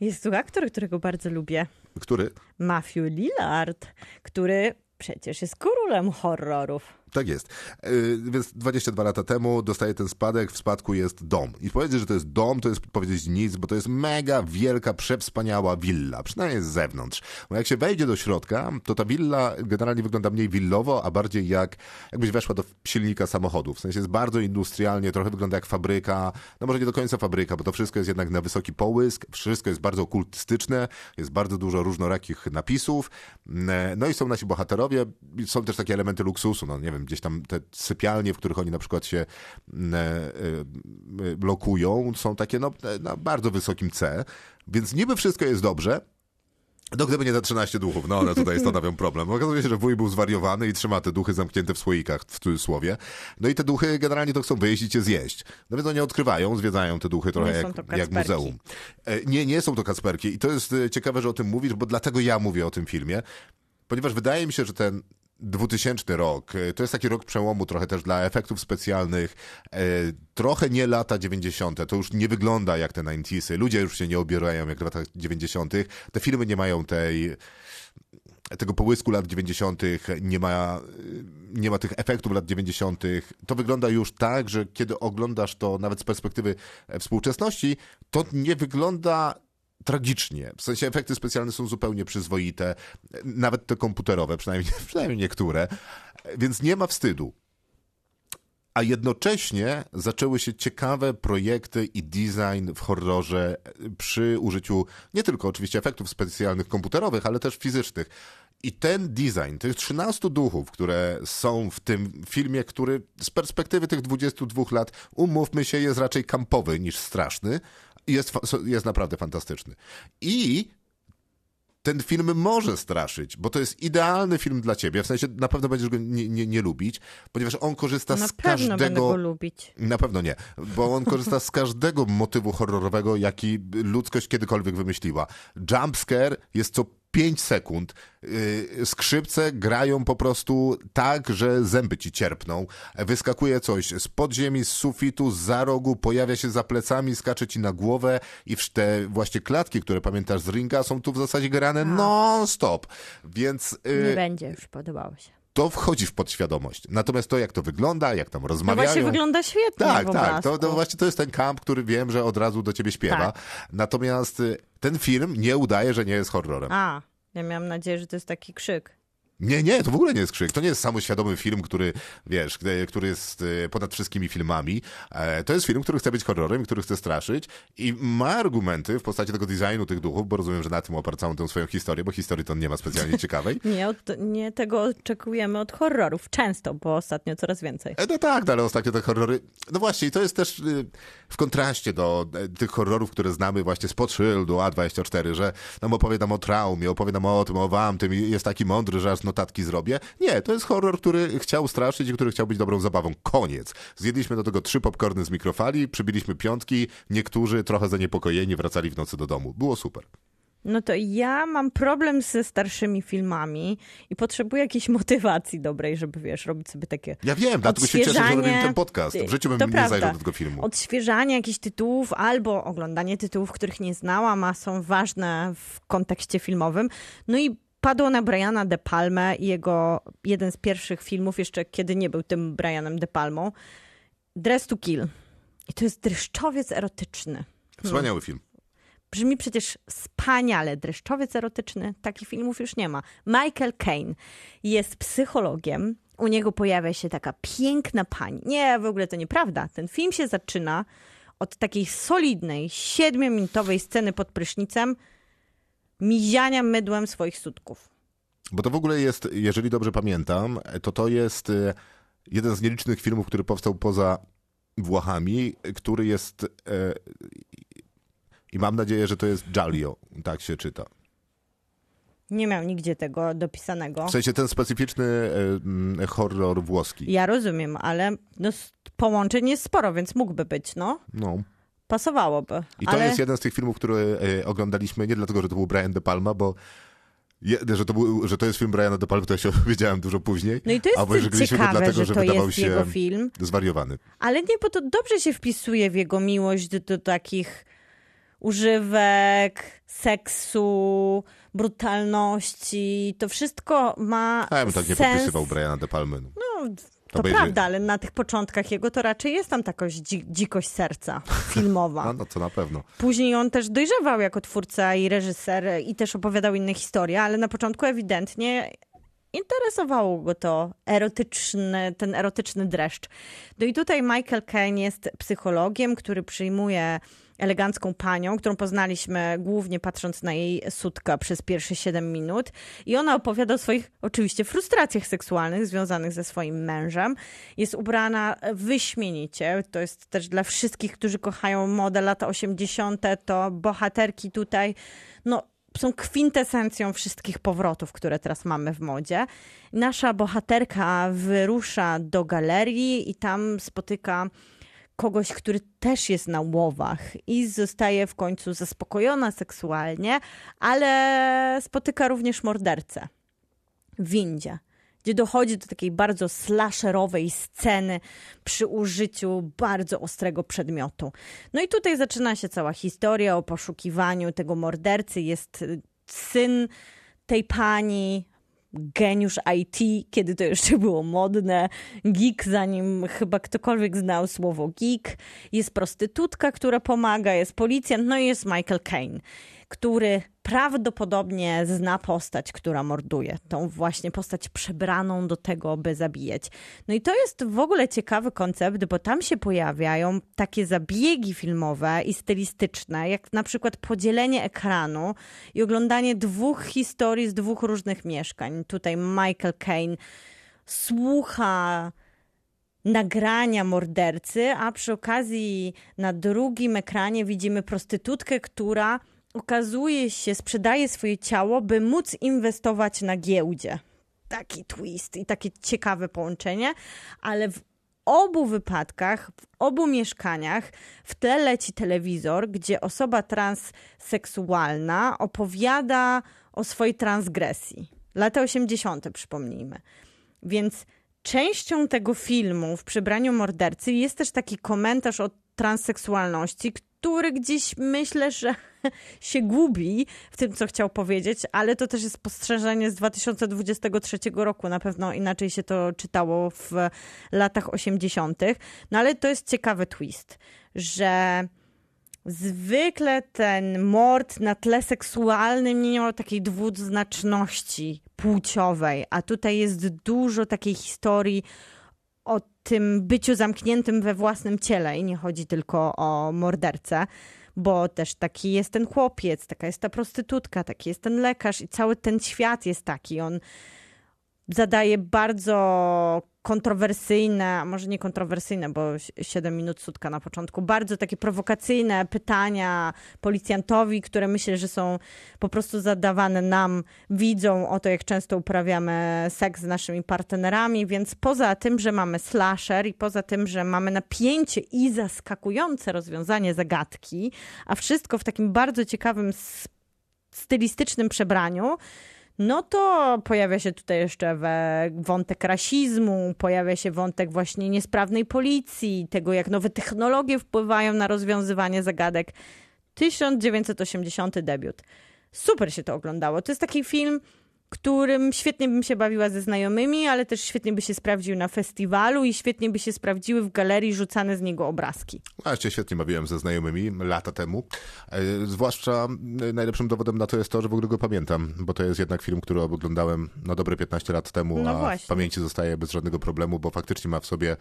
jest tu aktor, którego bardzo lubię. który? Matthew Lillard, który przecież jest królem horrorów. Tak jest. Yy, Więc 22 lata temu dostaje ten spadek, w spadku jest dom. I powiedzieć, że to jest dom, to jest powiedzieć nic, bo to jest mega wielka, przewspaniała willa, przynajmniej z zewnątrz. Bo jak się wejdzie do środka, to ta willa generalnie wygląda mniej willowo, a bardziej jak jakbyś weszła do silnika samochodu. W sensie jest bardzo industrialnie, trochę wygląda jak fabryka, no może nie do końca fabryka, bo to wszystko jest jednak na wysoki połysk, wszystko jest bardzo okultystyczne, jest bardzo dużo różnorakich napisów, no i są nasi bohaterowie, są też takie elementy luksusu, no nie wiem, gdzieś tam te sypialnie, w których oni na przykład się mm, e, e, blokują, są takie no, na bardzo wysokim C, więc niby wszystko jest dobrze, no gdyby nie te 13 duchów, no ale tutaj stanowią <laughs> problem. Okazuje się, że wuj był zwariowany i trzyma te duchy zamknięte w słoikach, w cudzysłowie. No i te duchy generalnie to chcą wyjść i zjeść. No więc oni odkrywają, zwiedzają te duchy trochę jak, jak muzeum. E, Nie, nie są to kacperki i to jest e, ciekawe, że o tym mówisz, bo dlatego ja mówię o tym filmie, ponieważ wydaje mi się, że ten 2000 rok, e, to jest taki rok przełomu trochę też dla efektów specjalnych, e, trochę nie lata 90. To już nie wygląda jak te 90 Ludzie już się nie obierają jak w latach 90. Te filmy nie mają tej tego połysku lat 90., nie ma, nie ma tych efektów lat 90. To wygląda już tak, że kiedy oglądasz to nawet z perspektywy e, współczesności, to nie wygląda tragicznie. W sensie efekty specjalne są zupełnie przyzwoite, nawet te komputerowe, przynajmniej, <laughs> przynajmniej niektóre, więc nie ma wstydu. A jednocześnie zaczęły się ciekawe projekty i design w horrorze przy użyciu nie tylko oczywiście efektów specjalnych komputerowych, ale też fizycznych. I ten design, tych 13 duchów, które są w tym filmie, który z perspektywy tych 22 lat, umówmy się, jest raczej kampowy niż straszny, jest, jest naprawdę fantastyczny. I ten film może straszyć, bo to jest idealny film dla ciebie. W sensie na pewno będziesz go nie, nie, nie lubić, ponieważ on korzysta Na z pewno każdego. będę go lubić. Na pewno nie, bo on korzysta z każdego motywu horrorowego, jaki ludzkość kiedykolwiek wymyśliła. Jumpscare jest co 5 sekund. Yy, Skrzypce grają po prostu tak, że zęby ci cierpną. Wyskakuje coś z podziemi, z sufitu, z za rogu, pojawia się za plecami, skacze ci na głowę i te właśnie klatki, które pamiętasz z ringa, są tu w zasadzie grane non-stop. Więc yy, Nie będzie już, podobało się. To wchodzi w podświadomość. Natomiast to, jak to wygląda, jak tam No rozmawiają... właśnie wygląda świetnie Tak, tak. To, to właśnie to jest ten kamp, który wiem, że od razu do ciebie śpiewa. Tak. Natomiast y, ten film nie udaje, że nie jest horrorem. A, ja miałam nadzieję, że to jest taki krzyk. Nie, nie, to w ogóle nie jest krzyk. To nie jest samoświadomy film, który, wiesz, k- który jest e, ponad wszystkimi filmami. E, To jest film, który chce być horrorem, który chce straszyć i ma argumenty w postaci tego designu tych duchów, bo rozumiem, że na tym oparł całą tę swoją historię, bo historii to nie ma specjalnie ciekawej. <laughs> Nie, od, nie tego oczekujemy od horrorów. Często, bo ostatnio coraz więcej. E, No tak, no ale ostatnio te horrory. No właśnie, i to jest też y, w kontraście do e, tych horrorów, które znamy właśnie spod szyldu A24, że nam opowiadam o traumie, opowiadam o tym, o wam, tym jest taki mądry, że aż notatki zrobię. Nie, to jest horror, który chciał straszyć i który chciał być dobrą zabawą. Koniec. Zjedliśmy do tego trzy popcorny z mikrofali, przybiliśmy piątki, niektórzy trochę zaniepokojeni wracali w nocy do domu. Było super. No to ja mam problem ze starszymi filmami i potrzebuję jakiejś motywacji dobrej, żeby, wiesz, robić sobie takie Ja wiem, dlatego się cieszę, że robimy ten podcast. W życiu bym To nie prawda. zajrzał do tego filmu. odświeżanie jakichś tytułów albo oglądanie tytułów, których nie znałam, a są ważne w kontekście filmowym. No i padło na Briana De Palmę i jego jeden z pierwszych filmów, jeszcze kiedy nie był tym Brianem De Palmą, Dress to Kill. I to jest dreszczowiec erotyczny. Wspaniały film. Brzmi przecież wspaniale. Dreszczowiec erotyczny, takich filmów już nie ma. Michael Caine jest psychologiem. U niego pojawia się taka piękna pani. Nie, w ogóle to nieprawda. Ten film się zaczyna od takiej solidnej, siedmiominutowej sceny pod prysznicem miziania mydłem swoich sutków. Bo to w ogóle jest, jeżeli dobrze pamiętam, to to jest e, jeden z nielicznych filmów, który powstał poza Włochami, który jest. E, I mam nadzieję, że to jest Giallo, tak się czyta. Nie miał nigdzie tego dopisanego. W sensie ten specyficzny e, mm, horror włoski. Ja rozumiem, ale no, połączeń jest sporo, więc mógłby być, no. No. Pasowałoby. I to ale... jest jeden z tych filmów, które e, oglądaliśmy nie dlatego, że to był Brian De Palma, bo. Je, że, to był, że to jest film Briana De Palma, to ja się <laughs> dowiedziałem dużo później. No i to jest go ciekawe, dlatego, że to wydawał jest się jego film. zwariowany. Ale nie, bo to dobrze się wpisuje w jego miłość do, do takich używek, seksu, brutalności. To wszystko ma A ja bym tak nie podpisywał Briana De Palmy. No. No, to obejrzy- prawda, ale na tych początkach jego to raczej jest tam taka dzi- dzikość serca <laughs> filmowa. A, no to na pewno. Później on też dojrzewał jako twórca i reżyser i też opowiadał inne historie, ale na początku ewidentnie interesowało go to erotyczny, ten erotyczny dreszcz. No i tutaj Michael Caine jest psychologiem, który przyjmuje elegancką panią, którą poznaliśmy głównie patrząc na jej sutka przez pierwsze 7 minut i ona opowiada o swoich oczywiście frustracjach seksualnych związanych ze swoim mężem. Jest ubrana wyśmienicie. To jest też dla wszystkich, którzy kochają modę lata 80. to bohaterki tutaj no są kwintesencją wszystkich powrotów, które teraz mamy w modzie. Nasza bohaterka wyrusza do galerii i tam spotyka kogoś, który też jest na łowach i zostaje w końcu zaspokojona seksualnie, ale spotyka również mordercę w windzie, gdzie dochodzi do takiej bardzo slasherowej sceny przy użyciu bardzo ostrego przedmiotu. No i tutaj zaczyna się cała historia o poszukiwaniu tego mordercy. Jest y, syn tej pani, geniusz IT, kiedy to jeszcze <laughs> było modne, geek, zanim chyba ktokolwiek znał słowo geek. Jest prostytutka, która pomaga, jest policjant, no i jest Michael Caine, który prawdopodobnie zna postać, która morduje. Tą właśnie postać przebraną do tego, by zabijać. No i to jest w ogóle ciekawy koncept, bo tam się pojawiają takie zabiegi filmowe i stylistyczne, jak na przykład podzielenie ekranu i oglądanie dwóch historii z dwóch różnych mieszkań. Tutaj Michael Caine słucha nagrania mordercy, a przy okazji na drugim ekranie widzimy prostytutkę, która okazuje się, sprzedaje swoje ciało, by móc inwestować na giełdzie. Taki twist i takie ciekawe połączenie, ale w obu wypadkach, w obu mieszkaniach w tle leci telewizor, gdzie osoba transseksualna opowiada o swojej transgresji. Lata 80., przypomnijmy. Więc częścią tego filmu w przybraniu mordercy jest też taki komentarz o transseksualności, który gdzieś myślę, że <laughs> się gubi w tym, co chciał powiedzieć, ale to też jest spostrzeżenie z 2023 roku. Na pewno inaczej się to czytało w latach 80. No ale to jest ciekawy twist, że Zwykle ten mord na tle seksualnym nie miał takiej dwuznaczności płciowej, a tutaj jest dużo takiej historii o tym byciu zamkniętym we własnym ciele i nie chodzi tylko o mordercę, bo też taki jest ten chłopiec, taka jest ta prostytutka, taki jest ten lekarz i cały ten świat jest taki. On zadaje bardzo kontrowersyjne, a może nie kontrowersyjne, bo 7 minut sutka na początku, bardzo takie prowokacyjne pytania policjantowi, które myślę, że są po prostu zadawane nam, widzą o to, jak często uprawiamy seks z naszymi partnerami, więc poza tym, że mamy slasher i poza tym, że mamy napięcie i zaskakujące rozwiązanie zagadki, a wszystko w takim bardzo ciekawym stylistycznym przebraniu, no to pojawia się tutaj jeszcze wątek rasizmu, pojawia się wątek właśnie niesprawnej policji, tego jak nowe technologie wpływają na rozwiązywanie zagadek. 1980 debiut. Super się to oglądało. To jest taki film, którym świetnie bym się bawiła ze znajomymi, ale też świetnie by się sprawdził na festiwalu i świetnie by się sprawdziły w galerii rzucane z niego obrazki. A ja się świetnie bawiłem ze znajomymi lata temu. E, zwłaszcza e, najlepszym dowodem na to jest to, że w ogóle go pamiętam, bo to jest jednak film, który oglądałem no dobre 15 lat temu, no a właśnie. w pamięci zostaje bez żadnego problemu, bo faktycznie ma w sobie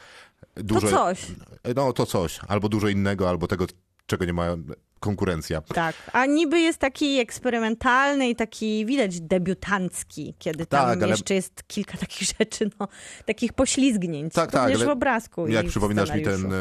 dużo... To coś. No to coś. Albo dużo innego, albo tego, czego nie mają konkurencja. Tak, a niby jest taki eksperymentalny i taki widać debiutancki, kiedy tam tak, ale... jeszcze jest kilka <laughs> takich rzeczy, no, takich poślizgnięć. Tak, tak. w obrazku Jak przypominasz mi ten,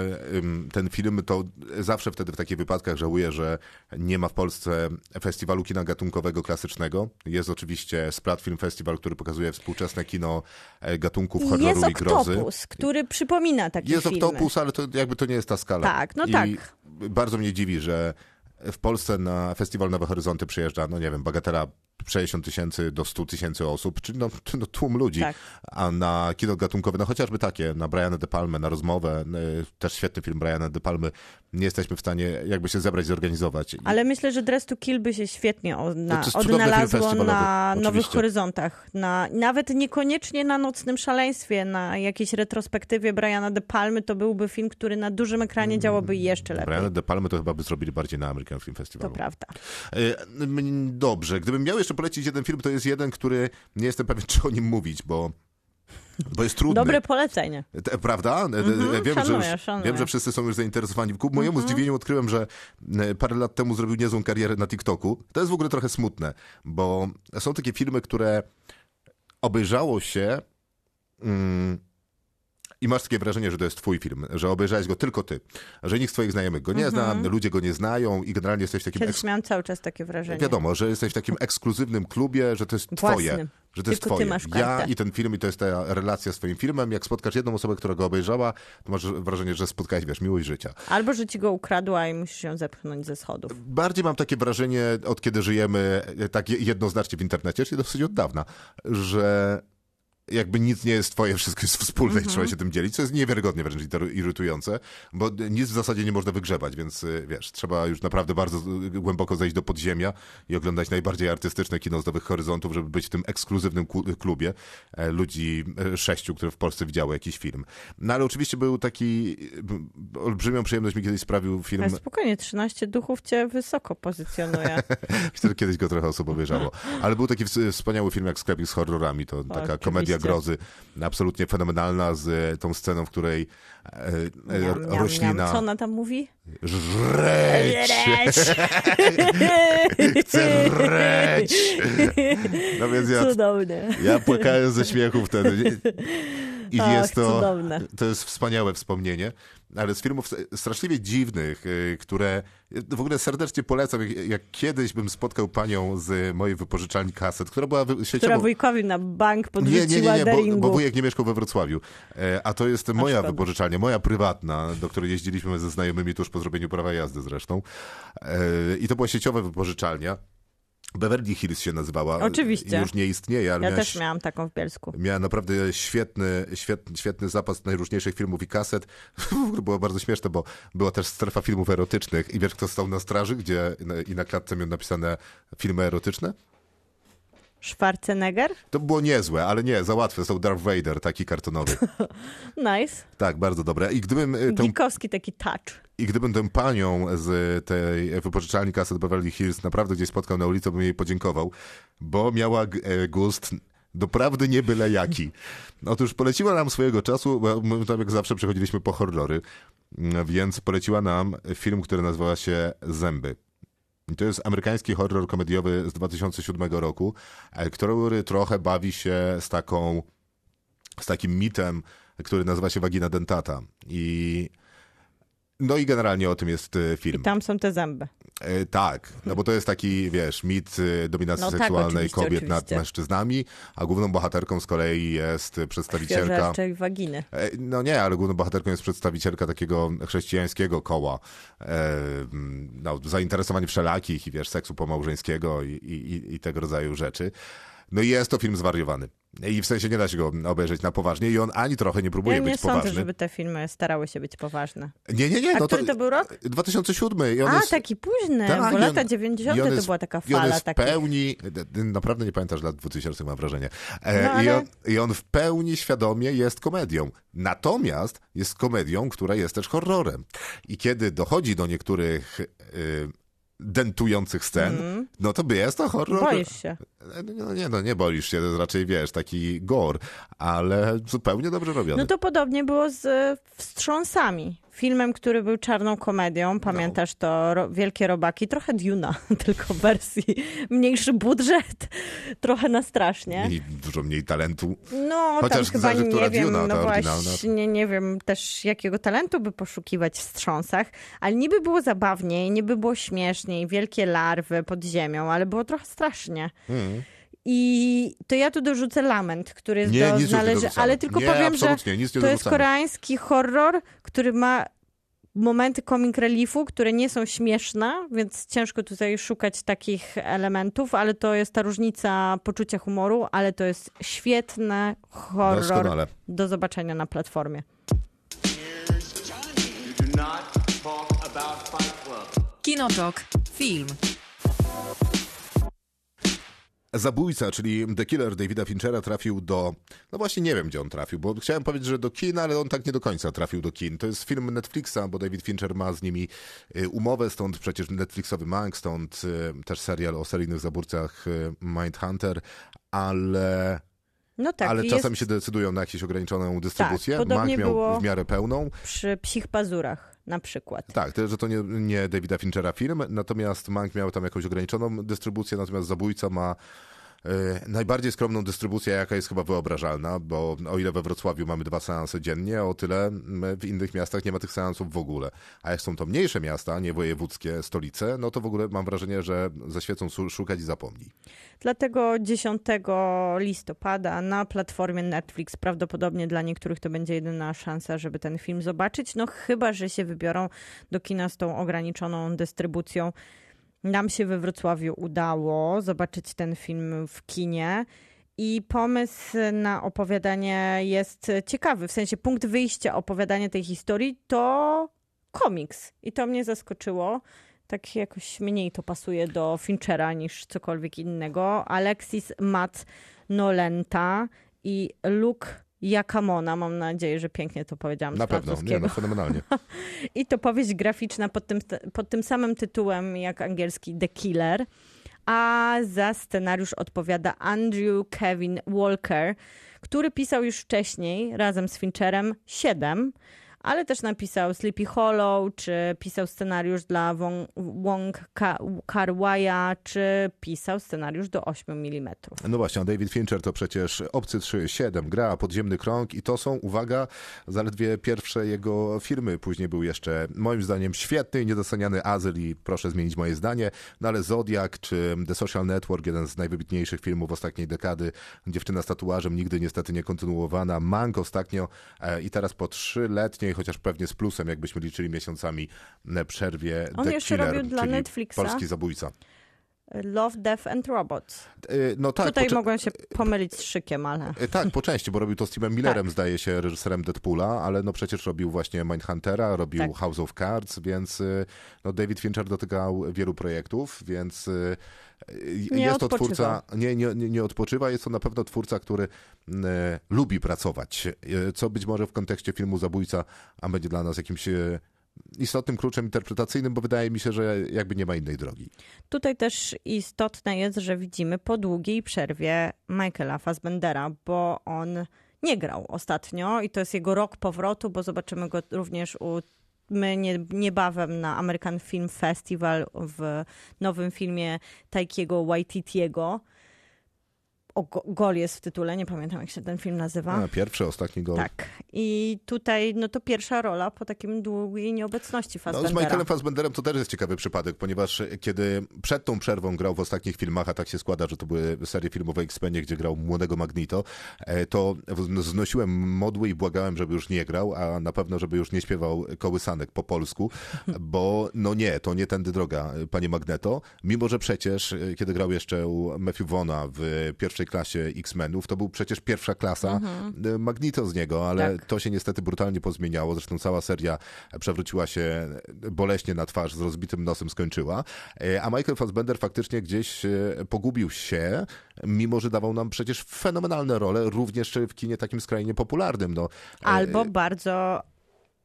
ten film, to zawsze wtedy w takich wypadkach żałuję, że nie ma w Polsce festiwalu kina gatunkowego klasycznego. Jest oczywiście Splat Film Festival, który pokazuje współczesne kino e, gatunków horroru jest i grozy. Jest Octopus, który przypomina takie jest filmy. Jest Octopus, ale to jakby to nie jest ta skala. Tak, no I tak. Bardzo mnie dziwi, że w Polsce na festiwal Nowe Horyzonty przyjeżdża, no nie wiem, bagatela 60 tysięcy do 100 tysięcy osób, czyli no, <laughs> no, tłum ludzi. Tak. A na kino gatunkowe, no chociażby takie, na Briana De Palmy, na rozmowę, y, też świetny film Briana De Palmy, nie jesteśmy w stanie jakby się zebrać, zorganizować. Ale myślę, że Dress to Kill by się świetnie odna odnalazło na Nowych Horyzontach. Na, nawet niekoniecznie na Nocnym Szaleństwie, na jakiejś retrospektywie Briana De Palmy, to byłby film, który na dużym ekranie działałby jeszcze lepiej. Briana De Palmy to chyba by zrobili bardziej na American Film Festival. To prawda. Y, dobrze, gdybym miał jeszcze jeszcze polecić jeden film, to jest jeden, który nie jestem pewien, <laughs> czy o nim mówić, bo bo jest trudny. Dobre polecenie. Prawda? Mm-hmm, wiem, szanuję, że już, szanuję. wiem, że wszyscy są już zainteresowani. Ku mojemu mm-hmm. zdziwieniu odkryłem, że e, parę lat temu zrobił niezłą karierę na TikToku. To jest w ogóle trochę smutne, bo są takie filmy, które obejrzało się... Mm, i masz takie wrażenie, że to jest twój film, że obejrzałeś go tylko ty, że nikt z twoich znajomych go nie zna, mhm. ludzie go nie znają i generalnie jesteś w takim... Kiedyś eks... miałam cały czas takie wrażenie. Wiadomo, że jesteś w takim ekskluzywnym klubie, że to jest Własnym. twoje. Że to jest twoje. Ja i ten film, i to jest ta relacja z twoim filmem. Jak spotkasz jedną osobę, która go obejrzała, to masz wrażenie, że spotkałeś, wiesz, miłość życia. Albo, że ci go ukradła i musisz ją zepchnąć ze schodów. Bardziej mam takie wrażenie, od kiedy żyjemy tak jednoznacznie w internecie, czyli dosyć od dawna, że jakby nic nie jest twoje, wszystko jest wspólne mm -hmm. i trzeba mhm. się tym dzielić, co jest niewiarygodnie wręcz irytujące, bo nic w zasadzie nie można wygrzebać, więc y, wiesz, trzeba już naprawdę bardzo y, głęboko zejść do podziemia i oglądać najbardziej artystyczne kino z Nowych Horyzontów, żeby być w tym ekskluzywnym klubie e, ludzi e, sześciu, które w Polsce widziały jakiś film. No ale oczywiście był taki, olbrzymią przyjemność mi kiedyś sprawił film... Ale spokojnie, 13 duchów cię wysoko pozycjonuje. <laughs> Że kiedyś go trochę osób obejrzało. Ale był taki wspaniały film jak Sklepik z horrorami, to taka komedia grozy. Absolutnie fenomenalna z e, tą sceną, w której e, miam, e, roślina... Miam. Co ona tam mówi? Żreć! <laughs> Chcę żreć! No więc ja, Cudowne. Ja płakałem ze śmiechu wtedy. <laughs> I Ach, jest to, cudowne. to jest wspaniałe wspomnienie ale z filmów straszliwie dziwnych, y, które w ogóle serdecznie polecam. Jak, kiedyś bym spotkał panią z mojej wypożyczalni kaset, która była sieciową... Która wujkowi na bank podrzuciła Nie, nie, nie, nie bo, bo wujek nie mieszkał we Wrocławiu. E, a to jest moja szkoda. wypożyczalnia, moja prywatna, do której jeździliśmy ze znajomymi tuż po zrobieniu prawa jazdy zresztą. E, I to była sieciowa wypożyczalnia. Beverly Hills się nazywała. Oczywiście. Już nie istnieje, ale Ja też miałam taką w Bielsku. Miała naprawdę świetny, świetny, świetny zapas najróżniejszych filmów i kaset. <laughs> było bardzo śmieszne, bo była też strefa filmów erotycznych i wiesz, kto stał na straży, gdzie i na klatce miał napisane filmy erotyczne? Schwarzenegger? To było niezłe, ale nie, za łatwe. Są Darth Vader, taki kartonowy. <laughs> Nice. Tak, bardzo dobre. I gdybym y, tą Geekowski taki touch. I gdybym tę panią z tej wypożyczalni kaset Beverly Hills naprawdę gdzieś spotkał na ulicy, bym jej podziękował, bo miała e, gust doprawdy nie byle jaki. <laughs> Otóż poleciła nam swojego czasu, bo my tam jak zawsze przechodziliśmy po horrory, mm, więc poleciła nam film, który nazywa się Zęby. I To jest amerykański horror komediowy z 2007 roku, e, który trochę bawi się z taką, z takim mitem, który nazywa się Vagina dentata. I no i generalnie o tym jest e, film. Tam są te zęby. E, tak, no bo to jest taki, wiesz, mit e, dominacji No tak, seksualnej oczywiście, kobiet nad oczywiście. mężczyznami, a główną bohaterką z kolei jest przedstawicielka... Waginy. E, No nie, ale główną bohaterką jest przedstawicielka takiego chrześcijańskiego koła. E, no, zainteresowań wszelakich i wiesz, seksu pomałżeńskiego i, i, i tego rodzaju rzeczy. No i jest to film zwariowany. I w sensie nie da się go obejrzeć na poważnie i on ani trochę nie próbuje Ja nie być sądzę, poważny. żeby te filmy starały się być poważne. Nie, nie, nie. A no który to był rok? 2007. I on A, jest... taki późny, Tak, bo i lata on- 90. i on to jest- była taka I on fala jest w takich. pełni, naprawdę nie pamiętasz lat 2000 mam wrażenie. E, No, I, ale- on, I on w pełni świadomie jest komedią. Natomiast jest komedią, która jest też horrorem. I kiedy dochodzi do niektórych y, dentujących scen, no to jest to horror. Boisz się. No nie, no nie boisz się, to jest raczej wiesz, taki gore, ale zupełnie dobrze robiony. No to podobnie było z e, Wstrząsami. Filmem, który był czarną komedią. Pamiętasz to? Ro Wielkie Robaki. Trochę Duna, <laughs> tylko w wersji mniejszy budżet. Trochę na strasznie. I dużo mniej talentu. No, Chociaż tam chyba nie wiem, Duna, no właśnie, nie wiem też jakiego talentu by poszukiwać w wstrząsach, ale niby było zabawniej, niby było śmieszniej, wielkie larwy pod ziemią, ale było trochę strasznie. Mm. I to ja tu dorzucę lament, który jest Nie, do znależy, ale tylko Nie, powiem, że absolutnie, nic nie to jest dorzucamy. koreański horror, który ma momenty comic reliefu, które nie są śmieszne, więc ciężko tutaj szukać takich elementów, ale to jest ta różnica poczucia humoru, ale to jest świetny horror Doskonale. do zobaczenia na platformie. Kinotok. Film. Zabójca, czyli The Killer Davida Finchera trafił do... No właśnie nie wiem, gdzie on trafił, bo chciałem powiedzieć, że do kin, ale on tak nie do końca trafił do kin. To jest film Netflixa, bo David Fincher ma z nimi y, umowę, stąd przecież Netflixowy Mank, stąd y, też serial o seryjnych zabójcach y, Mindhunter, ale... No tak, ale jest czasami się decydują na jakąś ograniczoną dystrybucję. podobnie Mank miał było- w miarę pełną. przy psich pazurach na przykład. Tak, to, że to nie, nie Davida Finchera film, natomiast Mank miał tam jakąś ograniczoną dystrybucję, natomiast Zabójca ma najbardziej skromną dystrybucję, jaka jest chyba wyobrażalna, bo o ile we Wrocławiu mamy dwa seanse dziennie, o tyle mm, w innych miastach nie ma tych seansów w ogóle. A jak są to mniejsze miasta, nie wojewódzkie, stolice, no to w ogóle mam wrażenie, że ze świecą szukać i zapomnij. Dlatego 10 listopada na platformie Netflix prawdopodobnie dla niektórych to będzie jedyna szansa, żeby ten film zobaczyć. No chyba, że się wybiorą do kina z tą ograniczoną dystrybucją. Nam się we Wrocławiu udało zobaczyć ten film w kinie. I pomysł na opowiadanie jest ciekawy. W sensie punkt wyjścia opowiadania tej historii to komiks. I to mnie zaskoczyło. Tak jakoś mniej to pasuje do Finchera niż cokolwiek innego. Alexis Matt Nolenta i Luke Jakamona. Mam nadzieję, że pięknie to powiedziałam Na pewno, nie, no fenomenalnie. <laughs> I to powieść graficzna pod tym, pod tym samym tytułem jak angielski The Killer. A za scenariusz odpowiada Andrew Kevin Walker, który pisał już wcześniej razem z Fincherem 7, ale też napisał Sleepy Hollow, czy pisał scenariusz dla Wong, Wong Ka- Kar-wai'a, czy pisał scenariusz do 8 mm. No właśnie, David Fincher to przecież Obcy 3, 7, gra, Podziemny Krąg i to są, uwaga, zaledwie pierwsze jego filmy. Później był jeszcze, moim zdaniem, świetny i niedoceniany Azyl i proszę zmienić moje zdanie, no ale Zodiak czy The Social Network, jeden z najwybitniejszych filmów ostatniej dekady, Dziewczyna z tatuażem, nigdy niestety nie kontynuowana, Mank ostatnio e, i teraz po trzyletniej, chociaż pewnie z plusem, jakbyśmy liczyli miesiącami, e, przerwie On The jeszcze Killer, robił dla Netflixa. polski zabójca. Love, Death and Robots. Y, No tak, Tutaj poczę- mogłem się pomylić z szykiem, ale... Y, Tak, po części, bo robił to z Timem Millerem, Tak. zdaje się, reżyserem Deadpoola, ale no przecież robił właśnie Mindhuntera, robił Tak. House of Cards, więc no David Fincher dotykał wielu projektów, więc Nie jest to odpoczywa. twórca, nie, nie, nie, nie odpoczywa, jest to na pewno twórca, który y, lubi pracować, y, co być może w kontekście filmu Zabójca, a będzie dla nas jakimś y, istotnym kluczem interpretacyjnym, bo wydaje mi się, że jakby nie ma innej drogi. Tutaj też istotne jest, że widzimy po długiej przerwie Michaela Fassbendera, bo on nie grał ostatnio i to jest jego rok powrotu, bo zobaczymy go również u my nie, niebawem na American Film Festival w nowym filmie Taikiego Waititiego. O, go- Gol jest w tytule, nie pamiętam jak się ten film nazywa. A, pierwszy, ostatni gol. Tak. I tutaj no to pierwsza rola po takim długiej nieobecności No, z Fassbendera. Michaelem Fassbenderem to też jest ciekawy przypadek, ponieważ kiedy przed tą przerwą grał w ostatnich filmach, a tak się składa, że to były serie filmowe X-Menie, gdzie grał młodego Magnito, e, to w- znosiłem modły i błagałem, żeby już nie grał, a na pewno, żeby już nie śpiewał kołysanek po polsku, bo no nie, to nie tędy droga, panie Magneto. Mimo, że przecież, e, kiedy grał jeszcze u Matthew Vona w pierwszej klasie X-Menów, to był przecież pierwsza klasa e, Magnito z niego, ale Tak. to się niestety brutalnie pozmieniało. Zresztą cała seria przewróciła się boleśnie na twarz, z rozbitym nosem skończyła. E, A Michael Fassbender faktycznie gdzieś pogubił się, mimo że dawał nam przecież fenomenalne role, również w kinie takim skrajnie popularnym. No, Albo bardzo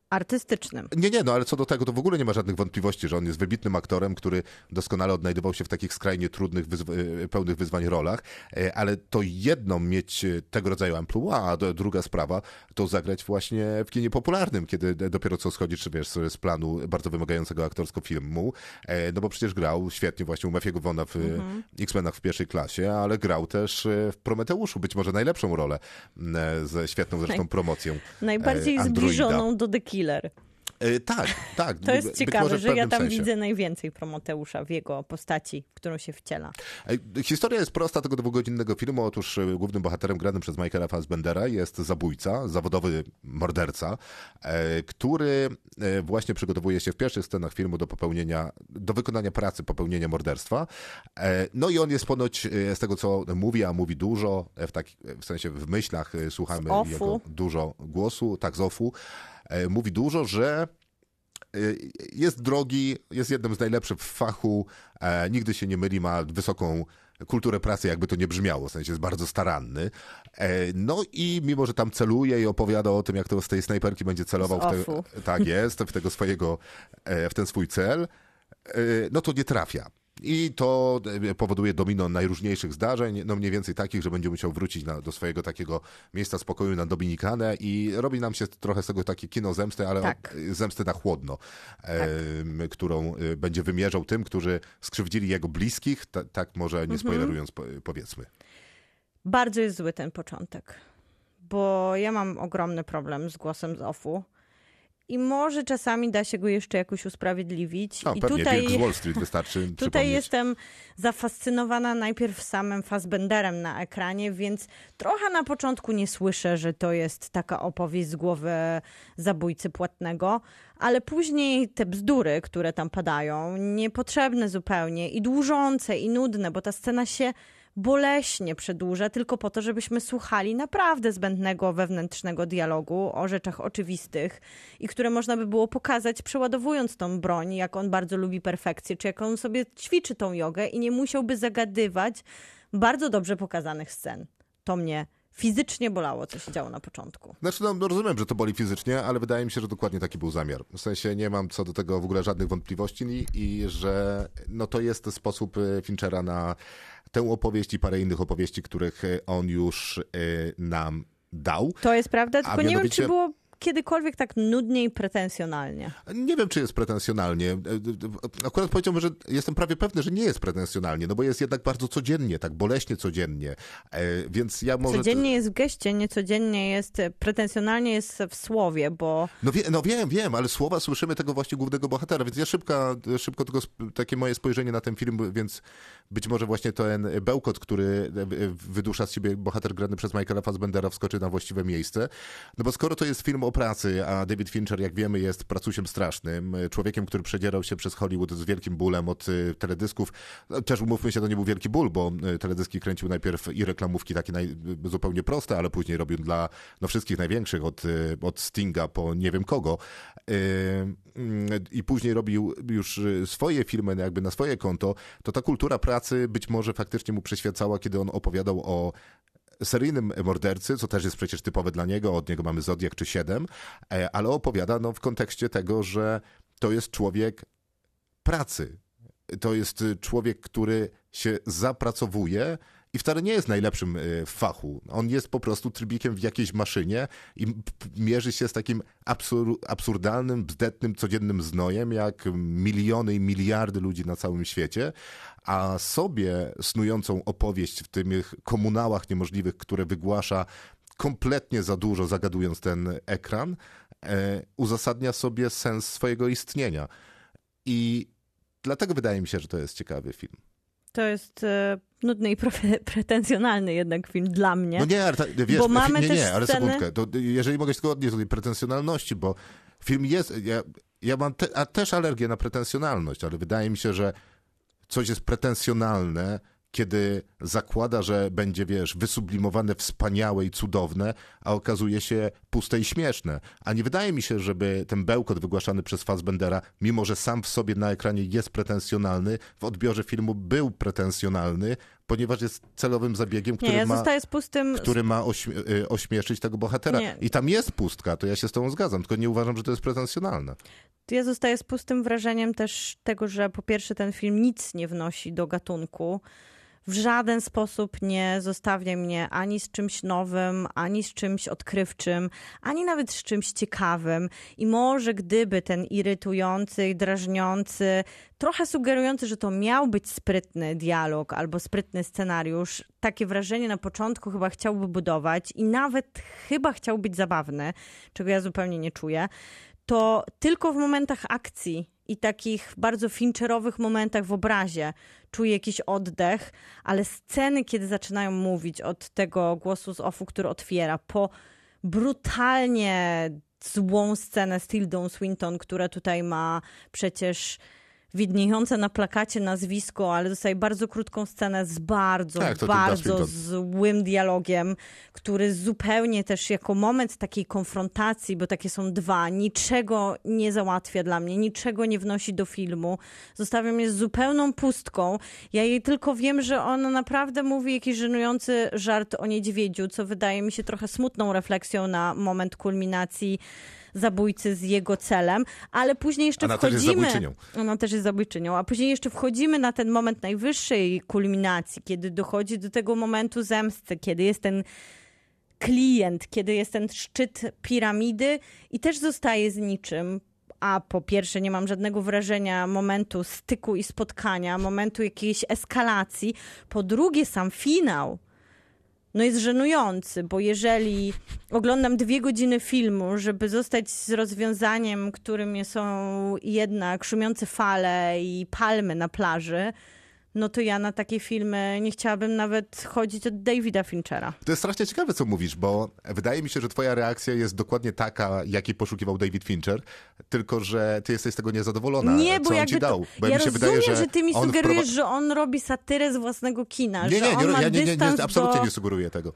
artystycznym. nie, nie, no ale co do tego, to w ogóle nie ma żadnych wątpliwości, że on jest wybitnym aktorem, który doskonale odnajdował się w takich skrajnie trudnych, wyzw- e, pełnych wyzwań rolach, e, ale to jedno mieć e, tego rodzaju amplua, a druga sprawa to zagrać właśnie w kinie popularnym, kiedy dopiero co schodzisz, wiesz, z planu bardzo wymagającego aktorsko filmu, no bo przecież grał świetnie właśnie u Matthew'ego Vona w Mhm. X-Menach w pierwszej klasie, ale grał też w Prometeuszu, być może najlepszą rolę, ze świetną zresztą promocją. Najbardziej Androida. zbliżoną do The Killer. E, Tak, tak. To jest ciekawe, że ja tam sensie. widzę najwięcej Promoteusza w jego postaci, w którą się wciela. E, Historia jest prosta tego dwugodzinnego filmu. Otóż e, głównym bohaterem granym przez Michaela Fassbendera jest zabójca, zawodowy morderca, który właśnie przygotowuje się w pierwszych scenach filmu do popełnienia, do wykonania pracy popełnienia morderstwa. No i on jest ponoć, z tego co mówi, a mówi dużo, w, taki, w sensie w myślach słuchamy jego dużo głosu, tak z ofu, mówi dużo, że Y, jest drogi, jest jednym z najlepszych w fachu, e, nigdy się nie myli, ma wysoką kulturę pracy, jakby to nie brzmiało, w sensie jest bardzo staranny. E, no i mimo, że tam celuje i opowiada o tym, jak to z tej snajperki będzie celował w te, tak jest, w tego swojego, e, w ten swój cel, e, no to nie trafia. I to e, powoduje domino najróżniejszych zdarzeń, no mniej więcej takich, że będzie musiał wrócić na, do swojego takiego miejsca spokoju na Dominikanę i robi nam się trochę z tego takie kino zemsty, ale Tak. o- zemsty na chłodno, którą e, będzie wymierzał tym, którzy skrzywdzili jego bliskich, ta, tak może Mhm. nie spoilerując po- powiedzmy. Bardzo jest zły ten początek, bo ja mam ogromny problem z głosem z offu i może czasami da się go jeszcze jakoś usprawiedliwić. No I pewnie, tutaj... Wilk z Wall Street wystarczy <laughs> Tutaj jestem zafascynowana najpierw samym Fassbenderem na ekranie, więc trochę na początku nie słyszę, że to jest taka opowieść z głowy zabójcy płatnego, ale później te bzdury, które tam padają, niepotrzebne zupełnie i dłużące i nudne, bo ta scena się boleśnie przedłuża tylko po to, żebyśmy słuchali naprawdę zbędnego wewnętrznego dialogu o rzeczach oczywistych i które można by było pokazać przeładowując tą broń, jak on bardzo lubi perfekcję, czy jak on sobie ćwiczy tą jogę i nie musiałby zagadywać bardzo dobrze pokazanych scen. To mnie fizycznie bolało, co się działo na początku. Znaczy, no, no rozumiem, że to boli fizycznie, ale wydaje mi się, że dokładnie taki był zamiar. W sensie nie mam co do tego w ogóle żadnych wątpliwości i, i że no, to jest sposób y, Finchera na tę opowieść i parę innych opowieści, których y, on już y, nam dał. To jest prawda, tylko nie wiem, czy było kiedykolwiek tak nudnie i pretensjonalnie. Nie wiem, czy jest pretensjonalnie. E, Akurat powiedziałbym, że jestem prawie pewny, że nie jest pretensjonalnie, no bo jest jednak bardzo codziennie, tak boleśnie codziennie. E, Więc ja może... Codziennie jest w geście, niecodziennie jest, pretensjonalnie jest w słowie, bo No, wie, no wiem, wiem, ale słowa słyszymy tego właśnie głównego bohatera, więc ja szybko, szybko tylko takie moje spojrzenie na ten film, więc być może właśnie ten bełkot, który e, wydusza z siebie bohater grany przez Michaela Fassbendera wskoczy na właściwe miejsce. No bo skoro to jest film kawał pracy, a David Fincher, jak wiemy, jest pracusiem strasznym. Człowiekiem, który przedzierał się przez Hollywood z wielkim bólem od y, teledysków. No, Też umówmy się, to nie był wielki ból, bo y, teledyski kręcił najpierw i reklamówki takie naj, y, zupełnie proste, ale później robił dla no, wszystkich największych, od, od Stinga po nie wiem kogo. I później robił już swoje filmy jakby na swoje konto. To ta kultura pracy być może faktycznie mu przyświecała, kiedy on opowiadał o seryjnym mordercy, co też jest przecież typowe dla niego, od niego mamy Zodiak czy Siedem, e, ale opowiada no, w kontekście tego, że to jest człowiek pracy. To jest człowiek, który się zapracowuje i wcale nie jest najlepszym y, w fachu. On jest po prostu trybikiem w jakiejś maszynie i mierzy się z takim absur absurdalnym, bzdetnym, codziennym znojem, jak miliony i miliardy ludzi na całym świecie, a sobie snującą opowieść w tych komunałach niemożliwych, które wygłasza kompletnie za dużo, zagadując ten ekran, e, uzasadnia sobie sens swojego istnienia. I dlatego wydaje mi się, że to jest ciekawy film. To jest e, nudny i pre- <laughs> pretensjonalny jednak film dla mnie. No nie, ale ta, wiesz, Bo mamy nie, też nie, ale sceny- sekundkę. To, jeżeli mogę się tylko odnieść do tej pretensjonalności, bo film jest, ja, ja mam te, a też alergię na pretensjonalność, ale wydaje mi się, że coś jest pretensjonalne, kiedy zakłada, że będzie, wiesz, wysublimowane, wspaniałe i cudowne, a okazuje się puste i śmieszne. A nie wydaje mi się, żeby ten bełkot wygłaszany przez Fassbendera, mimo że sam w sobie na ekranie jest pretensjonalny, w odbiorze filmu był pretensjonalny, ponieważ jest celowym zabiegiem, nie, który ja ma pustym... który ma ośmie- y, ośmieszyć tego bohatera. Nie. I tam jest pustka, to ja się z tobą zgadzam, tylko nie uważam, że to jest pretensjonalne. Ja zostaję z pustym wrażeniem też tego, że po pierwsze ten film nic nie wnosi do gatunku. W żaden sposób nie zostawia mnie ani z czymś nowym, ani z czymś odkrywczym, ani nawet z czymś ciekawym. I może gdyby ten irytujący, drażniący, trochę sugerujący, że to miał być sprytny dialog albo sprytny scenariusz, takie wrażenie na początku chyba chciałby budować i nawet chyba chciał być zabawny, czego ja zupełnie nie czuję to tylko w momentach akcji i takich bardzo fincherowych momentach w obrazie. Czuję jakiś oddech, ale sceny, kiedy zaczynają mówić od tego głosu z offu, który otwiera, po brutalnie złą scenę z Tildą Swinton, która tutaj ma przecież widniejące na plakacie nazwisko, ale dostaje bardzo krótką scenę z bardzo, Tak, bardzo złym dialogiem, który zupełnie też jako moment takiej konfrontacji, bo takie są dwa, niczego nie załatwia dla mnie, niczego nie wnosi do filmu. Zostawia mnie z zupełną pustką. Ja jej tylko wiem, że ona naprawdę mówi jakiś żenujący żart o niedźwiedziu, co wydaje mi się trochę smutną refleksją na moment kulminacji zabójcy z jego celem, ale później jeszcze Ona też jest wchodzimy... zabójczynią. Ona też jest zabójczynią, a później jeszcze wchodzimy na ten moment najwyższej kulminacji, kiedy dochodzi do tego momentu zemsty, kiedy jest ten klient, kiedy jest ten szczyt piramidy i też zostaje z niczym. A po pierwsze, nie mam żadnego wrażenia momentu styku i spotkania, momentu jakiejś eskalacji. Po drugie, sam finał no jest żenujący, bo jeżeli oglądam dwie godziny filmu, żeby zostać z rozwiązaniem, którym są jednak szumiące fale i palmy na plaży, no to ja na takie filmy nie chciałabym nawet chodzić od Davida Finchera. To jest strasznie ciekawe, co mówisz, bo wydaje mi się, że twoja reakcja jest dokładnie taka, jakiej poszukiwał David Fincher, tylko że ty jesteś z tego niezadowolona, Nie, bo co on ci dał. Bo ja mi się rozumiem, wydaje, że, ty mi sugerujesz, że on robi satyrę z własnego kina, Nie, że nie, nie, nie, nie, dystans nie, absolutnie do... nie sugeruję tego.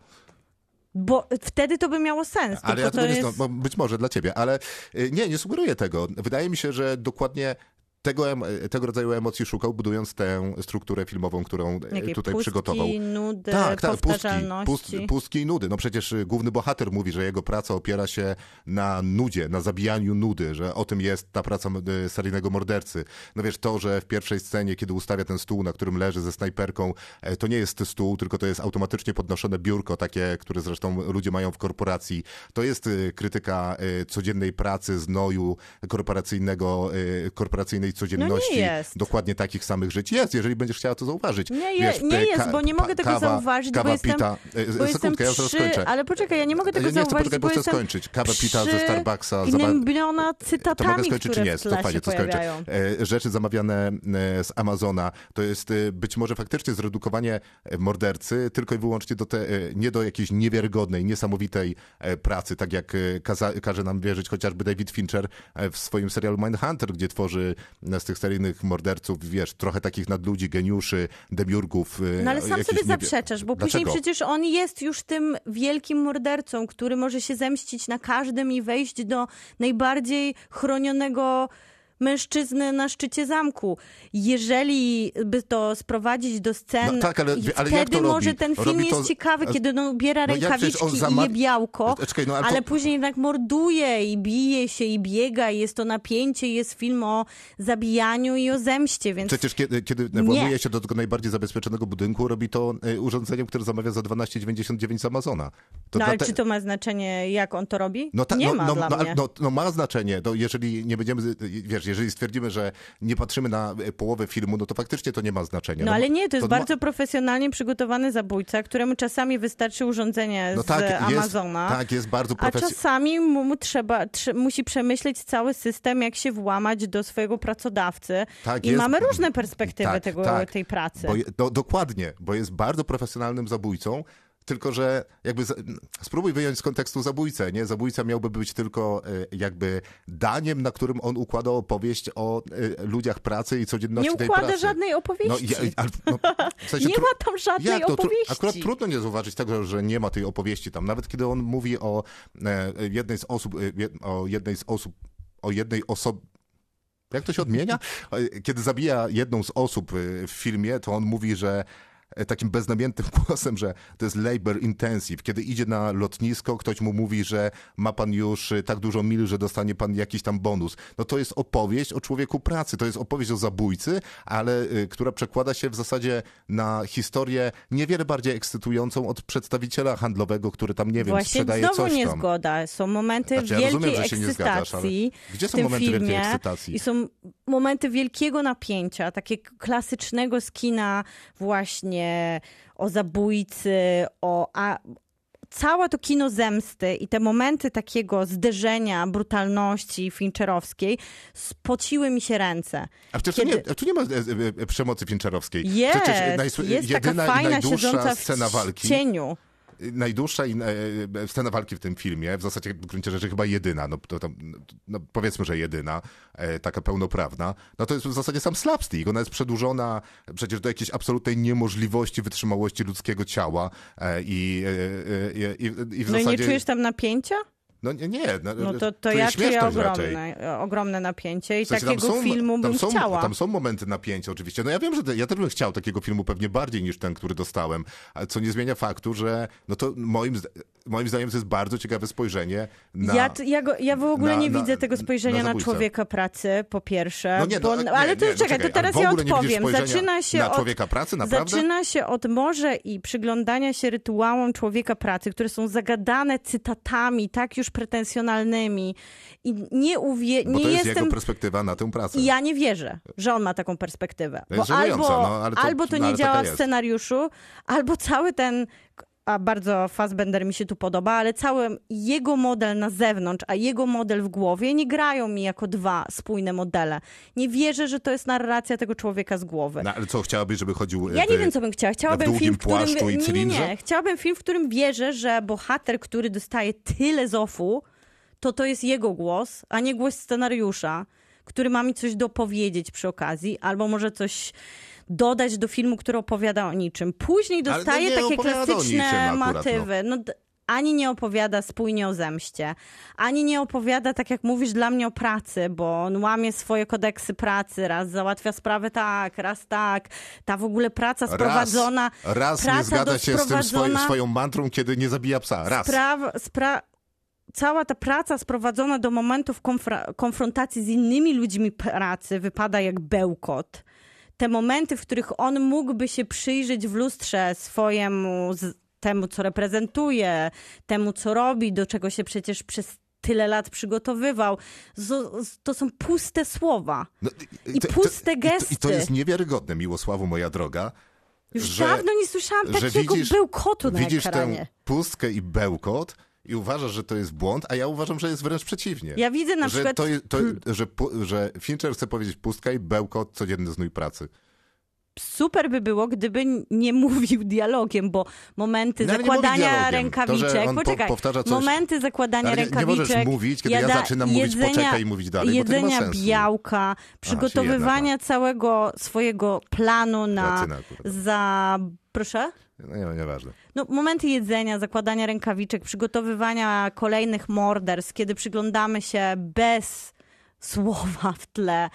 Bo wtedy to by miało sens, Ale ja to nie, jest... no, być może dla ciebie, ale y, nie, nie sugeruję tego. Wydaje mi się, że dokładnie tego, tego rodzaju emocji szukał, budując tę strukturę filmową, którą y, Jakie tutaj pustki, przygotował. nudy, Tak, tak, pustki, pust, pustki i nudy. No przecież y, główny bohater mówi, że jego praca opiera się na nudzie, na zabijaniu nudy, że o tym jest ta praca y, seryjnego mordercy. No wiesz, to, że w pierwszej scenie, kiedy ustawia ten stół, na którym leży ze snajperką, e, to nie jest stół, tylko to jest automatycznie podnoszone biurko, takie, które zresztą ludzie mają w korporacji. To jest y, krytyka codziennej pracy, znoju korporacyjnego, korporacyjnej swojej codzienności jest. dokładnie takich samych żyć. Jest, jeżeli będziesz chciała to zauważyć. Nie, je, Wiesz, nie e, jest, bo nie mogę tego kawa, zauważyć, kawa bo jestem, pita, e, bo jestem sekundkę, ja zaraz przy, skończę. ale poczekaj, ja nie mogę tego Ja nie chcę, zauważyć, poczekaj, bo bo chcę jestem skończyć. Kawa pita ze Starbucksa, gnębiona to cytatami, mogę skończyć, czy nie? To fajnie, to skończę. E, Rzeczy zamawiane e, z Amazona to jest e, być może faktycznie zredukowanie e, mordercy tylko i wyłącznie do te, e, nie do jakiejś niewiarygodnej, niesamowitej e, pracy, tak jak e, kaza, każe nam wierzyć chociażby David Fincher e, w swoim serialu Mindhunter, gdzie tworzy e, z tych seryjnych morderców, wiesz, trochę takich nadludzi, geniuszy, demiurgów. e, No ale sam sobie niewie- zaprzeczasz, bo później Dlaczego? przecież on jest już tym wielkim mordercą, który może się zemścić na każdym i wejść do najbardziej chronionego mężczyzny na szczycie zamku. Jeżeli by to sprowadzić do scen, No tak, ale- ale wtedy to może robi? ten film Robi to- jest ciekawy, a- kiedy on ubiera No jak przecież rękawiczki on i je białko, E, czekaj, no ale to- ale później jednak morduje i bije się i biega i jest to napięcie, jest film o zabijaniu i o zemście, więc Przecież kiedy, kiedy włamuje się do tego najbardziej zabezpieczonego budynku, robi to e, urządzeniem, które zamawia za 12,99 z Amazona. To no ale dlate- czy to ma znaczenie, jak on to robi? No, ta, nie no, ma no, dla no, mnie. ale- no, no ma znaczenie, to jeżeli nie będziemy, wiesz, jeżeli stwierdzimy, że nie patrzymy na e, połowę filmu, no to faktycznie to nie ma znaczenia. No ale nie, to jest ma- bardzo profesjonalnie przygotowany zabójca, któremu czasami wystarczy urządzenie no z tak, jest, Amazona. tak, jest bardzo A profesjonalny. czasami mu, trzeba, trze, musi przemyśleć cały system, jak się włamać do swojego pracodawcy. Tak, I jest- mamy różne perspektywy tak, tego, tak. tej pracy. Bo, no, dokładnie, bo jest bardzo profesjonalnym zabójcą, tylko że jakby spróbuj wyjąć z kontekstu zabójcę, nie? Zabójca miałby być tylko e, jakby daniem, na którym on układa opowieść o e, ludziach pracy i codzienności nie tej układa pracy. żadnej No, opowieści. ja, ale, no, w sensie nie tru- ma tam żadnej Jak? Tru- opowieści. Akurat trudno nie zauważyć tego, że nie ma tej opowieści tam. Nawet kiedy on mówi o e, jednej z osób, o jednej z osób, o jednej osobie. Jak to się odmienia? Kiedy zabija jedną z osób w filmie, to on mówi, że takim beznamiętnym <laughs> głosem, że to jest labor intensive. Kiedy idzie na lotnisko, ktoś mu mówi, że ma pan już e, tak dużo mil, że dostanie pan jakiś tam bonus. No to jest opowieść o człowieku pracy, to jest opowieść o zabójcy, ale y, która przekłada się w zasadzie na historię niewiele bardziej ekscytującą od przedstawiciela handlowego, który tam, nie wiem, Właśnie sprzedaje znowu coś tam. niezgoda. Są momenty Znaczy, ja wielkiej rozumiem, że się nie zgadzasz, ekscytacji gdzie w są momenty wielkiej filmie ekscytacji? i są momenty wielkiego napięcia, takie klasycznego skina właśnie o zabójcy, o... A, Całe to kino zemsty i te momenty takiego zderzenia, brutalności fincherowskiej spociły mi się ręce. A przecież Kiedy- tu, nie, tu nie ma e, e, przemocy fincherowskiej. Jest, przecież jest jedyna taka i fajna najdłuższa w scena walki. cieniu. Najdłuższa i, e, scena walki w tym filmie, w zasadzie w gruncie rzeczy chyba jedyna, no, to, tam, no powiedzmy, że jedyna, e, taka pełnoprawna, no to jest w zasadzie sam slapstick. Ona jest przedłużona przecież do jakiejś absolutnej niemożliwości wytrzymałości ludzkiego ciała e, i, e, e, i, i w No i zasadzie... nie czujesz tam napięcia? No nie, nie. No, No to, to ja czuję raczej. ogromne, ogromne napięcie i W sensie takiego są- filmu bym są, chciała. Tam są momenty napięcia oczywiście. No ja wiem, że te, ja też bym chciał takiego filmu pewnie bardziej niż ten, który dostałem, ale co nie zmienia faktu, że no to moim, moim zdaniem to jest bardzo ciekawe spojrzenie na... Ja, ja, go, ja w ogóle na- nie na- widzę tego spojrzenia na na, człowieka pracy, po pierwsze. No nie, no, bo, nie, ale to nie, no czekaj, czekaj, to teraz ja odpowiem. Zaczyna się na od, człowieka pracy, naprawdę? Zaczyna się od morze i przyglądania się rytuałom człowieka pracy, które są zagadane cytatami, tak już pretensjonalnymi. I nie uwie... Bo nie to jest jestem... jego perspektywa na tę pracę. I ja nie wierzę, że on ma taką perspektywę. To jest Bo albo, no, ale to- albo to no, nie działa taka w scenariuszu, albo cały ten. A bardzo Fassbender mi się tu podoba, ale cały jego model na zewnątrz, a jego model w głowie nie grają mi jako dwa spójne modele. Nie wierzę, że to jest narracja tego człowieka z głowy. No, ale co, chciałabyś, żeby chodził... Ja w- nie wiem, co bym chciała. Chciałabym film, w którym... i nie, nie, nie. Chciałabym film, w którym wierzę, że bohater, który dostaje tyle zofu, to to jest jego głos, a nie głos scenariusza, który ma mi coś dopowiedzieć przy okazji, albo może coś dodać do filmu, który opowiada o niczym. Później no dostaje takie klasyczne akurat, no. motywy. No. d- ani nie opowiada spójnie o zemście, ani nie opowiada, tak jak mówisz, dla mnie o pracy, bo on łamie swoje kodeksy pracy, raz załatwia sprawę tak, raz tak. Ta w ogóle praca sprowadzona... Raz, raz praca nie zgadza się z tym swoim, swoją mantrą, kiedy nie zabija psa. Raz. Spraw, spra- cała ta praca sprowadzona do momentów konfrontacji z innymi ludźmi pracy wypada jak bełkot. Te momenty, w których on mógłby się przyjrzeć w lustrze swojemu, temu co reprezentuje, temu co robi, do czego się przecież przez tyle lat przygotowywał. To są puste słowa. No, I puste I to, I to gesty. jest niewiarygodne, Miłosławu, moja droga. Już że- dawno nie słyszałam takiego widzisz- bełkotu na Widzisz ekranie. tę pustkę i bełkot i uważasz, że to jest błąd, a ja uważam, że jest wręcz przeciwnie. Ja widzę na że, przykład... to, je- to, że, pu- że Fincher chce powiedzieć pustka i bełkot, codzienny znój pracy. super by było, gdyby nie mówił dialogiem, bo momenty No, nie zakładania rękawiczek, To, że po- poczekaj, powtarza coś- momenty zakładania Ale nie- nie rękawiczek, możesz mówić, kiedy ja jada- zaczynam mówić, poczekaj i mówić dalej, bo to nie ma jedzenia białka, przygotowywania całego swojego planu na za... Proszę? No nie, nieważne. No, momenty jedzenia, zakładania rękawiczek, przygotowywania kolejnych morderstw, kiedy przyglądamy się bez słowa w tle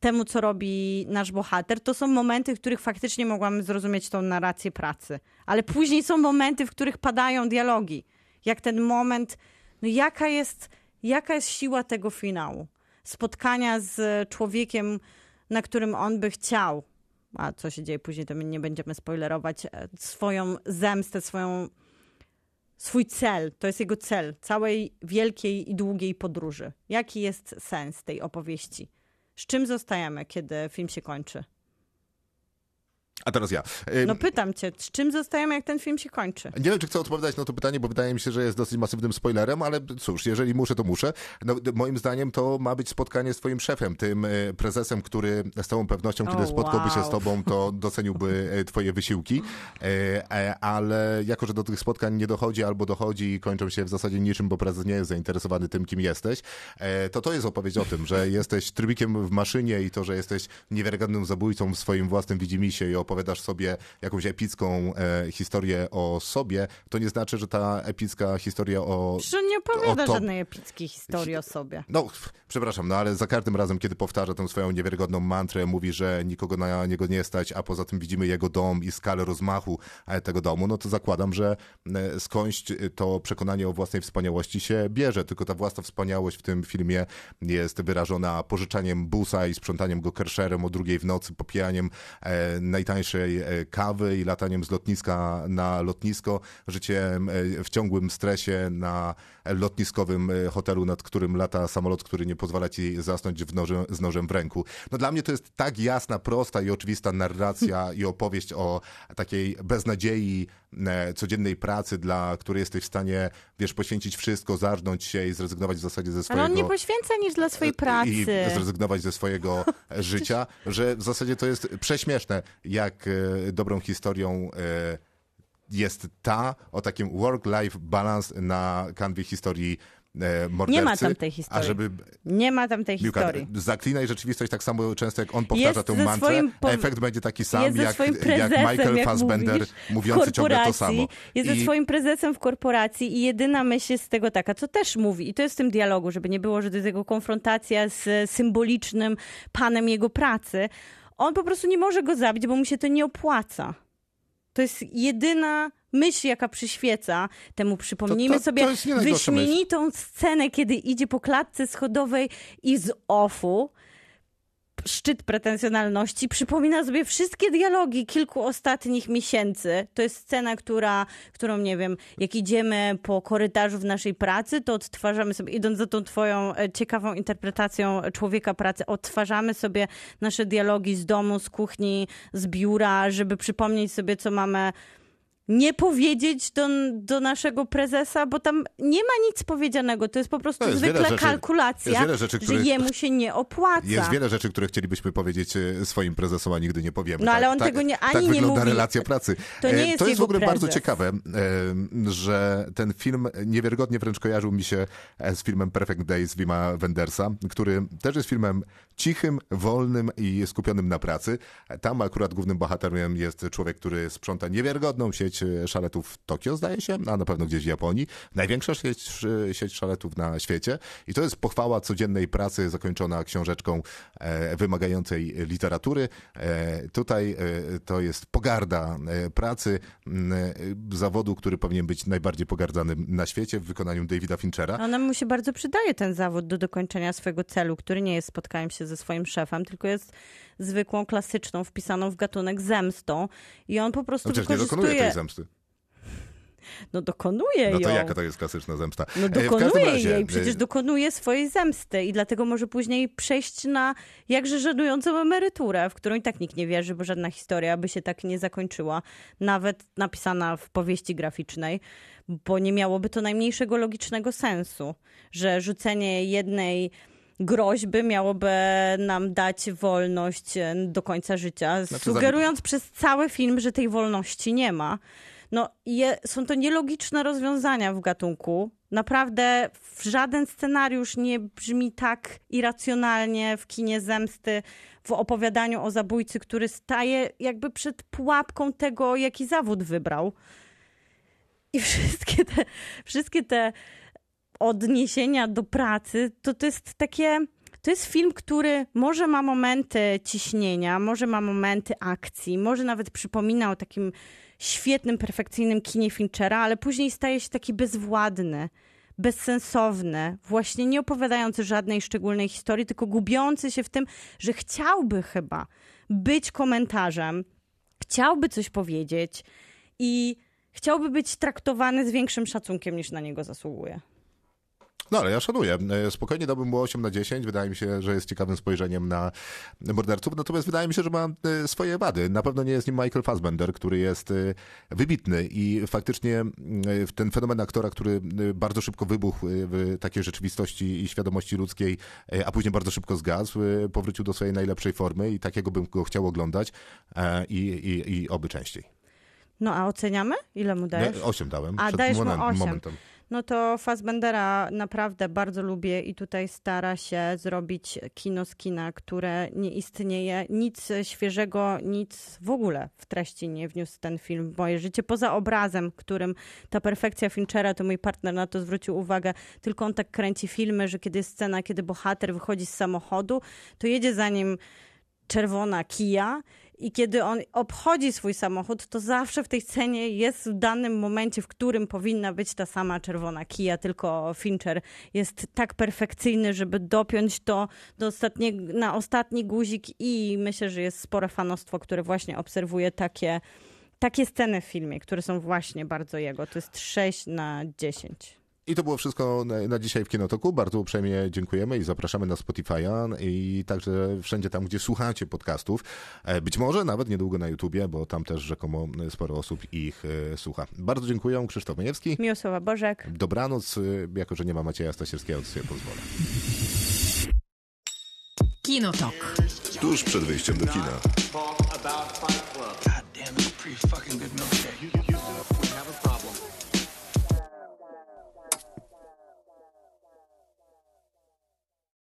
temu, co robi nasz bohater, to są momenty, w których faktycznie mogłam zrozumieć tą narrację pracy. Ale później są momenty, w których padają dialogi. Jak ten moment, no jaka jest, jaka jest siła tego finału? Spotkania z człowiekiem, na którym on by chciał, a co się dzieje później, to my nie będziemy spoilerować, e, swoją zemstę, swoją, swój cel. To jest jego cel całej wielkiej i długiej podróży. Jaki jest sens tej opowieści? Z czym zostajemy, kiedy film się kończy? A teraz ja. E, No pytam cię, z czym zostajemy, jak ten film się kończy? Nie wiem, czy chcę odpowiadać na to pytanie, bo wydaje mi się, że jest dosyć masywnym spoilerem, ale cóż, jeżeli muszę, to muszę. No, moim zdaniem to ma być spotkanie z twoim szefem, tym e, prezesem, który z całą pewnością, kiedy O, spotkałby się z wow. tobą, to <laughs> doceniłby e, twoje wysiłki. E, Ale jako, że do tych spotkań nie dochodzi albo dochodzi i kończą się w zasadzie niczym, bo prezes nie jest zainteresowany tym, kim jesteś, e, to to jest opowieść o tym, że jesteś trybikiem w maszynie i to, że jesteś niewiarygodnym zabójcą w swoim własnym widzimisię i opowiadasz sobie jakąś epicką e, historię o sobie, to nie znaczy, że ta epicka historia o... On nie opowiada to- żadnej epickiej historii o sobie. No, przepraszam, no ale za każdym razem, kiedy powtarza tę swoją niewiarygodną mantrę, mówi, że nikogo na niego nie stać, a poza tym widzimy jego dom i skalę rozmachu e, tego domu, no to zakładam, że e, skądś to przekonanie o własnej wspaniałości się bierze. Tylko ta własna wspaniałość w tym filmie jest wyrażona pożyczaniem busa i sprzątaniem go kerszerem o drugiej w nocy, popijaniem e, najtańszej e, kawy i lataniem z lotniska na lotnisko, życiem e, w ciągłym stresie na lotniskowym e, hotelu, nad którym lata samolot, który nie pozwala ci zasnąć w z nożem w ręku. No dla mnie to jest tak jasna, prosta i oczywista narracja <laughs> i opowieść o takiej beznadziei e, codziennej pracy, dla której jesteś w stanie, wiesz, poświęcić wszystko, zarżnąć się i zrezygnować w zasadzie ze Ale swojego... on nie poświęca niż dla swojej pracy. I zrezygnować ze swojego <laughs> życia, że w zasadzie to jest prześmieszne, jak e, dobrą historią e, jest ta o takim work-life balance na kanwie historii e, mordercy. Nie ma tam tej historii. A żeby Nie ma tam tej Miłka, historii. zaklinaj rzeczywistość tak samo często, jak on powtarza Jest tę ze mantrę, po- efekt będzie taki sam, ze jak, jak Michael jak Fassbender mówisz, mówiący ciągle to samo. Jest ze I- swoim prezesem w korporacji i jedyna myśl jest z tego taka, co też mówi, i to jest w tym dialogu, żeby nie było, że to jest jego konfrontacja z symbolicznym panem jego pracy. On po prostu nie może go zabić, bo mu się to nie opłaca. To jest jedyna myśl, jaka przyświeca temu. Przypomnijmy To- to- sobie to najgorsza myśl. wyśmienitą scenę, kiedy idzie po klatce schodowej i z ofu szczyt pretensjonalności przypomina sobie wszystkie dialogi kilku ostatnich miesięcy. To jest scena, która, którą nie wiem, jak idziemy po korytarzu w naszej pracy, to odtwarzamy sobie, idąc za tą twoją e, ciekawą interpretacją człowieka pracy, odtwarzamy sobie nasze dialogi z domu, z kuchni, z biura, żeby przypomnieć sobie, co mamy nie powiedzieć do, do naszego prezesa, bo tam nie ma nic powiedzianego. To jest po prostu No jest zwykle rzeczy- kalkulacja, rzeczy, że których- jemu się nie opłaca. Jest wiele rzeczy, które chcielibyśmy powiedzieć e, swoim prezesom, a nigdy nie powiemy. No, ale tak, on tak, tego nie- ani tak nie wygląda mówi. relacja pracy. To nie E, jest To jest w ogóle bardzo prezes. ciekawe, e, że ten film niewiarygodnie wręcz kojarzył mi się z filmem Perfect Days Wima Wendersa, który też jest filmem cichym, wolnym i skupionym na pracy. Tam akurat głównym bohaterem jest człowiek, który sprząta niewiarygodną sieć e, szaletów w Tokio, zdaje się, a na pewno gdzieś w Japonii. Największa sieć, e, sieć szaletów na świecie. I to jest pochwała codziennej pracy zakończona książeczką e, wymagającej literatury. Tutaj to jest pogarda pracy, zawodu, który powinien być najbardziej pogardzanym na świecie w wykonaniu Davida Finchera. Ona mu się bardzo przydaje ten zawód do dokończenia swojego celu, który nie jest spotkaniem się ze swoim szefem, tylko jest zwykłą, klasyczną, wpisaną w gatunek zemstą. I on po prostu przecież nie dokonuje tej wykorzystuje... zemsty. No dokonuje No to ją. jaka to jest klasyczna zemsta? No E, dokonuje razie, jej, przecież e, dokonuje swojej zemsty i dlatego może później przejść na jakże żenującą emeryturę, w którą i tak nikt nie wierzy, bo żadna historia by się tak nie zakończyła, nawet napisana w powieści graficznej, bo nie miałoby to najmniejszego logicznego sensu, że rzucenie jednej groźby miałoby nam dać wolność e, do końca życia, Znaczy, sugerując przez cały film, że tej wolności nie ma. No, je, są to nielogiczne rozwiązania w gatunku. Naprawdę w żaden scenariusz nie brzmi tak irracjonalnie w kinie zemsty, w opowiadaniu o zabójcy, który staje jakby przed pułapką tego, jaki zawód wybrał. I wszystkie te, wszystkie te odniesienia do pracy, to to jest takie. To jest film, który może ma momenty ciśnienia, może ma momenty akcji, może nawet przypomina o takim świetnym, perfekcyjnym kinie Finchera, ale później staje się taki bezwładny, bezsensowny, właśnie nie opowiadający żadnej szczególnej historii, tylko gubiący się w tym, że chciałby chyba być komentarzem, chciałby coś powiedzieć i chciałby być traktowany z większym szacunkiem niż na niego zasługuje. No ale ja szanuję. E, Spokojnie dałbym mu 8 na 10. Wydaje mi się, że jest ciekawym spojrzeniem na morderców, natomiast wydaje mi się, że ma e, swoje wady. Na pewno nie jest nim Michael Fassbender, który jest e, wybitny i faktycznie ten fenomen aktora, który bardzo szybko wybuchł w takiej rzeczywistości i świadomości ludzkiej, a później bardzo szybko zgasł, powrócił do swojej najlepszej formy i takiego bym go chciał oglądać i, i, i oby częściej. No a oceniamy? Ile mu dajesz? Nie, 8 dałem. A, przed dajesz mu moment- osiem. momentem. No to Fassbendera naprawdę bardzo lubię i tutaj stara się zrobić kino z kina, które nie istnieje. Nic świeżego, nic w ogóle w treści nie wniósł ten film w moje życie. Poza obrazem, którym ta perfekcja Finchera, to mój partner na to zwrócił uwagę, tylko on tak kręci filmy, że kiedy jest scena, kiedy bohater wychodzi z samochodu, to jedzie za nim czerwona kija i kiedy on obchodzi swój samochód, to zawsze w tej scenie jest w danym momencie, w którym powinna być ta sama czerwona kija, tylko Fincher jest tak perfekcyjny, żeby dopiąć to do ostatnie, na ostatni guzik i myślę, że jest spore fanostwo, które właśnie obserwuje takie, takie sceny w filmie, które są właśnie bardzo jego. To jest 6 na 10. I to było wszystko na, na dzisiaj w Kinotoku. Bardzo uprzejmie dziękujemy i zapraszamy na Spotify'a i także wszędzie tam, gdzie słuchacie podcastów. E, Być może nawet niedługo na YouTubie, bo tam też rzekomo sporo osób ich e, słucha. Bardzo dziękuję. Krzysztof Majewski. Miłosława Bożek. Dobranoc, e, jako że nie ma Macieja Stasierskiego, to sobie pozwolę. Kinotok. Tuż przed wyjściem do kina.